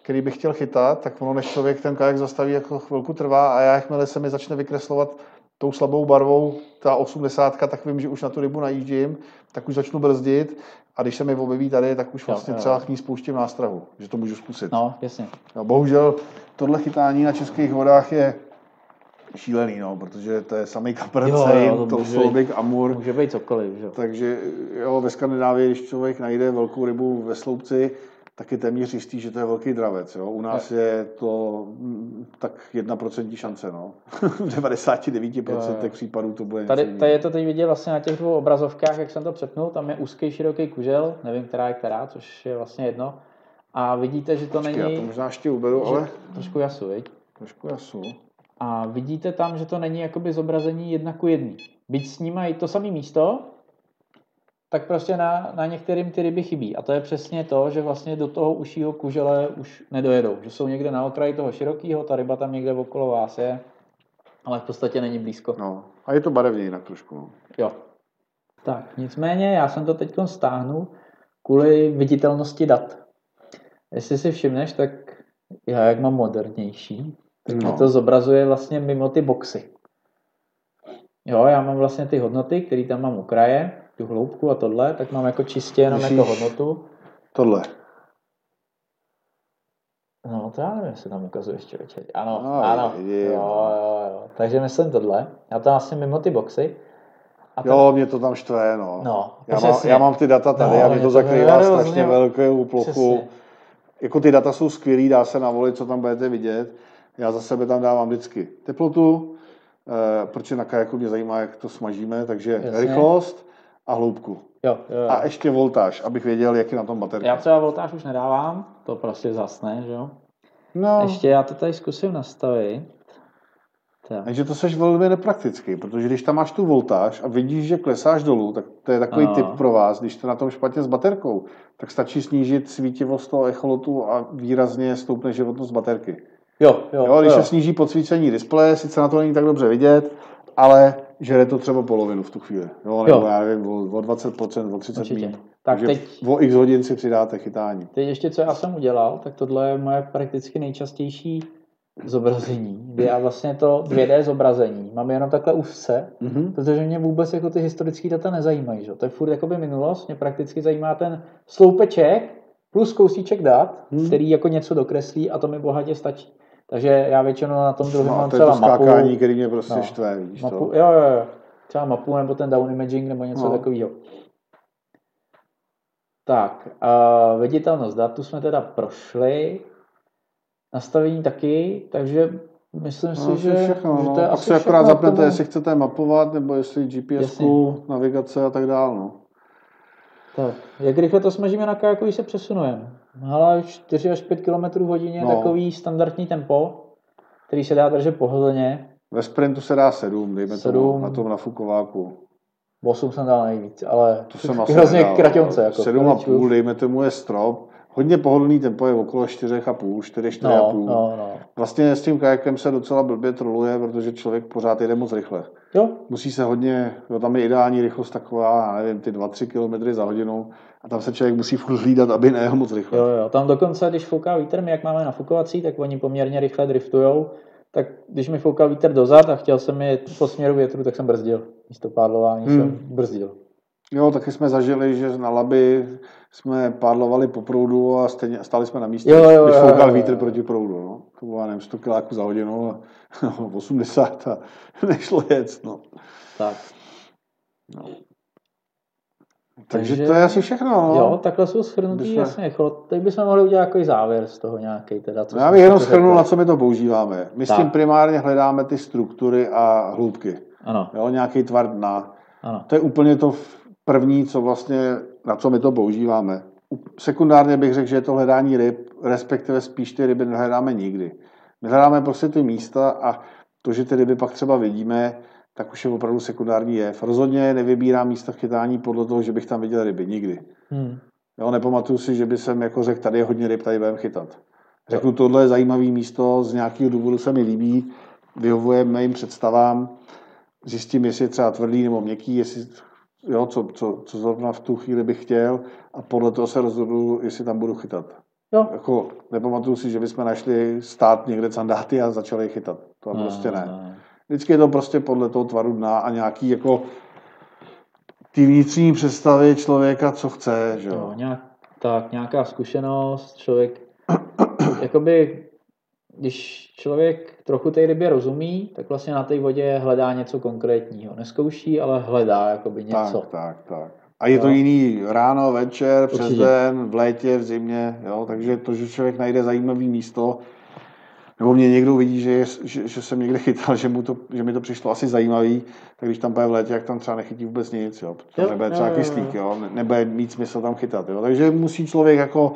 který bych chtěl chytat, tak ono, než člověk ten kajak zastaví, jako chvilku trvá a já, jakmile se mi začne vykreslovat tou slabou barvou, ta 80, tak vím, že už na tu rybu najíždím, tak už začnu brzdit a když se mi objeví tady, tak už vlastně třeba k ní spouštím nástrahu, že to můžu zkusit. No, jasně. No, bohužel tohle chytání na českých vodách je šílený, no, protože to je samý kaprc, to, to sloubik, amur. Může být cokoliv, že? Takže jo, ve Skandinávii, když člověk najde velkou rybu ve sloupci, tak je téměř jistý, že to je velký dravec. Jo? U nás je, je to mm, tak 1% šance. No. v 99% jo. případů to bude tady, tady je to teď vidět vlastně na těch dvou obrazovkách, jak jsem to přepnul. Tam je úzký, široký kužel, nevím, která je která, což je vlastně jedno. A vidíte, že to Počkej, není... já to možná ještě uberu, ale... Trošku jasu, viď? Trošku jasu. A vidíte tam, že to není jakoby zobrazení jedna ku jedný. Byť snímají to samé místo, tak prostě na, na některým ty ryby chybí. A to je přesně to, že vlastně do toho užšího kužele už nedojedou. Že jsou někde na okraji toho širokého, ta ryba tam někde okolo vás je, ale v podstatě není blízko. No, a je to barevně jinak trošku. No. Jo. Tak, nicméně já jsem to teď stáhnul kvůli viditelnosti dat. Jestli si všimneš, tak já jak mám modernější, tak no. to zobrazuje vlastně mimo ty boxy. Jo, já mám vlastně ty hodnoty, které tam mám u kraje, tu hloubku a tohle, tak mám jako čistě jenom Musíš jako hodnotu. Tohle. No, to já nevím, jestli tam ukazuješ člověče. Ano, no, ano. Jo, jo, jo. Takže myslím tohle. Já to vlastně mimo ty boxy. A ten... Jo, mě to tam štve, no. no já, mám, já mám ty data tady no, a mě to zakrývá strašně velkou plochu. Přesně. Jako ty data jsou skvělý, dá se navolit, co tam budete vidět. Já za sebe tam dávám vždycky teplotu, eh, protože na kajaku mě zajímá, jak to smažíme, takže Jasně. rychlost, a hloubku. Jo, jo, jo. A ještě voltáž, abych věděl, jak je na tom baterka. Já třeba voltáž už nedávám, to prostě zasne, že jo. No. Ještě já to tady zkusím nastavit. Tak. Takže to seš velmi nepraktický, protože když tam máš tu voltáž a vidíš, že klesáš dolů, tak to je takový no. tip pro vás, když to na tom špatně s baterkou, tak stačí snížit svítivost toho echolotu a výrazně stoupne životnost baterky. Jo, jo, jo když jo. se sníží podsvícení displeje, sice na to není tak dobře vidět, ale žere to třeba polovinu v tu chvíli. Jo, nebo jo. já nevím, o, o 20%, o 30 minut. Tak Takže teď, o x hodin si přidáte chytání. Teď ještě, co já jsem udělal, tak tohle je moje prakticky nejčastější zobrazení, kdy já vlastně to 2D zobrazení mám jenom takhle úzce, mm-hmm. protože mě vůbec jako ty historické data nezajímají. Že? To je furt jakoby minulost, mě prakticky zajímá ten sloupeček plus kousíček dat, mm-hmm. který jako něco dokreslí a to mi bohatě stačí. Takže já většinou na tom druhém no, mám třeba to mapu. skákání, který mě prostě no, štve, víš mapu, to? Jo, jo, jo. Třeba mapu nebo ten down imaging nebo něco no. takového. Tak, uh, viditelnost datu jsme teda prošli. Nastavení taky, takže myslím si, no, že, všechno, že no. to je asi akorát zapnete, jestli chcete mapovat, nebo jestli GPS, navigace a tak dále. No. Tak, jak rychle to smažíme na kajaku, když se přesunujeme? Ale 4 až 5 km hodině no. takový standardní tempo, který se dá držet pohodlně. Ve sprintu se dá 7, dejme 7. tomu na tom nafukováku. 8 jsem dal nejvíc, ale to jsem asi hrozně kratěnce. Jako 7,5, dejme tomu je strop. Hodně pohodlný tempo je okolo 4,5, 4, 4,5. No, no, no. Vlastně s tím kajakem se docela blbě troluje, protože člověk pořád jede moc rychle. Jo. Musí se hodně, jo, tam je ideální rychlost taková, nevím, ty 2-3 km za hodinu a tam se člověk musí furt hlídat, aby nejel moc rychle. Jo, jo, tam dokonce, když fouká vítr, my jak máme nafukovací, tak oni poměrně rychle driftujou, tak když mi foukal vítr dozad a chtěl jsem je po směru větru, tak jsem brzdil. Místo pádlování hmm. jsem brzdil. Jo, taky jsme zažili, že na laby jsme pádlovali po proudu a stejně, stáli jsme na místě, jo, jo, když foukal jo, jo. vítr proti proudu. No. To bylo, nevím, 100 kg za hodinu a 80 a nešlo jet. No. Tak. No. Takže, Takže to je asi všechno. No. Jo, takhle jsou shrnutý, bychom... jasně. Teď bychom mohli udělat jako závěr z toho nějaký. Teda, co Já bych jenom shrnul, na co my to používáme. My tak. s tím primárně hledáme ty struktury a hloubky. Ano. Jo, nějaký tvar dna. Ano. To je úplně to první, co vlastně, na co my to používáme. Sekundárně bych řekl, že je to hledání ryb, respektive spíš ty ryby nehledáme nikdy. My hledáme prostě ty místa a to, že ty ryby pak třeba vidíme, tak už je opravdu sekundární jev. Rozhodně nevybírám místa chytání podle toho, že bych tam viděl ryby. Nikdy. Hmm. Jo, nepamatuju si, že by jsem jako řekl, tady je hodně ryb, tady budeme chytat. Řeknu, tohle je zajímavé místo, z nějakého důvodu se mi líbí, vyhovuje mým představám, zjistím, jestli je třeba tvrdý nebo měkký, jestli, jo, co, co, co zrovna v tu chvíli bych chtěl a podle toho se rozhodu, jestli tam budu chytat. Jo. Jako, nepamatuju si, že bychom našli stát někde sandáty a začali chytat. To no, prostě ne. Vždycky je to prostě podle toho tvaru dna a nějaký jako ty vnitřní představy člověka, co chce, že jo. No, nějak, tak, nějaká zkušenost, člověk, jakoby, když člověk trochu té rybě rozumí, tak vlastně na té vodě hledá něco konkrétního. Neskouší, ale hledá jakoby něco. Tak, tak, tak. A je to Jo. jiný ráno, večer, přes Určitě. den, v létě, v zimě, jo? takže to, že člověk najde zajímavý místo, nebo mě někdo vidí, že, je, že, že jsem někde chytal, že, mu to, že mi to přišlo asi zajímavý, tak když tam bude v létě, jak tam třeba nechytí vůbec nic, jo? Jo, nebude třeba kyslík, jo? Ne- nebude mít smysl tam chytat. Jo? Takže musí člověk jako,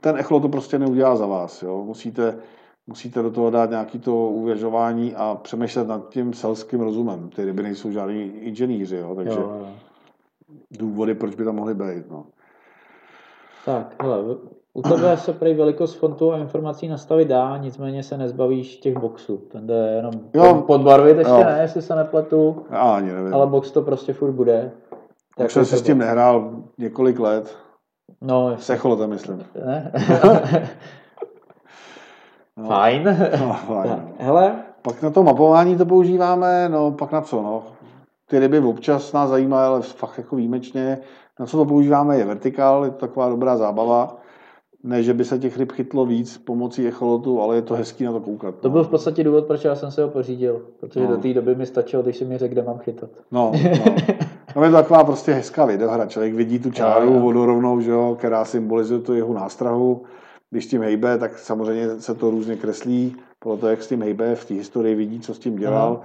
ten echlo to prostě neudělá za vás. Jo? Musíte, musíte do toho dát nějaký to uvěřování a přemýšlet nad tím selským rozumem. Ty ryby nejsou žádný inženýři, jo? takže Jo, jo. důvody, proč by tam mohly být. No. Tak, hele, u tebe se prej velikost fontu a informací nastavit dá, nicméně se nezbavíš těch boxů. Ten jde jenom Jo. pod- podbarvit, ještě Jo. ne, jestli se nepletu, Já ani nevím. ale box to prostě furt bude. Už Jako jsem se s tím nehrál několik let. No, S echolotem, myslím. ne? No. Fajn. No, fajn. Tak, hele, Pak na to mapování to používáme, no pak na co, no. Ty ryby občas nás zajímají, ale fakt jako výjimečně. Na co to používáme je vertikál, je to taková dobrá zábava. Ne, že by se těch ryb chytlo víc pomocí echolotu, ale je to hezký na to koukat. to no. byl v podstatě důvod, proč já jsem si ho pořídil, protože No. do té doby mi stačilo, když si mi řekl, kde mám chytat. No, no. no je to taková prostě hezká videohra. Člověk vidí tu čáru jo. vodorovnou, že jo, která symbolizuje tu jeho nástrahu. Když tím hejbe, tak samozřejmě se to různě kreslí. Podle toho, jak s tím hejbe, v té historii vidí, co s tím dělal.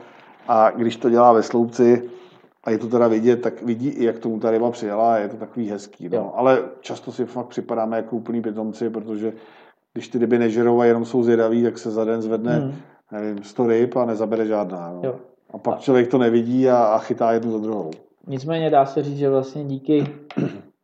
A když to dělá ve sloupci, a je to teda vidět, tak vidí i, jak tomu ta ryba přijela a je to takový hezký. Jo. No. Ale často si fakt připadáme jako úplný pitomci, protože když ty ryby nežerou a jenom jsou zvědaví, tak se za den zvedne, Hmm. nevím, 100 ryb a nezabere žádná. No. Jo. A pak člověk to nevidí a, a chytá jednu za druhou. Nicméně dá se říct, že vlastně díky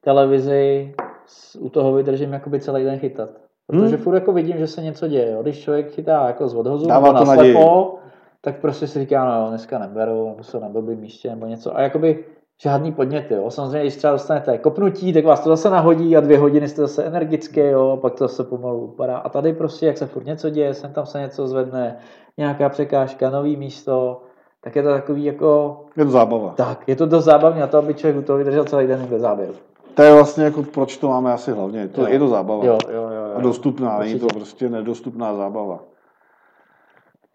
televizi s- u toho vydržím jakoby celý den chytat. Protože Hmm. furt jako vidím, že se něco děje. Jo. Když člověk chytá jako z odhozu Dává to na naději. slepo, tak prostě si říká, no dneska neberu, nebo jsou na blbým místě, nebo něco. A jakoby žádný podněty, jo. Samozřejmě, když třeba dostanete kopnutí, tak vás to zase nahodí a dvě hodiny jste zase energické, jo, a pak to zase pomalu upadá. A tady prostě, jak se furt něco děje, sem tam se něco zvedne, nějaká překážka, nový místo, tak je to takový jako, Je to zábava. tak, je to dost zábavné na to, aby člověk u toho vydržel celý den bez záběru. To je vlastně jako, proč to máme asi hlavně. To, Jo. je to zábava. Jo, jo, jo. jo. A dostupná, není to prostě nedostupná zábava.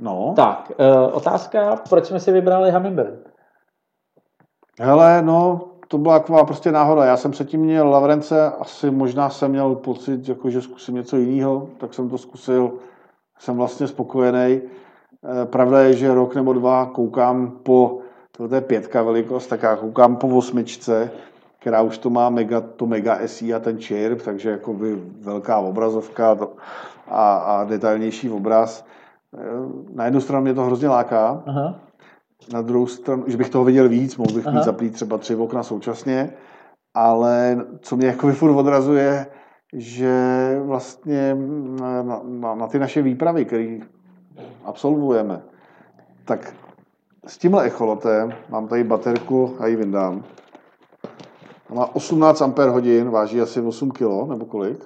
No, Tak, uh, otázka, proč jsme si vybrali Hummingbird? hele, no, to byla taková prostě náhoda. Já jsem předtím měl Lavrence, asi možná jsem měl pocit, jako, že zkusím něco jiného, tak jsem to zkusil, jsem vlastně spokojený. Eh, Pravda je, že rok nebo dva koukám po, to je pětka velikost, tak já koukám po osmičce, která už to má mega, to mega SI a ten čirp, takže jakoby velká obrazovka a, a detailnější obraz. Na jednu stranu mě to hrozně láká, Aha. na druhou stranu, že bych toho viděl víc, mohl bych Aha. mít zaplít třeba tři okna současně, ale co mě jako furt odrazuje, že vlastně na, na, na ty naše výpravy, které absolvujeme, tak s tímhle echolotem, mám tady baterku a ji vyndám, a má 18 Ah, váží asi 8 kg, nebo kolik?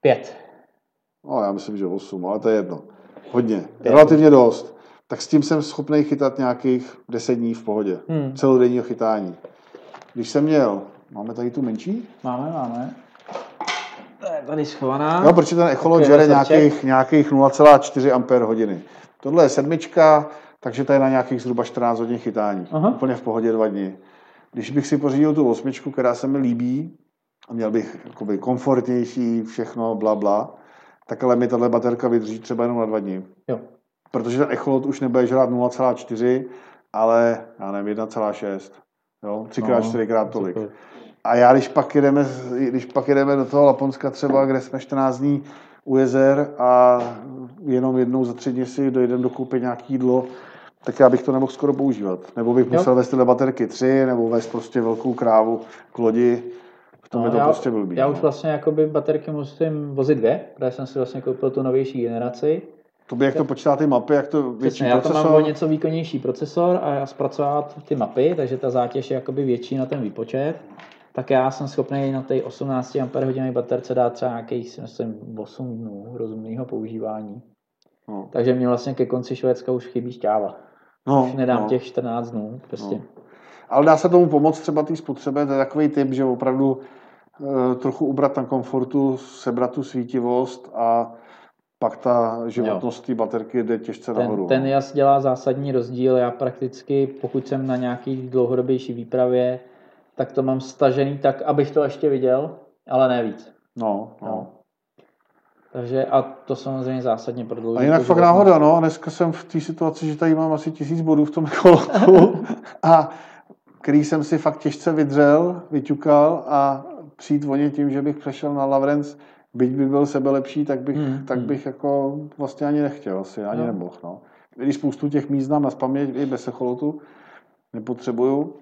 Pět. No, já myslím, že 8, ale to je jedno. Hodně. Relativně dost. Tak s tím jsem schopný chytat nějakých 10 dní v pohodě. Hmm. Celodenního chytání. Když jsem měl, máme tady tu menší? Máme, máme. To je tady schovaná. No, protože ten echolot žere nějakých, nějakých 0,4 Ah. Tohle je sedmička, takže to je na nějakých zhruba 14 hodin chytání. Aha. Úplně v pohodě dva dny. Když bych si pořídil tu osmičku, která se mi líbí, a měl bych jakoby komfortnější, všechno, bla, bla, tak ale mi tahle baterka vydrží třeba jenom na dva dny. Jo. Protože ten echolot už nebude žrát 0,4, ale já nevím, 1,6. Jo, třikrát, No, čtyřikrát tolik. A já, když pak, jedeme, když pak jedeme do toho Laponska třeba, kde jsme 14 dní u jezer a jenom jednou za tři dny si dojedeme dokoupit nějaký jídlo, tak já bych to nemohl skoro používat. Nebo bych Jo. musel vést tyhle baterky tři, nebo vést prostě velkou krávu k lodi. V tom No, je to já, prostě blbý. já no. už vlastně jakoby baterky musím vozit dvě, protože jsem si vlastně koupil tu novější generaci. To by, jak to počítá ty mapy, jak to větší Přesně, já to mám procesor. o něco výkonnější procesor a já zpracovávat ty mapy, takže ta zátěž je jakoby větší na ten výpočet. Tak já jsem schopný na té 18 Ah baterce dát třeba nějakých, myslím, 8 dnů rozumného používání. No. Takže mě vlastně ke konci Švédska už chybí šťáva. No, Už nedám no. těch 14 dnů. Prostě. No. Ale dá se tomu pomoct třeba té spotřebe, to je takový typ, že opravdu trochu ubrat na komfortu, sebrat tu svítivost a pak ta životnost té baterky jde těžce ten, nahoru. Ten jas dělá zásadní rozdíl. Já prakticky, pokud jsem na nějaký dlouhodobější výpravě, tak to mám stažený tak, abych to ještě viděl, ale ne víc. No, no. no. Takže a to samozřejmě zásadně prodlouží. A jinak fakt náhoda, no. Dneska jsem v té situaci, že tady mám asi tisíc bodů v tom kolotu a který jsem si fakt těžce vydřel, vyťukal a přijít voně tím, že bych přešel na Lavrenc, byť by byl sebe lepší, tak bych, hmm. tak hmm. bych jako vlastně ani nechtěl, asi ani no. nemohl. No. Když spoustu těch míst znám na spaměť i bez echolotu, nepotřebuju.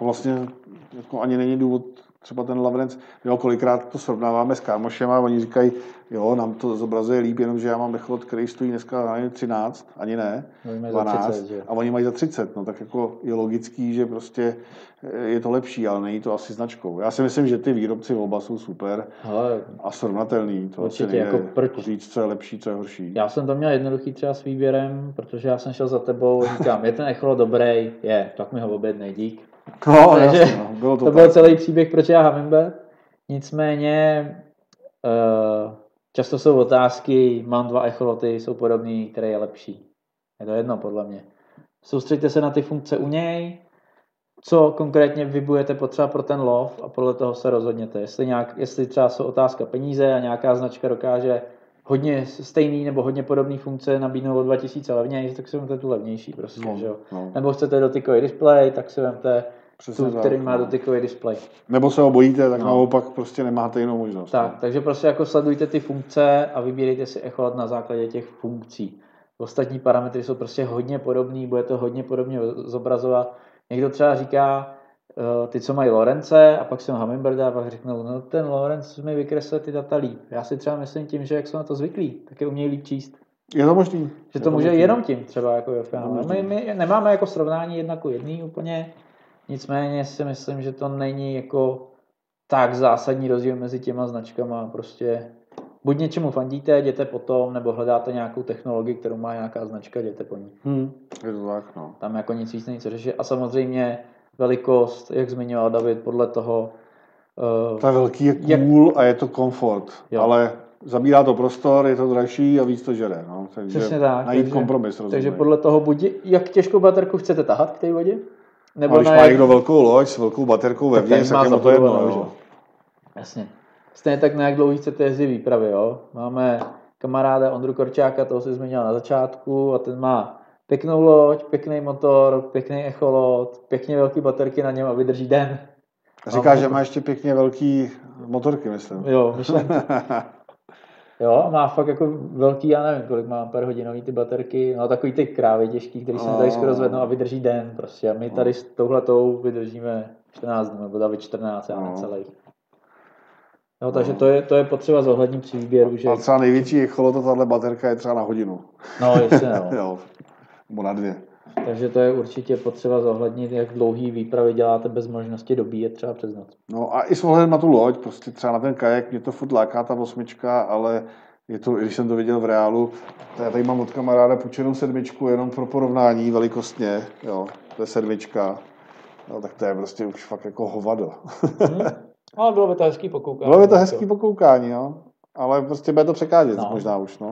Vlastně jako ani není důvod třeba ten Lavrenc, jo, kolikrát to srovnáváme s kámošem a oni říkají, jo, nám to zobrazuje líp, jenomže já mám echolot, který stojí dneska na 13, ani ne, no, 12, 30, a oni mají za 30, no tak jako je logický, že prostě eh, je to lepší, ale není to asi značkou. Já si myslím, že ty výrobci oba jsou super ale a srovnatelný, to určitě, asi jako proč? říct, co je lepší, co je horší. Já jsem to měl jednoduchý třeba s výběrem, protože já jsem šel za tebou a říkám, je ten echolot dobrý, je, tak mi ho objednej, dík. No, Takže jasně, no. Bylo to, to byl celý příběh, proč já Hummingbird. Nicméně uh, často jsou otázky, mám dva echoloty, jsou podobný, který je lepší. Je to jedno podle mě. Soustřeďte se na ty funkce u něj, co konkrétně vy budete potřeba pro ten lov a podle toho se rozhodněte. Jestli, nějak, jestli třeba jsou otázka peníze a nějaká značka dokáže hodně stejný nebo hodně podobný funkce nabídnout o 2000 levněji, tak si vezmete tu levnější prostě, no, že jo. No. Nebo chcete dotykový displej, tak si vezmete Přesně tu, tak, který má no. dotykový displej. Nebo se ho bojíte, tak no. naopak prostě nemáte jinou možnost. Tak, no. takže prostě jako sledujte ty funkce a vybírejte si echolot na základě těch funkcí. Ostatní parametry jsou prostě hodně podobný, bude to hodně podobně zobrazovat. Někdo třeba říká, uh, ty, co mají Lorence a pak si Hummingberda a pak řeknou, no ten Lorenz mi vykreslil ty data líp. Já si třeba myslím tím, že jak jsou na to zvyklí, tak je umějí líp číst. Je to možný. Že to, to může možný. jenom tím třeba jako jo, my, my, nemáme jako srovnání jedna ku jedný úplně, nicméně si myslím, že to není jako tak zásadní rozdíl mezi těma značkama. Prostě buď něčemu fandíte, jděte potom, nebo hledáte nějakou technologii, kterou má nějaká značka, jděte po ní. Hmm. Je to tak, no. Tam jako nic víc není co řešit. A samozřejmě velikost, jak zmiňoval David, podle toho... Uh, Ta velký je cool jak... a je to komfort, jo. ale zabírá to prostor, je to dražší a víc to žere. No. Takže Přesně tak. Najít takže, kompromis. Rozumím. Takže podle toho buď, jak těžkou baterku chcete tahat k té vodě? Nebo a když má někdo velkou loď s velkou baterkou vevnitř, tak, tak je to jedno. Jo. Jasně. Stejně tak na jak dlouho chcete jezdit výpravy. Jo? Máme kamaráda Ondru Korčáka, toho si zmínil na začátku a ten má pěknou loď, pěkný motor, pěkný echolot, pěkně velký baterky na něm a vydrží den. Říká, že má ještě pěkně velký motorky, myslím. Jo, myslím. Jo, má fakt jako velký, já nevím, kolik má per hodinový ty baterky, no takový ty krávy těžký, který se tady skoro zvednou a vydrží den prostě. A my tady s touhletou vydržíme 14 dnů, nebo David 14, já necelých. No, takže to je, to je potřeba zohlednit při výběru. Že... A třeba největší to tahle baterka je třeba na hodinu. No, jestli no. jo, nebo na dvě. Takže to je určitě potřeba zohlednit, jak dlouhý výpravy děláte bez možnosti dobíjet třeba přes noc. No a i s ohledem na tu loď, prostě třeba na ten kajak, mě to furt láká ta osmička, ale je to, když jsem to viděl v reálu, to já tady mám od kamaráda půjčenou sedmičku jenom pro porovnání velikostně, jo, to je sedmička, no, tak to je prostě už fakt jako hovado. hmm. Ale bylo by to hezký pokoukání. Bylo by to hezký pokoukání, jo. Ale prostě bude to překážet no. možná už, no.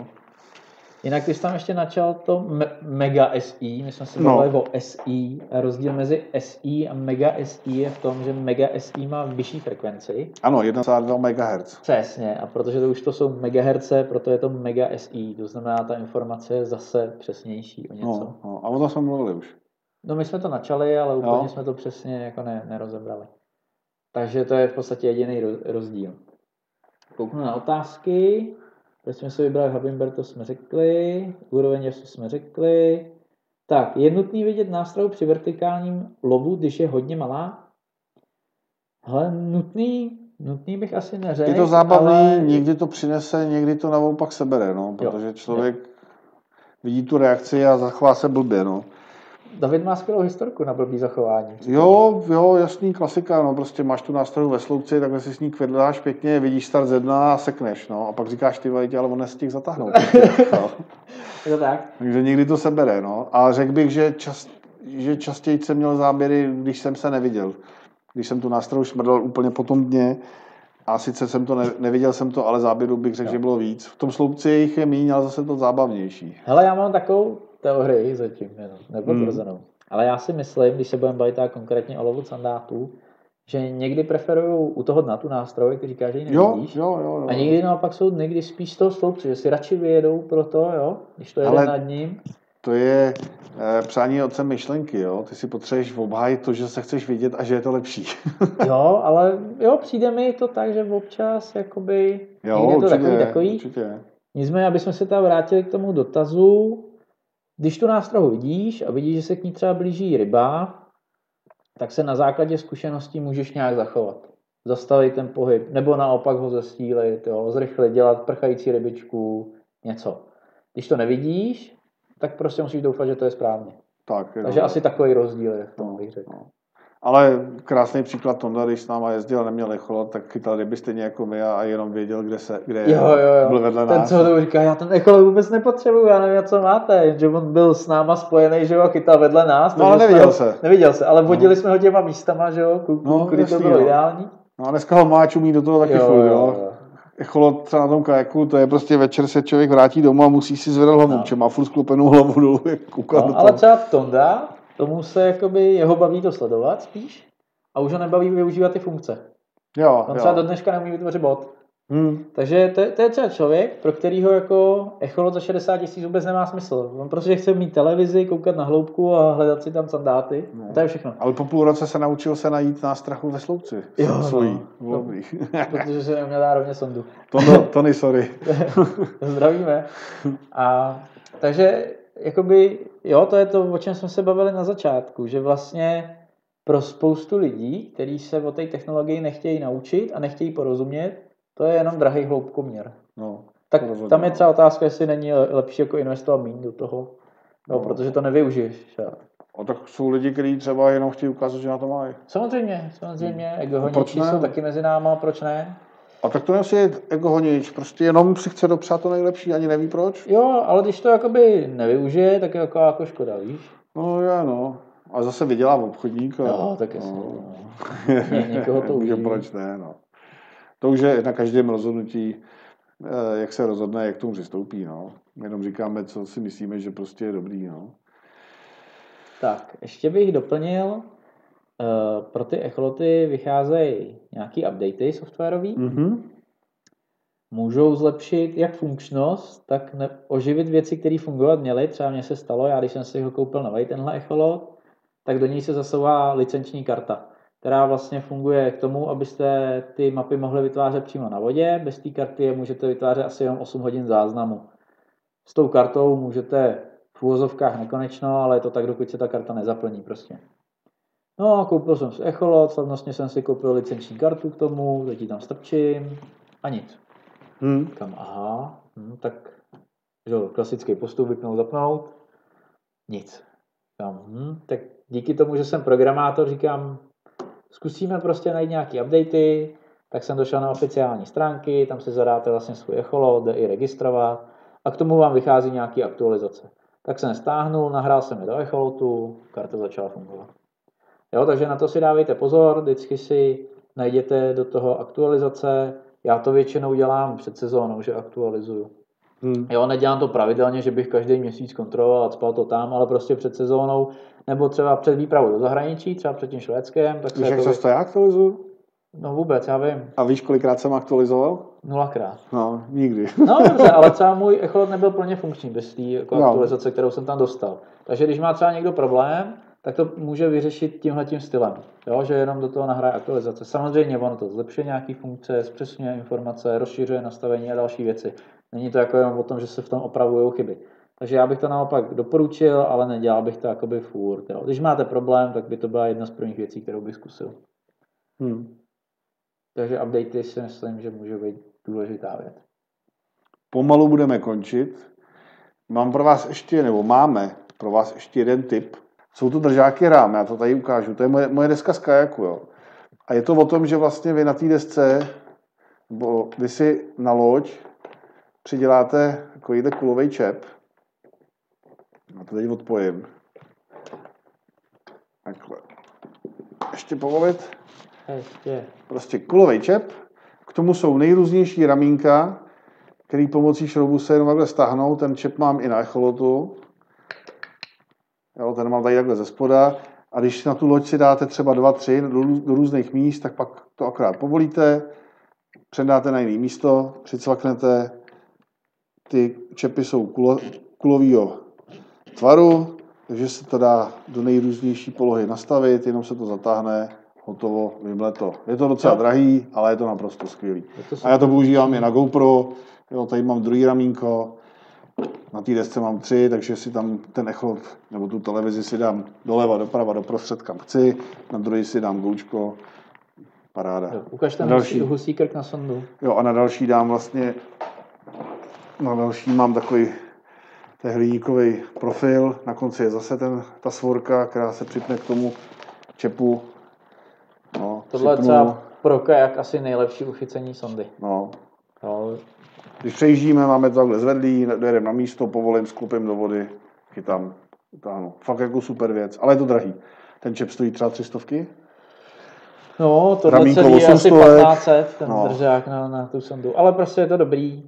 Jinak ty jsi tam ještě načal to me- Mega SI, my jsme si no. o SI. Rozdíl mezi SI a Mega SI je v tom, že Mega SI má vyšší frekvenci. Ano, 1,2 MHz. Přesně, a protože to už to jsou MHz, proto je to Mega SI, to znamená, ta informace je zase přesnější o něco. No, no. a o tom jsme mluvili už. No my jsme to načali, ale úplně no. jsme to přesně jako ne, nerozebrali. Takže to je v podstatě jediný rozdíl. Kouknu na otázky. Proč jsme si vybrali Habimber, to jsme řekli. Úroveň jasu jsme řekli. Tak, je nutný vidět nástroj při vertikálním lobu, když je hodně malá? Ale nutný, nutný bych asi neřekl. Je to zábavný, ale... někdy to přinese, někdy to naopak sebere, no, protože jo, člověk jo. vidí tu reakci a zachová se blbě. No. David má skvělou historku na blbý zachování. Jo, jo, jasný klasika, no prostě máš tu nástroj ve sloupci, takhle si s ní kvedláš pěkně, vidíš start z jedna a sekneš, no a pak říkáš ty vejtě, ale on nestihl zatáhnout. no. Je to tak? Takže někdy to sebere, no. A řekl bych, že, čas, že častěji jsem měl záběry, když jsem se neviděl. Když jsem tu nástroj šmrdal úplně po tom dně, a sice jsem to ne, neviděl jsem to, ale záběru bych řekl, jo. že bylo víc. V tom sloupci jich je méně, ale zase to zábavnější. Hele, já mám takovou teorii zatím, jenom, nepotvrzenou. Hmm. Ale já si myslím, když se budeme bavit konkrétně o lovu sandátů, že někdy preferují u toho na tu nástroj, který říká, že ji nevidíš. Jo, jo, jo, A někdy naopak jsou někdy spíš z toho sloupce, že si radši vyjedou pro to, jo, když to jede Ale nad ním. To je e, přání otce myšlenky, jo. Ty si potřebuješ obhájit to, že se chceš vidět a že je to lepší. jo, ale jo, přijde mi to tak, že občas jakoby jo, je to určitě, takový, takový. Určitě. Nicméně, aby jsme se tam vrátili k tomu dotazu, když tu nástrahu vidíš a vidíš, že se k ní třeba blíží ryba, tak se na základě zkušeností můžeš nějak zachovat. Zastavit ten pohyb, nebo naopak ho zestílit, jo, zrychlit, dělat prchající rybičku, něco. Když to nevidíš, tak prostě musíš doufat, že to je správně. Tak, Takže asi takový rozdíl je v tom, no, bych řekl. No. Ale krásný příklad Tonda, když s náma jezdil a neměl echolot, tak chytal ryby stejně jako my a jenom věděl, kde se, kde jo, jo, jo. byl vedle ten, nás. Ten, co to říká, já ten echolot vůbec nepotřebuju, já nevím, co máte, že on byl s náma spojený, že jo, chytal vedle nás. No ale neviděl ho, se. Neviděl se, ale vodili no. jsme ho těma místama, že jo, no, kudy to bylo jo. ideální. No a dneska ho má čumí do toho taky jo, furt, jo. jo echolot třeba na tom kajaku, to je prostě večer se člověk vrátí domů a musí si zvedat hlavu, no. má furt sklopenou hlavu dolů, koukat no, ale třeba Tonda, tomu se jakoby jeho baví to sledovat spíš a už ho nebaví využívat ty funkce. Jo, On jo. třeba do dneška neumí vytvořit bot. Hmm. Takže to, to, je třeba člověk, pro kterýho jako echolot za 60 tisíc vůbec nemá smysl. On prostě chce mít televizi, koukat na hloubku a hledat si tam sandáty. No. To je všechno. Ale po půl roce se naučil se najít nástrachu ve sloupci. Jo, svojí. No. protože se neměl dát rovně sondu. Tony, Tony sorry. Zdravíme. A, takže jakoby, jo, to je to, o čem jsme se bavili na začátku, že vlastně pro spoustu lidí, kteří se o té technologii nechtějí naučit a nechtějí porozumět, to je jenom drahý hloubkoměr. No, tak tam je třeba otázka, jestli není lepší jako investovat méně do toho, no, no. protože to nevyužiješ. A tak jsou lidi, kteří třeba jenom chtějí ukázat, že na to mají. Samozřejmě, samozřejmě. Hmm. Ego honiči jsou taky mezi náma, proč ne? A tak to nemusí ego honič, prostě jenom si chce dopřát to nejlepší, ani neví proč. Jo, ale když to jakoby nevyužije, tak je jako, jako škoda, víš? No já no. A zase vydělá obchodník. A, jo, tak jasně. No. no. někoho to uží. proč ne, no. To už je na každém rozhodnutí, eh, jak se rozhodne, jak tomu přistoupí, no. Jenom říkáme, co si myslíme, že prostě je dobrý, no. Tak, ještě bych doplnil, pro ty echoloty vycházejí nějaký updaty softwarový. Mm-hmm. Můžou zlepšit jak funkčnost, tak ne- oživit věci, které fungovat měly. Třeba mně se stalo, já když jsem si ho koupil nový tenhle echolot, tak do něj se zasouvá licenční karta, která vlastně funguje k tomu, abyste ty mapy mohli vytvářet přímo na vodě. Bez té karty je můžete vytvářet asi jenom 8 hodin záznamu. S tou kartou můžete v úvozovkách nekonečno, ale je to tak, dokud se ta karta nezaplní prostě. No a koupil jsem si echolot, slavnostně jsem si koupil licenční kartu k tomu, teď ji tam strčím a nic. Hmm. Kam, aha, hm, tak že, klasický postup, vypnout, zapnout, nic. Kam, hm, tak díky tomu, že jsem programátor, říkám, zkusíme prostě najít nějaký updaty, tak jsem došel na oficiální stránky, tam si zadáte vlastně svůj echolot, jde i registrovat a k tomu vám vychází nějaký aktualizace. Tak jsem stáhnul, nahrál jsem je do echolotu, karta začala fungovat. Jo, takže na to si dávejte pozor, vždycky si najděte do toho aktualizace. Já to většinou dělám před sezónou, že aktualizuju. Hmm. Jo, nedělám to pravidelně, že bych každý měsíc kontroloval a spal to tam, ale prostě před sezónou, nebo třeba před výpravou do zahraničí, třeba před tím Švédskem. Tak Víš, jak často já aktualizuju? No vůbec, já vím. A víš, kolikrát jsem aktualizoval? Nulakrát. No, nikdy. No dobře, ale třeba můj echolot nebyl plně funkční bez té jako no. aktualizace, kterou jsem tam dostal. Takže když má třeba někdo problém, tak to může vyřešit tímhle tím stylem, jo? že jenom do toho nahraje aktualizace. Samozřejmě ono to zlepšuje nějaké funkce, zpřesňuje informace, rozšiřuje nastavení a další věci. Není to jako jenom o tom, že se v tom opravují chyby. Takže já bych to naopak doporučil, ale nedělal bych to jakoby furt. Jo. Když máte problém, tak by to byla jedna z prvních věcí, kterou bych zkusil. Hmm. Takže updaty si myslím, že může být důležitá věc. Pomalu budeme končit. Mám pro vás ještě, nebo máme pro vás ještě jeden tip. Jsou to držáky rám, já to tady ukážu. To je moje, moje deska z kajaku, jo. A je to o tom, že vlastně vy na té desce, nebo vy si na loď přiděláte takovýhle kulový čep. A to teď odpojím. Takhle. Ještě povolit. Ještě. Prostě kulový čep. K tomu jsou nejrůznější ramínka, který pomocí šroubu se jenom takhle stáhnou. Ten čep mám i na echolotu. Jo, ten mám tady takhle ze spoda. A když na tu loď si dáte třeba dva, tři do, do různých míst, tak pak to akorát povolíte, předáte na jiné místo, přicvaknete. Ty čepy jsou kulo, kulového tvaru, takže se to dá do nejrůznější polohy nastavit, jenom se to zatáhne, hotovo, vymle to. Je to docela Jo. drahý, ale je to naprosto skvělý. A já to používám i na GoPro, jo, tady mám druhý ramínko, na té desce mám tři, takže si tam ten echolot nebo tu televizi si dám doleva, doprava, doprostřed, kam chci, na druhý si dám goučko, paráda. Jo, Ukaž ten Další. husí, krk na sondu. Jo, a na další dám vlastně, na další mám takový ten hliníkový profil, na konci je zase ten, ta svorka, která se připne k tomu čepu. No, Tohle je třeba pro kajak asi nejlepší uchycení sondy. no. Jo, Když přejíždíme, máme to takhle zvedlý, dojedeme na místo, povolím, sklopím do vody, chytám, utáhnu. Fakt jako super věc, ale je to drahý. Ten čep stojí třeba 300 No, Ramínko celý je asi 800, 1500, ten no. držák na, na tu sondu. Ale prostě je to dobrý.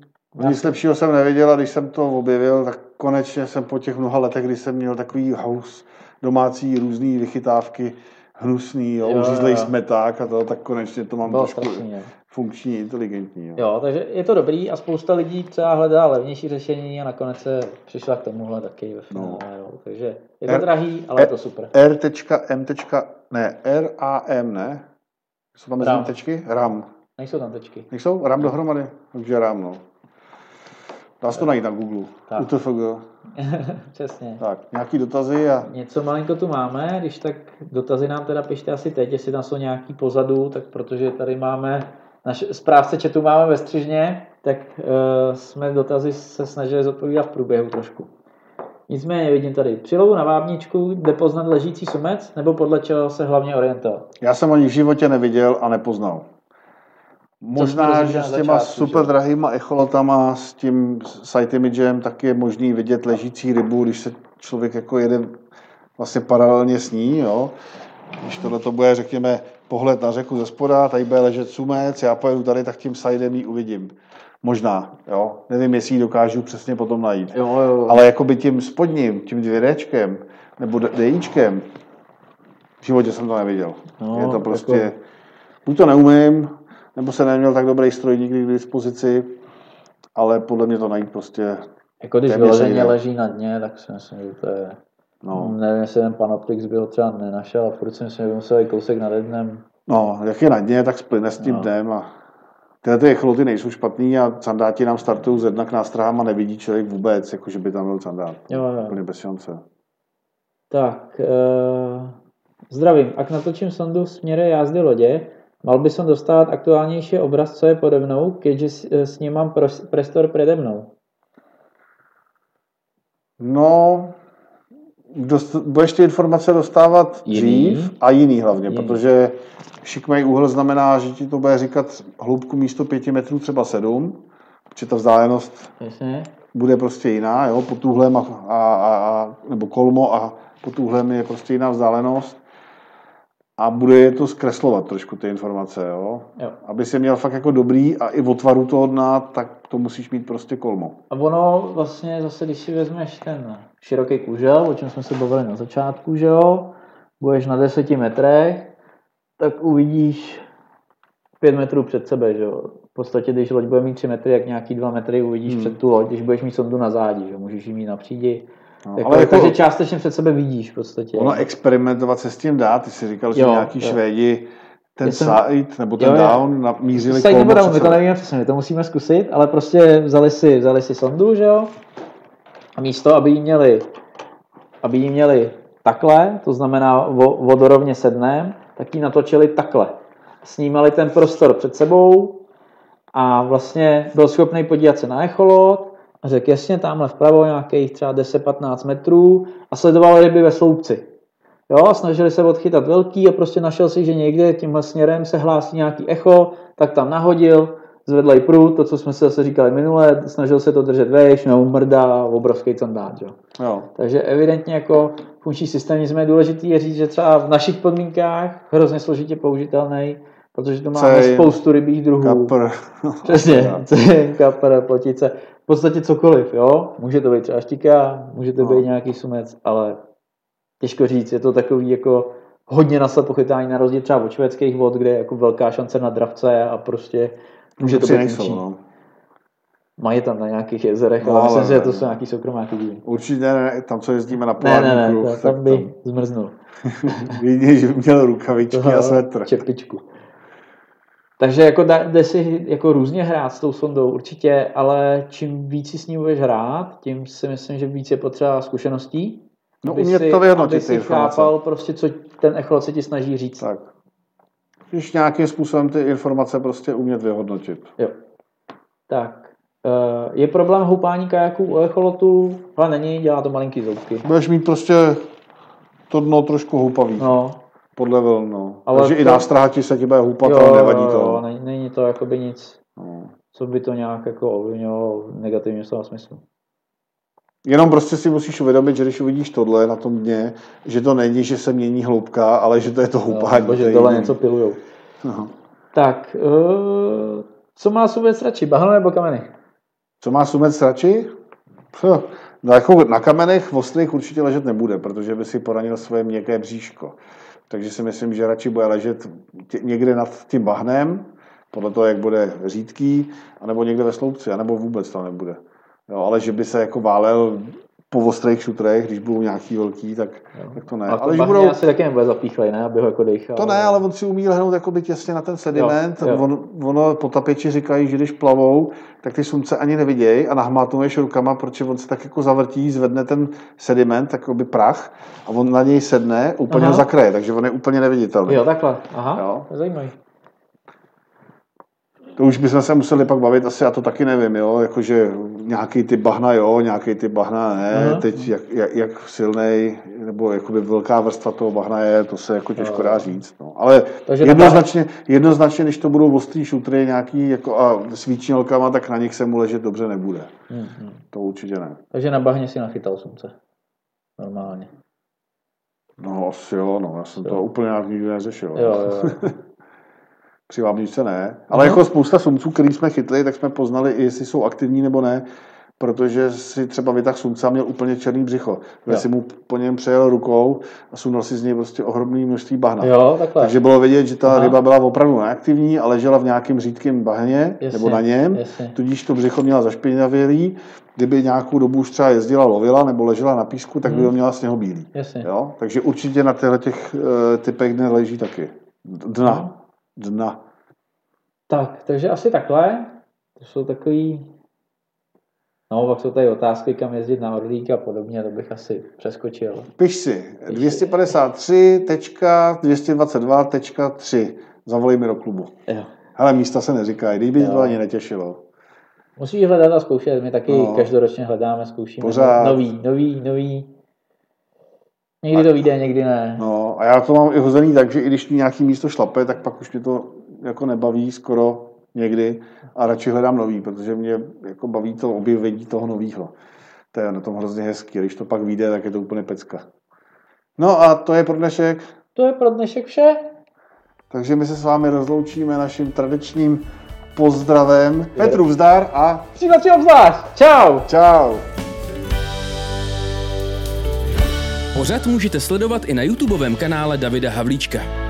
Nic lepšího jsem nevěděl a když jsem to objevil, tak konečně jsem po těch mnoha letech, kdy jsem měl takový house domácí různý vychytávky, hnusný, jo, Jo, jo. smeták a to, tak konečně to mám Bylo trošku strašný. Funkční, inteligentní. Jo. Jo, takže je to dobrý a spousta lidí třeba hledá levnější řešení a nakonec se přišla k tomuhle taky ve finále. No. Jo. Takže je to R- drahý, ale je to super. R.M. Ne, R-A-M, ne? Jsou tam mezi Ram. tečky? RAM. Nejsou tam tečky. Nejsou? RAM dohromady? Takže RAM, no. Dá se to najít na Google. Tak. UTFG. Přesně. Tak, nějaký dotazy a Něco malinko tu máme, když tak dotazy nám teda pište asi teď, jestli tam jsou nějaký pozadu, tak protože tady máme, naš správce chatu máme ve střižně, tak uh, jsme dotazy se snažili zodpovídat v průběhu trošku. Nicméně vidím tady přilovu na vábničku, kde poznat ležící sumec, nebo podle čeho se hlavně orientovat. já jsem ani v životě neviděl a nepoznal. Možná, že s těma začátku, super že? drahýma echolotama, s tím site imagem, tak je možný vidět ležící rybu, když se člověk jako jede vlastně paralelně s ní, jo. Když tohle to bude, řekněme, pohled na řeku ze spoda, tady bude ležet sumec, já pojedu tady, tak tím sidem ji uvidím. Možná, jo. Nevím, jestli ji dokážu přesně potom najít. Jo, jo. Ale jakoby tím spodním, tím dvěrečkem nebo dejíčkem, v životě jsem to neviděl. No, je to prostě, jako- buď to neumím, nebo jsem neměl tak dobrý stroj nikdy k dispozici, ale podle mě to najít prostě, Jako když vyloženě leží na dně, tak si myslím, že to je... no, Nevím, jestli ten Panoptix by ho třeba nenašel a furt si myslím, že by musel kousek nad dnem. no, jak je na dně, tak splyne s tím No. dnem a tyhle ty echoloty nejsou špatný a sandáti nám startují z jedna k nástrahám a nevidí člověk vůbec, jako že by tam byl sandát. Jo, jo. Úplně bez šance. Tak, uh, zdravím. Ak natočím sondu v směre jazdy lodě, mal by som dostávat aktuálnější obraz, co je pode mnou, keďže s, eh, s ním mám pros- prestor prede mnou. No, dost, budeš ty informace dostávat Jiný. dřív a jiný hlavně, Jiný. protože šikmej úhel znamená, že ti to bude říkat hloubku místo 5 metrů třeba 7, protože ta vzdálenost Jasně? bude prostě jiná, jo, pod tuhlem a, a, a, a, nebo kolmo a pod tuhlem je prostě jiná vzdálenost a bude je to zkreslovat trošku ty informace, jo. Jo. Aby si měl fakt jako dobrý a i o tvaru toho dna, tak to musíš mít prostě kolmo. A ono vlastně zase, když si vezmeš ten široký kůžel, o čem jsme se bavili na začátku, že jo, budeš na 10 metrech, tak uvidíš 5 metrů před sebe, že jo. V podstatě, když loď bude mít 3 metry, jak nějaký 2 metry uvidíš Hmm. před tu loď, když budeš mít sondu na zádi, že jo, můžeš ji mít na přídi. No, Jako, ale jako, takže částečně před sebe vidíš v podstatě. Ono experimentovat se s tím dá, ty si říkal, že Jo, nějaký jo. Švédi ten jsem- side nebo ten Jo, down na, mířili Side nebo down, my to nevíme přesně, my to musíme zkusit, ale prostě vzali si, vzali si sondu, že jo, a místo, aby ji měli, aby ji měli takhle, to znamená vo- vodorovně sednem, tak ji natočili takhle. Snímali ten prostor před sebou a vlastně byl schopný podívat se na echolot a řekl, jasně, tamhle vpravo nějakých třeba 10-15 metrů a sledoval ryby ve sloupci. Jo, snažili se odchytat velký a prostě našel si, že někde tímhle směrem se hlásí nějaký echo, tak tam nahodil, zvedlej prut, to, co jsme si zase říkali minule, snažil se to držet vejš, neumrdá, obrovský candát, jo. Jo. Takže evidentně jako funkční systém, nicméně důležité je říct, že třeba v našich podmínkách hrozně složitě použitelný, protože to máme Cej, spoustu rybích druhů. Kapr. Přesně, cej, kapr, plotice, v podstatě cokoliv, jo. Může to být třeba štika, může to No. být nějaký sumec, ale těžko říct, je to takový jako hodně na pochytání na rozdíl třeba od švédských vod, kde je jako velká šance na dravce a prostě může to být nejsou, no. Mají tam na nějakých jezerech, No, ale myslím ale si, že ne, to ne. jsou nějaký soukromáky díly. Určitě ne, tam, co jezdíme na Ne, polární ne, ne, kruh, to, tak tam by zmrznul. Jedině, že měl rukavičky a svetr. Čepičku. Takže jako jde si jako různě hrát s tou sondou určitě, ale čím víc si s ní budeš hrát, tím si myslím, že víc je potřeba zkušeností. No, aby umět si, to vyhodnotit, aby si informace. chápal prostě, co ten echolot se ti snaží říct. Tak. Když nějakým způsobem ty informace prostě umět vyhodnotit. Jo. Tak. eh, Je problém houpání kajaků u echolotu? Ale není, dělá to malinký zoubky. Budeš mít prostě to dno trošku houpavý. No, Podle vln, no. Ale Takže i to- nástraha ti se ti bude houpat, jo, ale nevadí to. jo, není, není to jakoby nic, No. co by to nějak jako ovlivnilo v negativním slova smyslu. Jenom prostě si musíš uvědomit, že když uvidíš tohle na tom dně, že to není, že se mění hloubka, ale že to je to Jo, houpání. to že dole jiný. něco pilujou. Aha. Tak, eh, co má sumec radši, bahno nebo kameny? Co má sumec radši? No jako na kamenech ostrých určitě ležet nebude, protože by si poranil svoje měkké bříško. Takže si myslím, že radši bude ležet tě- někde nad tím bahnem, podle toho, jak bude řídký, anebo někde ve sloupci, anebo vůbec to nebude. Jo, ale že by se jako válel po ostrých šutrech, když budou nějaký velký, tak, tak to ne. Ale, ale když bahně budou, asi taky nebude zapíchlej, ne? Aby ho jako dechal. to ne, ale on si umí lehnout jakoby těsně na ten sediment. Jo, jo. On, ono potapěči říkají, že když plavou, tak ty slunce ani nevidějí a nahmátnuješ rukama, protože on se tak jako zavrtí, zvedne ten sediment, takový prach a on na něj sedne, úplně Aha. ho zakraje, takže on je úplně neviditelný. Jo, takhle. Aha, Jo. to je zajímavý. To už bychom se museli pak bavit, asi já to taky nevím, jo, jakože nějaký ty bahna jo, nějaký ty bahna ne, Aha. teď jak, jak, jak silnej, nebo jakoby velká vrstva toho bahna je, to se jako těžko dá říct, no. Ale Takže na jednoznačně, jednoznačně, když to budou ostrý šutry nějaký jako a s výčnělkama, tak na nich se mu ležet dobře nebude. Hmm. To určitě ne. Takže na bahně si nachytal slunce. Normálně. No asi jo, no, já jsem to Jo. úplně nějak nikdy neřešil. Jo, jo. Při vábničce ne. Ale Mhm. jako spousta sumců, který jsme chytli, tak jsme poznali, jestli jsou aktivní nebo ne, protože si třeba vytah sumce a měl úplně černý břicho. Kde Jo. si mu po něm přejel rukou a sundal si z něj prostě ohromné množství bahna. Jo, takhle. Takže bylo vidět, že ta Aha. ryba byla opravdu neaktivní a ležela v nějakém řídkém bahně Jasně, nebo na něm. jasně. Tudíž to břicho měla zašpinavělý. Kdyby nějakou dobu už třeba jezdila, lovila nebo ležela na písku, tak by Mhm. ho měla sněhobílý. Jasně. Jo? Takže určitě na těchto těch, uh, typech dne leží taky. Dna. Dna. Tak, takže asi takhle. To jsou takový... No, pak jsou tady otázky, kam jezdit na Orlík a podobně, to bych asi přeskočil. Piš si 253.222.3. Zavolej mi do klubu. Jo. Hele, místa se neříkají, kdyby Jo. to ani netěšilo. Musíš hledat a zkoušet, my taky No. každoročně hledáme, zkoušíme. Pořád. Nový, nový, nový. Někdy to vyjde, někdy ne. No a já to mám i hozený tak, že i když mi nějaký místo šlape, tak pak už mě to jako nebaví skoro někdy a radši hledám nový, protože mě jako baví to objevení toho nového. To je na tom hrozně hezký. Když to pak vyjde, tak je to úplně pecka. No a to je pro dnešek. To je pro dnešek vše. Takže my se s vámi rozloučíme naším tradičním pozdravem. Petru vzdar a Přijímací obzvlášť. Čau. čau. Pořad můžete sledovat i na YouTubeovém kanále Davida Havlíčka.